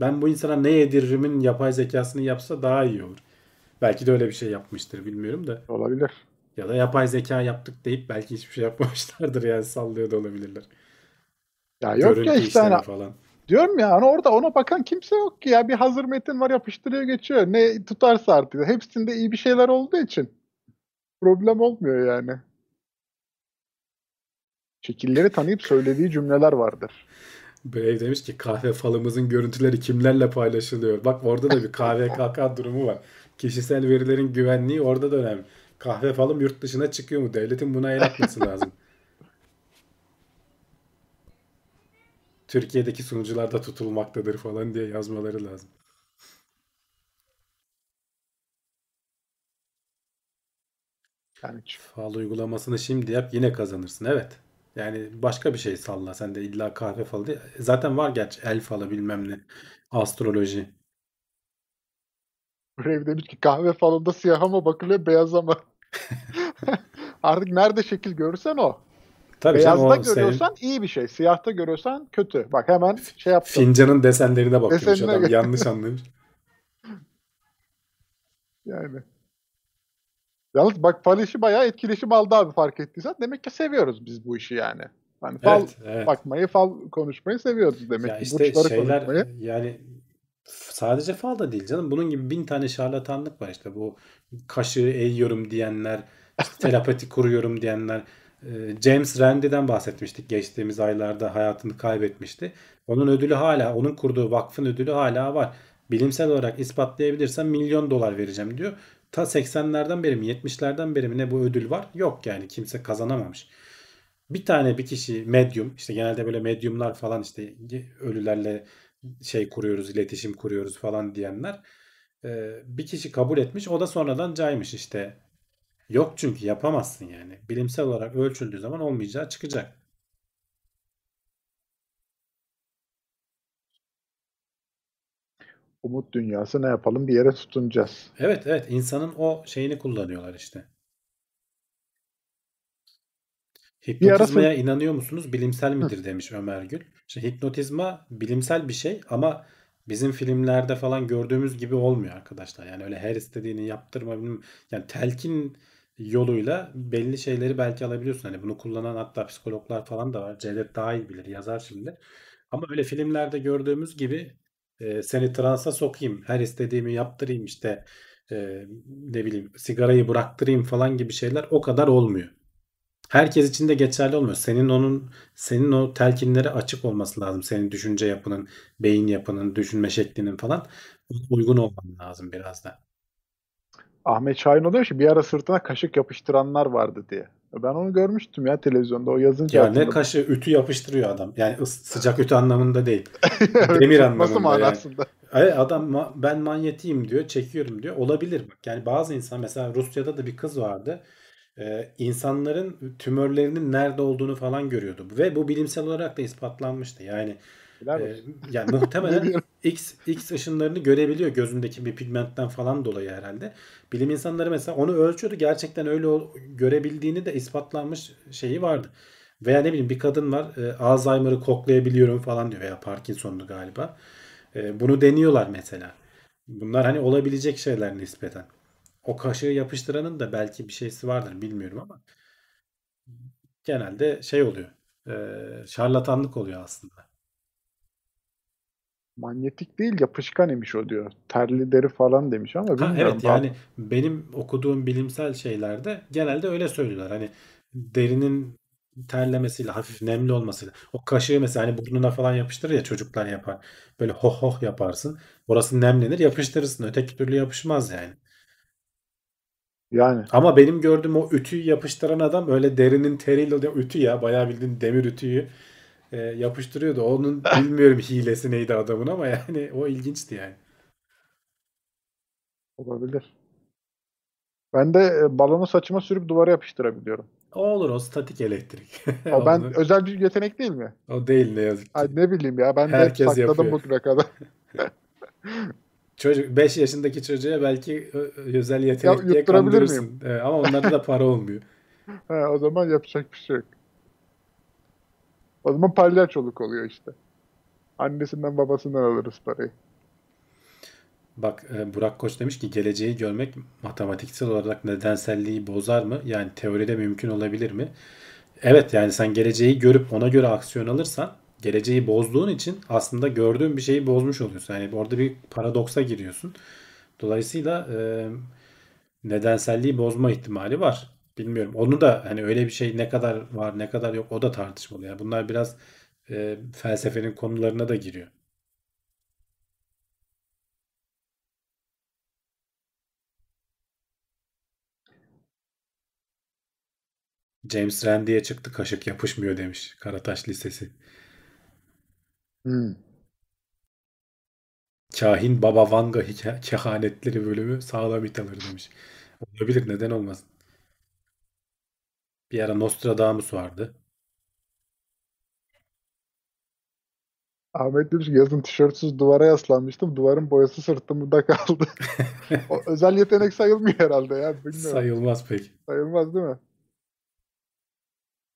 ben bu insana ne yediririmin yapay zekasını yapsa daha iyi olur. Belki de öyle bir şey yapmıştır bilmiyorum da. Olabilir. Ya da yapay zeka yaptık deyip belki hiçbir şey yapmamışlardır yani sallıyor da olabilirler. Ya yok ya Görüntü işte hani falan. Diyorum ya hani orada ona bakan kimse yok ki ya bir hazır metin var yapıştırıyor geçiyor. Ne tutarsa artık. Hepsinde iyi bir şeyler olduğu için problem olmuyor yani. Şekilleri tanıyıp söylediği cümleler vardır. Brave demiş ki kahve falımızın görüntüleri kimlerle paylaşılıyor? Bak orada da bir KVKK <laughs> durumu var. Kişisel verilerin güvenliği orada da önemli. Kahve falım yurt dışına çıkıyor mu? Devletin buna el atması lazım. Türkiye'deki sunucularda tutulmaktadır falan diye yazmaları lazım. Yani Fal uygulamasını şimdi yap yine kazanırsın. Evet. Yani başka bir şey salla. Sen de illa kahve falı değil. Zaten var gerçi el falı bilmem ne. Astroloji. Brave demiş ki kahve falında siyaha mı bakılıyor beyaza mı? <laughs> <laughs> Artık nerede şekil görürsen o. Tabii canım Beyazda senin görüyorsan iyi bir şey. Siyahta görüyorsan kötü. Bak hemen şey yaptım. fincanın desenlerine bakıyormuş Desenine adam. Yanlış anlamış. <laughs> Yani. Yalnız bak fal işi bayağı etkileşim aldı abi fark ettiysen. Demek ki seviyoruz biz bu işi yani. Hani fal Evet, evet. bakmayı, fal konuşmayı seviyoruz demek Ya ki. işte Burçları şeyler konuşmayı. yani sadece fal da değil canım. Bunun gibi bin tane şarlatanlık var işte. Bu kaşı eğiyorum diyenler, işte <laughs> telepati kuruyorum diyenler. E, James Randi'den bahsetmiştik. Geçtiğimiz aylarda hayatını kaybetmişti. Onun ödülü hala, onun kurduğu vakfın ödülü hala var. Bilimsel olarak ispatlayabilirsem milyon dolar vereceğim diyor. Ta 80'lerden beri mi 70'lerden beri mi ne bu ödül var? Yok yani kimse kazanamamış. Bir tane bir kişi medyum işte genelde böyle medyumlar falan işte ölülerle şey kuruyoruz, iletişim kuruyoruz falan diyenler e, bir kişi kabul etmiş. O da sonradan caymış işte. Yok çünkü yapamazsın yani. Bilimsel olarak ölçüldüğü zaman olmayacağı çıkacak. Umut dünyası ne yapalım bir yere tutunacağız. Evet evet insanın o şeyini kullanıyorlar işte. Hipnotizmaya inanıyor musunuz? Bilimsel midir demiş Ömer Gül. İşte hipnotizma bilimsel bir şey ama bizim filmlerde falan gördüğümüz gibi olmuyor arkadaşlar. Yani öyle her istediğini yaptırma yani telkin yoluyla belli şeyleri belki alabiliyorsun. Hani bunu kullanan hatta psikologlar falan da var. Cevdet daha iyi bilir, yazar şimdi. Ama öyle filmlerde gördüğümüz gibi e, seni transa sokayım, her istediğimi yaptırayım işte e, ne bileyim sigarayı bıraktırayım falan gibi şeyler o kadar olmuyor. Herkes için de geçerli olmuyor. Senin onun senin o telkinlere açık olması lazım. Senin düşünce yapının, beyin yapının, düşünme şeklinin falan uygun olman lazım biraz da. Ahmet Şahin oluyor ki bir ara sırtına kaşık yapıştıranlar vardı diye. Ben onu görmüştüm ya televizyonda o yazınca. Ya ne kaşı ütü yapıştırıyor adam. Yani sıcak ütü anlamında değil. <laughs> Demir anlamında. manasında. Yani. Adam ben manyetiyim diyor, çekiyorum diyor. Olabilir bak. Yani bazı insan mesela Rusya'da da bir kız vardı. Ee, insanların tümörlerinin nerede olduğunu falan görüyordu. Ve bu bilimsel olarak da ispatlanmıştı. Yani e, yani muhtemelen <laughs> X X ışınlarını görebiliyor gözündeki bir pigmentten falan dolayı herhalde. Bilim insanları mesela onu ölçüyordu. Gerçekten öyle görebildiğini de ispatlanmış şeyi vardı. Veya ne bileyim bir kadın var e, Alzheimer'ı koklayabiliyorum falan diyor veya Parkinson'lu galiba. E, bunu deniyorlar mesela. Bunlar hani olabilecek şeyler nispeten. O kaşığı yapıştıranın da belki bir şeysi vardır bilmiyorum ama genelde şey oluyor. E, şarlatanlık oluyor aslında. Manyetik değil yapışkan imiş o diyor. Terli deri falan demiş ama bilmiyorum. Ha, evet yani benim okuduğum bilimsel şeylerde genelde öyle söylüyorlar. Hani derinin terlemesiyle hafif nemli olmasıyla. O kaşığı mesela hani burnuna falan yapıştırır ya çocuklar yapar. Böyle hoh hoh yaparsın. Orası nemlenir yapıştırırsın. Öteki türlü yapışmaz yani. Yani. Ama benim gördüğüm o ütüyü yapıştıran adam öyle derinin teriyle ütü ya. Bayağı bildiğin demir ütüyü e, yapıştırıyordu. Onun <laughs> bilmiyorum hilesi neydi adamın ama yani o ilginçti yani. Olabilir. Ben de e, balonu saçıma sürüp duvara yapıştırabiliyorum. O olur o statik elektrik. o <laughs> ben özel bir yetenek değil mi? O değil ne yazık ki. Ay ne bileyim ya ben Herkes de sakladım yapıyor. bugüne kadar. <laughs> Çocuk 5 yaşındaki çocuğa belki özel yetenek ya, diye kandırırsın. Miyim? Evet, ama onlarda da para olmuyor. He, o zaman yapacak bir şey yok. O zaman palyaçoluk oluyor işte. Annesinden babasından alırız parayı. Bak e, Burak Koç demiş ki geleceği görmek matematiksel olarak nedenselliği bozar mı? Yani teoride mümkün olabilir mi? Evet yani sen geleceği görüp ona göre aksiyon alırsan geleceği bozduğun için aslında gördüğün bir şeyi bozmuş oluyorsun. Yani orada bir paradoksa giriyorsun. Dolayısıyla e, nedenselliği bozma ihtimali var. Bilmiyorum. Onu da hani öyle bir şey ne kadar var ne kadar yok o da tartışmalı. Yani bunlar biraz e, felsefenin konularına da giriyor. James Randi'ye çıktı kaşık yapışmıyor demiş Karataş Lisesi. Hmm. Kahin Baba Vanga kehanetleri bölümü sağlam it alır demiş. Olabilir neden olmasın. Bir ara Nostradamus vardı. Ahmet demiş ki yazın tişörtsüz duvara yaslanmıştım. Duvarın boyası sırtımda kaldı. <laughs> o özel yetenek sayılmıyor herhalde ya. Bilmiyorum. Sayılmaz pek. Sayılmaz değil mi?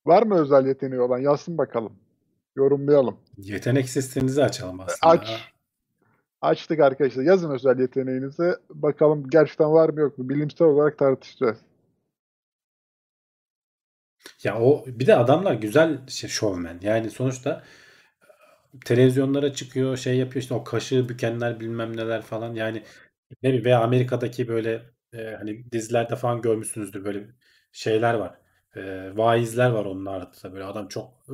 Var mı özel yeteneği olan? Yazsın bakalım. Yorumlayalım. Yetenek sisteminizi açalım aslında. Aç. Açtık arkadaşlar. Yazın özel yeteneğinizi. Bakalım gerçekten var mı yok mu? Bilimsel olarak tartışacağız. Ya o bir de adamlar güzel şey, şovmen. Yani sonuçta televizyonlara çıkıyor, şey yapıyor işte o kaşığı bükenler bilmem neler falan. Yani ne bileyim veya Amerika'daki böyle e, hani dizilerde falan görmüşsünüzdür böyle şeyler var. e, vaizler var onun ardında. Böyle adam çok e,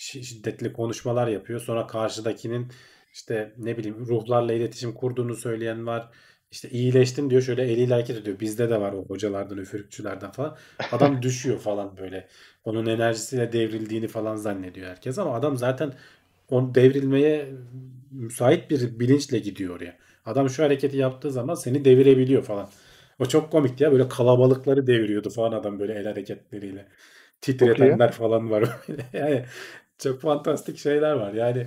şi- şiddetli konuşmalar yapıyor. Sonra karşıdakinin işte ne bileyim ruhlarla iletişim kurduğunu söyleyen var. İşte iyileştin diyor şöyle eliyle hareket ediyor. Bizde de var o hocalardan, üfürükçülerden falan. Adam <laughs> düşüyor falan böyle. Onun enerjisiyle devrildiğini falan zannediyor herkes ama adam zaten onu devrilmeye müsait bir bilinçle gidiyor oraya. Adam şu hareketi yaptığı zaman seni devirebiliyor falan. O çok komikti ya. Böyle kalabalıkları deviriyordu falan adam böyle el hareketleriyle. Titretenler falan var. <laughs> Yani çok fantastik şeyler var. Yani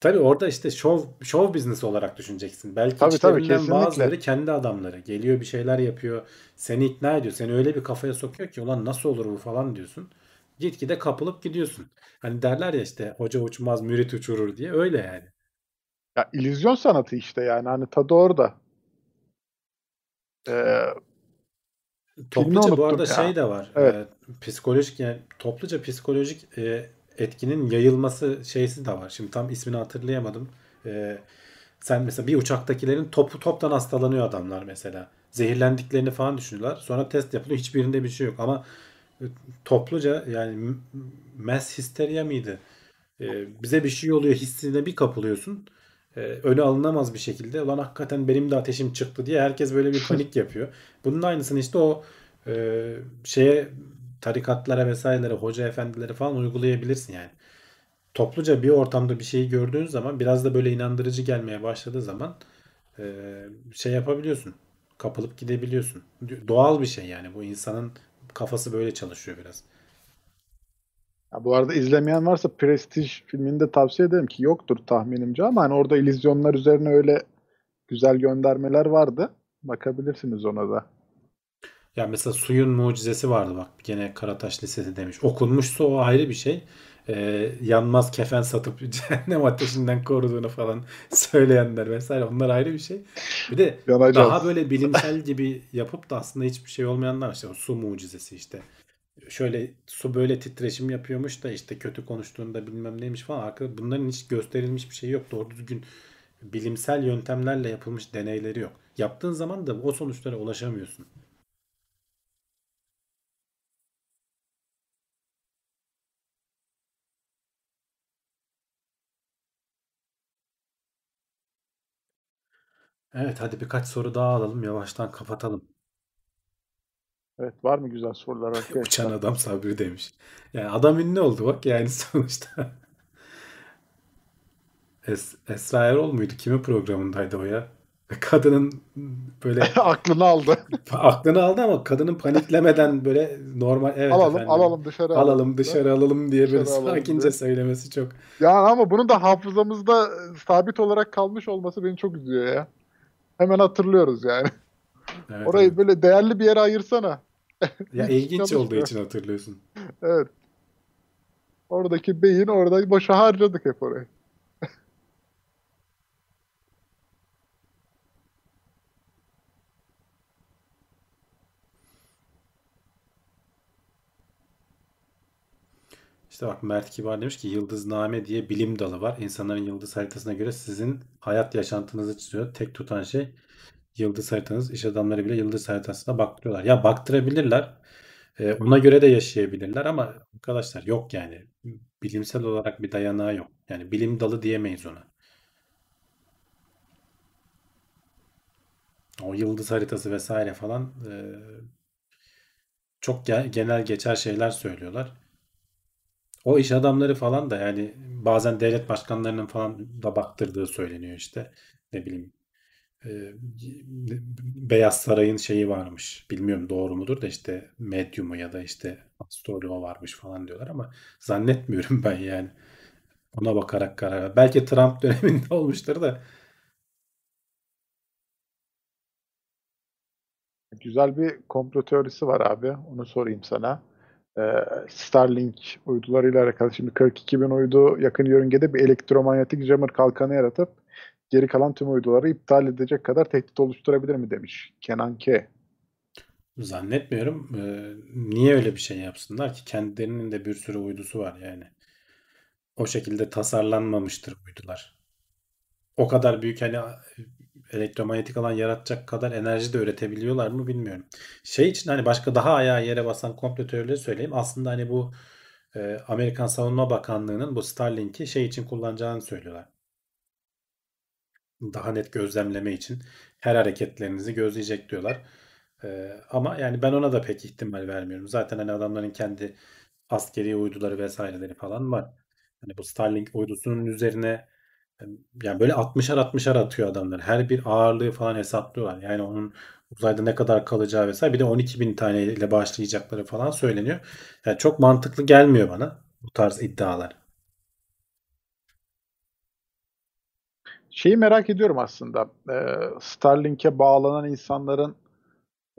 tabii orada işte şov şov business olarak düşüneceksin. Belki Tabii tabii kesinlikle. bazıları kendi adamları. Geliyor bir şeyler yapıyor. Seni ikna ediyor. Seni öyle bir kafaya sokuyor ki ulan nasıl olur bu falan diyorsun. Gitgide kapılıp gidiyorsun. Hani derler ya işte hoca uçmaz mürit uçurur diye. Öyle yani. Ya illüzyon sanatı işte yani hani tadı orada. Ee, Topluca bu arada ya. şey de var. Evet. e, psikolojik yani topluca psikolojik e, etkinin yayılması şeysi de var. Şimdi tam ismini hatırlayamadım. E, sen mesela bir uçaktakilerin topu toptan hastalanıyor adamlar mesela. Zehirlendiklerini falan düşünüyorlar. Sonra test yapılıyor. Hiçbirinde bir şey yok. Ama e, topluca yani mass hysteria mıydı? E, bize bir şey oluyor hissine bir kapılıyorsun. E, önü alınamaz bir şekilde. Ulan hakikaten benim de ateşim çıktı diye herkes böyle bir panik yapıyor. Bunun aynısını işte o e, şeye tarikatlara vesairelere, hoca efendilere falan uygulayabilirsin yani. Topluca bir ortamda bir şeyi gördüğün zaman biraz da böyle inandırıcı gelmeye başladığı zaman e, şey yapabiliyorsun. Kapılıp gidebiliyorsun. Doğal bir şey yani. Bu insanın kafası böyle çalışıyor biraz. Ya bu arada izlemeyen varsa Prestige filmini de tavsiye ederim ki yoktur tahminimce ama hani orada illüzyonlar üzerine öyle güzel göndermeler vardı. Bakabilirsiniz ona da. Ya mesela suyun mucizesi vardı bak gene Karataş Lisesi demiş. Okunmuşsa o ayrı bir şey. Ee, yanmaz kefen satıp <laughs> cehennem ateşinden koruduğunu falan söyleyenler vesaire onlar ayrı bir şey. Bir de Yanacağız. daha böyle bilimsel gibi yapıp da aslında hiçbir şey olmayanlar. İşte su mucizesi işte. Şöyle su böyle titreşim yapıyormuş da işte kötü konuştuğunda bilmem neymiş falan. Arkada bunların hiç gösterilmiş bir şey yok. Doğru düzgün bilimsel yöntemlerle yapılmış deneyleri yok. Yaptığın zaman da o sonuçlara ulaşamıyorsun. Evet hadi birkaç soru daha alalım yavaştan kapatalım. Evet var mı güzel sorular Uçan arkadaşlar? adam Sabri demiş. Yani adam ünlü oldu bak yani <laughs> sonuçta. Es Esra Erol muydu? Kimin programındaydı o ya? Kadının böyle <laughs> Aklını aldı. aklını aldı ama kadının paniklemeden böyle normal evet Alalım efendim alalım dışarı alalım. alalım dışarı alalım diye böyle Dışarı alalım sakince diye. söylemesi çok Yani ama bunun da hafızamızda sabit olarak kalmış olması beni çok üzüyor ya. Hemen hatırlıyoruz yani. <laughs> evet Orayı evet. böyle değerli bir yere ayırsana. Ya <laughs> ilginç olduğu için hatırlıyorsun. Evet. Oradaki beyin orada boşa harcadık hep orayı. İşte bak Mert Kibar demiş ki Yıldızname diye bilim dalı var. İnsanların yıldız haritasına göre sizin hayat yaşantınızı çiziyor. Tek tutan şey yıldız haritanız. İş adamları bile yıldız haritasına baktırıyorlar. Ya baktırabilirler. Ee, ona göre de yaşayabilirler ama arkadaşlar yok yani. Bilimsel olarak bir dayanağı yok. Yani bilim dalı diyemeyiz ona. O yıldız haritası vesaire falan e, çok ge- genel geçer şeyler söylüyorlar. O iş adamları falan da yani bazen devlet başkanlarının falan da baktırdığı söyleniyor işte. Ne bileyim e, Beyaz Saray'ın şeyi varmış. Bilmiyorum doğru mudur da işte medyumu ya da işte astroloğu varmış falan diyorlar ama zannetmiyorum <laughs> ben yani. Ona bakarak karar. Belki Trump <laughs> döneminde olmuştur da Güzel bir komplo teorisi var abi. Onu sorayım sana. Ee, Starlink uydularıyla alakalı. Şimdi 42 bin uydu yakın yörüngede bir elektromanyetik jammer kalkanı yaratıp geri kalan tüm uyduları iptal edecek kadar tehdit oluşturabilir mi demiş Kenan K. zannetmiyorum. E, niye öyle bir şey yapsınlar ki? Kendilerinin de bir sürü uydusu var yani. O şekilde tasarlanmamıştır uydular. O kadar büyük hani elektromanyetik alan yaratacak kadar enerji de üretebiliyorlar mı bilmiyorum. Şey için hani başka daha ayağı yere basan komplo teorileri söyleyeyim. Aslında hani bu e, Amerikan Savunma Bakanlığı'nın bu Starlink'i şey için kullanacağını söylüyorlar. Daha net gözlemleme için her hareketlerinizi gözleyecek diyorlar. E, ama yani ben ona da pek ihtimal vermiyorum. Zaten hani adamların kendi askeri uyduları vesaireleri falan var. Hani bu Starlink uydusunun üzerine yani böyle 60'ar 60'ar atıyor adamlar. Her bir ağırlığı falan hesaplıyorlar. Yani onun uzayda ne kadar kalacağı vesaire. Bir de 12 bin tane ile başlayacakları falan söyleniyor. Yani çok mantıklı gelmiyor bana bu tarz iddialar. Şeyi merak ediyorum aslında. Ee, Starlink'e bağlanan insanların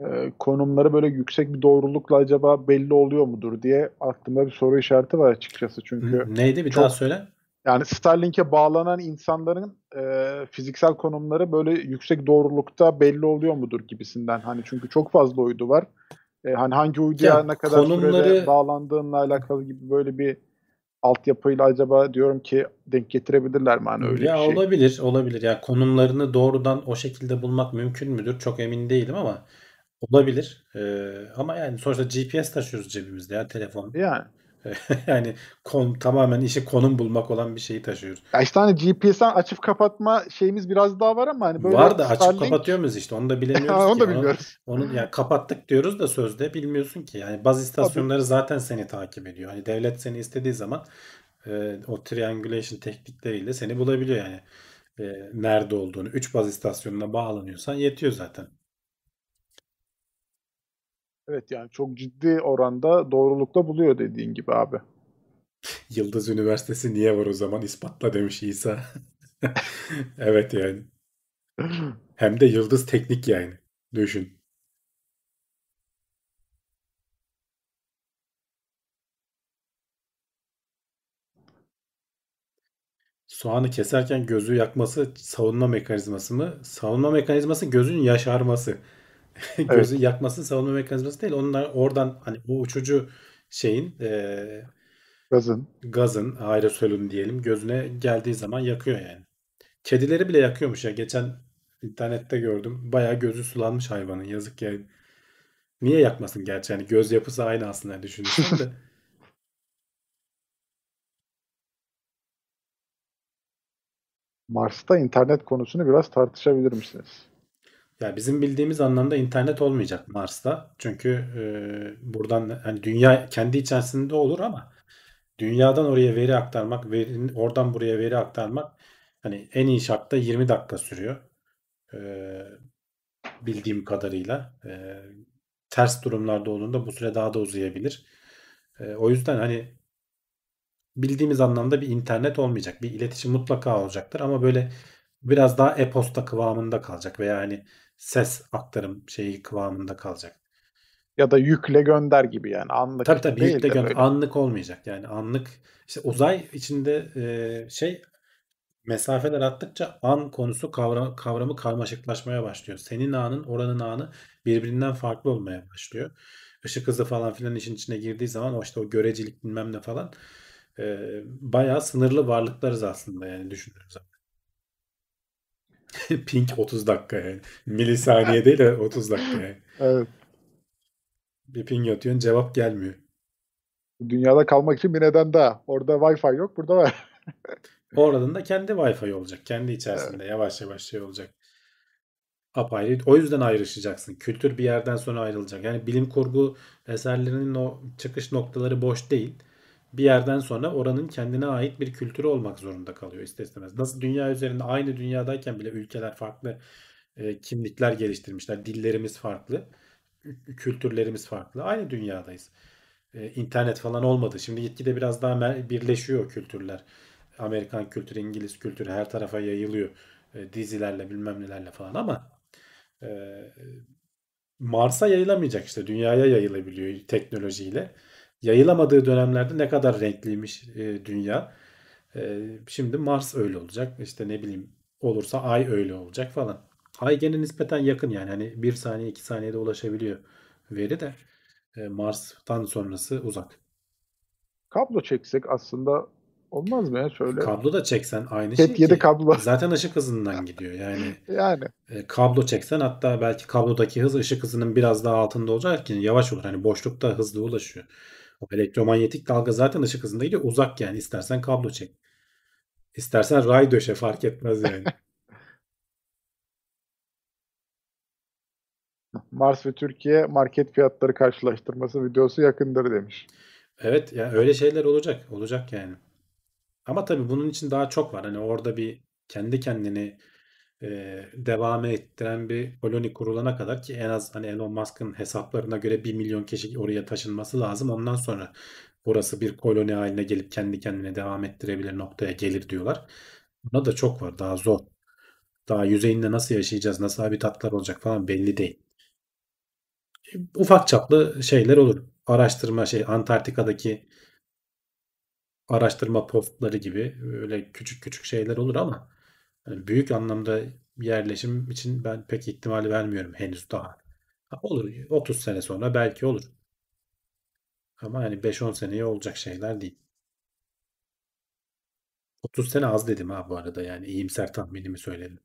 e, konumları böyle yüksek bir doğrulukla acaba belli oluyor mudur diye aklımda bir soru işareti var açıkçası. Çünkü Neydi bir çok- daha söyle. Yani Starlink'e bağlanan insanların e, fiziksel konumları böyle yüksek doğrulukta belli oluyor mudur gibisinden. Hani çünkü çok fazla uydu var. E, hani hangi uyduya Ya ne kadar konumları- sürede bağlandığınla alakalı gibi böyle bir altyapıyla acaba diyorum ki denk getirebilirler mi hani öyle ya bir şey. olabilir, olabilir. Ya konumlarını doğrudan o şekilde bulmak mümkün müdür? Çok emin değilim ama olabilir. Ee, ama yani sonuçta GPS taşıyoruz cebimizde ya telefon. Yani. <laughs> yani kon, tamamen işi konum bulmak olan bir şeyi taşıyoruz. Ya işte hani GPS'ten açıp kapatma şeyimiz biraz daha var ama hani böyle Var da açıp Starlink- kapatıyor muyuz işte onu da <laughs> bilemiyoruz onu ki. da Onu- bilmiyoruz. Onu yani kapattık diyoruz da sözde bilmiyorsun ki. Yani baz istasyonları zaten seni takip ediyor. Hani devlet seni istediği zaman e, o triangulation teknikleriyle seni bulabiliyor yani. E, nerede olduğunu. 3 baz istasyonuna bağlanıyorsan yetiyor zaten. Evet yani çok ciddi oranda doğrulukla buluyor dediğin gibi abi. Yıldız Üniversitesi niye var o zaman? İspatla demiş İsa. <laughs> Evet yani. Hem de Yıldız Teknik yani. Düşün. Soğanı keserken gözü yakması savunma mekanizması mı? Savunma mekanizması gözün yaşarması. <laughs> Gözü yakması savunma mekanizması değil. Onlar oradan hani bu uçucu şeyin eee, Gazın. gazın, aerosolün diyelim gözüne geldiği zaman yakıyor yani. Kedileri bile yakıyormuş ya. Geçen internette gördüm. Bayağı gözü sulanmış hayvanın. Yazık yani. Niye yakmasın gerçi? Yani göz yapısı aynı aslında düşünürsen de. <laughs> Mars'ta internet konusunu biraz tartışabilir misiniz? Ya bizim bildiğimiz anlamda internet olmayacak Mars'ta. Çünkü e, buradan hani dünya kendi içerisinde olur ama dünyadan oraya veri aktarmak, verinin oradan buraya veri aktarmak hani en iyi şartta 20 dakika sürüyor. E, bildiğim kadarıyla. E, ters durumlarda olduğunda bu süre daha da uzayabilir. E, o yüzden hani bildiğimiz anlamda bir internet olmayacak. Bir iletişim mutlaka olacaktır ama böyle biraz daha e-posta kıvamında kalacak veya hani ses aktarım şeyi kıvamında kalacak. Ya da yükle gönder gibi yani anlık Tabii tabii değil yükle de gön- böyle. anlık olmayacak. Yani anlık işte uzay içinde e, şey mesafeler attıkça an konusu kavram, kavramı karmaşıklaşmaya başlıyor. Senin anın oranın anı birbirinden farklı olmaya başlıyor. Işık hızı falan filan işin içine girdiği zaman o işte o görecilik bilmem ne falan e, bayağı sınırlı varlıklarız aslında yani düşündüğünüz zaman. <laughs> Ping 30 dakika yani. Milisaniye değil de 30 dakika yani. Evet. Bir ping atıyorsun cevap gelmiyor. Dünyada kalmak için bir neden daha. Orada Wi-Fi yok, burada var. <laughs> Oradan da kendi Wi-Fi olacak. Kendi içerisinde yavaş yavaş şey olacak. Apayrı. O yüzden ayrışacaksın. Kültür bir yerden sonra ayrılacak. Yani bilim kurgu eserlerinin o çıkış noktaları boş değil. Bir yerden sonra oranın kendine ait bir kültürü olmak zorunda kalıyor ister istemez. Nasıl dünya üzerinde aynı dünyadayken bile ülkeler farklı e, kimlikler geliştirmişler. Dillerimiz farklı. Kültürlerimiz farklı. Aynı dünyadayız. E, internet falan olmadı. Şimdi gitgide biraz daha birleşiyor kültürler. Amerikan kültürü, İngiliz kültürü her tarafa yayılıyor. E, dizilerle bilmem nelerle falan ama e, Mars'a yayılamayacak işte. Dünyaya yayılabiliyor teknolojiyle. Yayılamadığı dönemlerde ne kadar renkliymiş e, dünya. E, şimdi Mars öyle olacak. İşte ne bileyim olursa Ay öyle olacak falan. Ay gene nispeten yakın yani. Hani bir saniye iki saniyede ulaşabiliyor veri de. E, Mars'tan sonrası uzak. Kablo çeksek aslında Olmaz mı ya şöyle? Kablo da çeksen aynı Cat şey 7 ki. kablo. <laughs> Zaten ışık hızından gidiyor. Yani Yani e, kablo çeksen hatta belki kablodaki hız ışık hızının biraz daha altında olacak ki yavaş olur. Hani boşlukta hızlı ulaşıyor. Elektromanyetik dalga zaten ışık hızında gidiyor. Uzak yani. İstersen kablo çek. İstersen ray döşe fark etmez yani. <laughs> Mars ve Türkiye market fiyatları karşılaştırması videosu yakındır demiş. Evet yani öyle şeyler olacak. Olacak yani. Ama tabii bunun için daha çok var. Hani orada bir kendi kendini e, devam ettiren bir koloni kurulana kadar ki en az hani Elon Musk'ın hesaplarına göre 1 milyon kişi oraya taşınması lazım. Ondan sonra burası bir koloni haline gelip kendi kendine devam ettirebilir noktaya gelir diyorlar. Buna da çok var. Daha zor. Daha yüzeyinde nasıl yaşayacağız, nasıl habitatlar olacak falan belli değil. E, Ufak çaplı şeyler olur. Araştırma şey Antarktika'daki araştırma postları gibi öyle küçük küçük şeyler olur ama hani büyük anlamda yerleşim için ben pek ihtimal vermiyorum henüz daha. Ha, olur 30 sene sonra belki olur. Ama yani 5-10 seneye olacak şeyler değil. 30 sene az dedim ha bu arada yani iyimser tahminimi söyledim.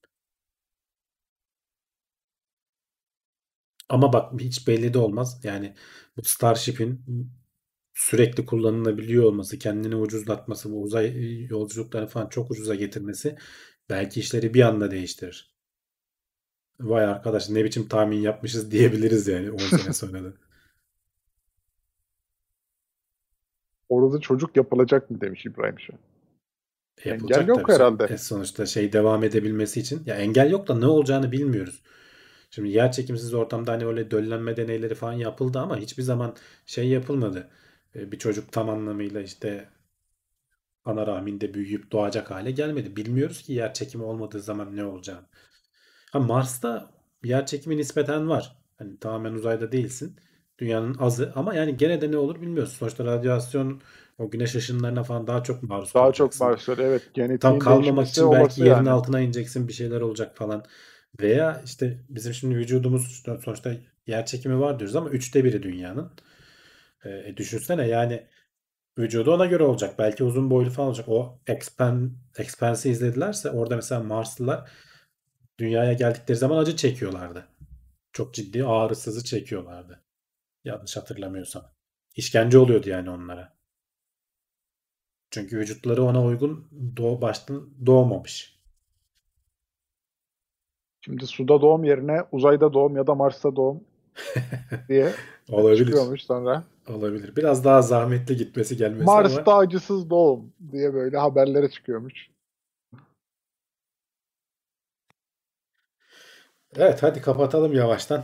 Ama bak hiç belli de olmaz. Yani bu Starship'in sürekli kullanılabiliyor olması, kendini ucuzlatması, bu uzay yolculuklarını falan çok ucuza getirmesi belki işleri bir anda değiştirir. Vay arkadaş ne biçim tahmin yapmışız diyebiliriz yani 10 sene <laughs> sonra da. Orada çocuk yapılacak mı demiş İbrahim şu an. Yapılacak Engel yok tabii. herhalde. E, sonuçta şey devam edebilmesi için. Ya engel yok da ne olacağını bilmiyoruz. Şimdi yer çekimsiz ortamda hani öyle döllenme deneyleri falan yapıldı ama hiçbir zaman şey yapılmadı. E, Bir çocuk tam anlamıyla işte ana rahminde büyüyüp doğacak hale gelmedi. Bilmiyoruz ki yer çekimi olmadığı zaman ne olacağını. Ha Mars'ta yer çekimi nispeten var. Hani tamamen uzayda değilsin. Dünyanın azı ama yani gene de ne olur bilmiyoruz. Sonuçta radyasyon o güneş ışınlarına falan daha çok maruz Daha çok kalacaksın. marşlar evet Tam genetiğin kalmamak değişmesi için belki yerin yani. altına ineceksin bir şeyler olacak falan. Veya işte bizim şimdi vücudumuz sonuçta yer çekimi var diyoruz ama üçte biri dünyanın. E, düşünsene yani vücudu ona göre olacak. Belki uzun boylu falan olacak. O Expan, Expanse'i izledilerse orada mesela Marslılar dünyaya geldikleri zaman acı çekiyorlardı. Çok ciddi ağrısızı çekiyorlardı. Yanlış hatırlamıyorsam. İşkence oluyordu yani onlara. Çünkü vücutları ona uygun doğ baştan doğmamış. Şimdi suda doğum yerine uzayda doğum ya da Mars'ta doğum <laughs> diye Olabilir. çıkıyormuş sonra. Olabilir. Biraz daha zahmetli gitmesi gelmesi Mars'ta ama acısız doğum diye böyle haberlere çıkıyormuş. evet hadi kapatalım yavaştan.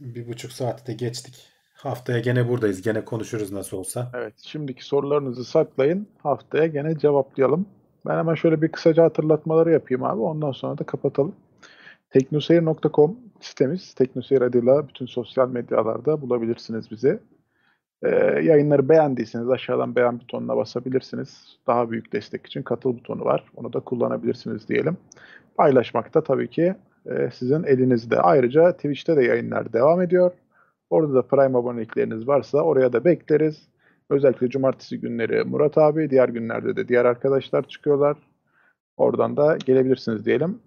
Bir buçuk saati de geçtik. Haftaya gene buradayız. Gene konuşuruz nasıl olsa. Evet, şimdiki sorularınızı saklayın. Haftaya gene cevaplayalım. Ben hemen şöyle bir kısaca hatırlatmaları yapayım abi. Ondan sonra da kapatalım. Teknoseyir.com sitemiz. Teknoseyir adıyla bütün sosyal medyalarda bulabilirsiniz bizi. Ee, yayınları beğendiyseniz aşağıdan beğen butonuna basabilirsiniz. Daha büyük destek için katıl butonu var. Onu da kullanabilirsiniz diyelim. Paylaşmak da tabii ki e, sizin elinizde. Ayrıca Twitch'te de yayınlar devam ediyor. Orada da Prime abonelikleriniz varsa oraya da bekleriz. Özellikle cumartesi günleri Murat abi, diğer günlerde de diğer arkadaşlar çıkıyorlar. Oradan da gelebilirsiniz diyelim.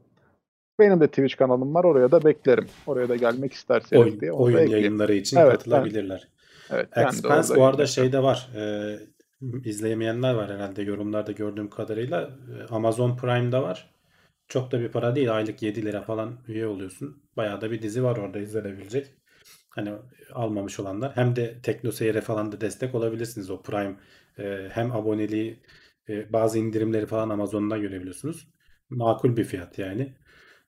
Benim de Twitch kanalım var. Oraya da beklerim. Oraya da gelmek isterseniz Oyun, diye. onu oyun yayınları için Evet, katılabilirler. Evet, Expense bu arada şeyde var. E, izleyemeyenler var herhalde yorumlarda gördüğüm kadarıyla. Amazon Prime'da var. Çok da bir para değil. Aylık 7 lira falan üye oluyorsun. Bayağı da bir dizi var orada izlenebilecek. Hani almamış olanlar hem de Tekno Seyir'e falan da destek olabilirsiniz. O Prime e, hem aboneliği e, bazı indirimleri falan Amazon'dan görebiliyorsunuz. Makul bir fiyat yani.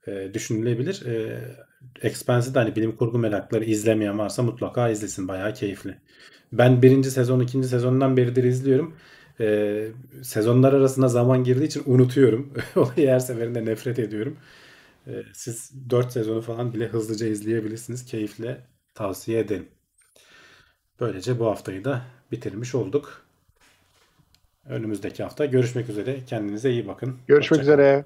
E, düşünülebilir. E, Expanse'i de hani bilim kurgu merakları izlemeyen varsa mutlaka izlesin. Bayağı keyifli. Ben birinci sezon, ikinci sezondan beridir izliyorum. E, sezonlar arasında zaman girdiği için unutuyorum. <laughs> Olayı her seferinde nefret ediyorum. E, siz 4 sezonu falan bile hızlıca izleyebilirsiniz. Keyifle tavsiye ederim. Böylece bu haftayı da bitirmiş olduk. Önümüzdeki hafta görüşmek üzere. Kendinize iyi bakın. Görüşmek Hoşça kalın. üzere.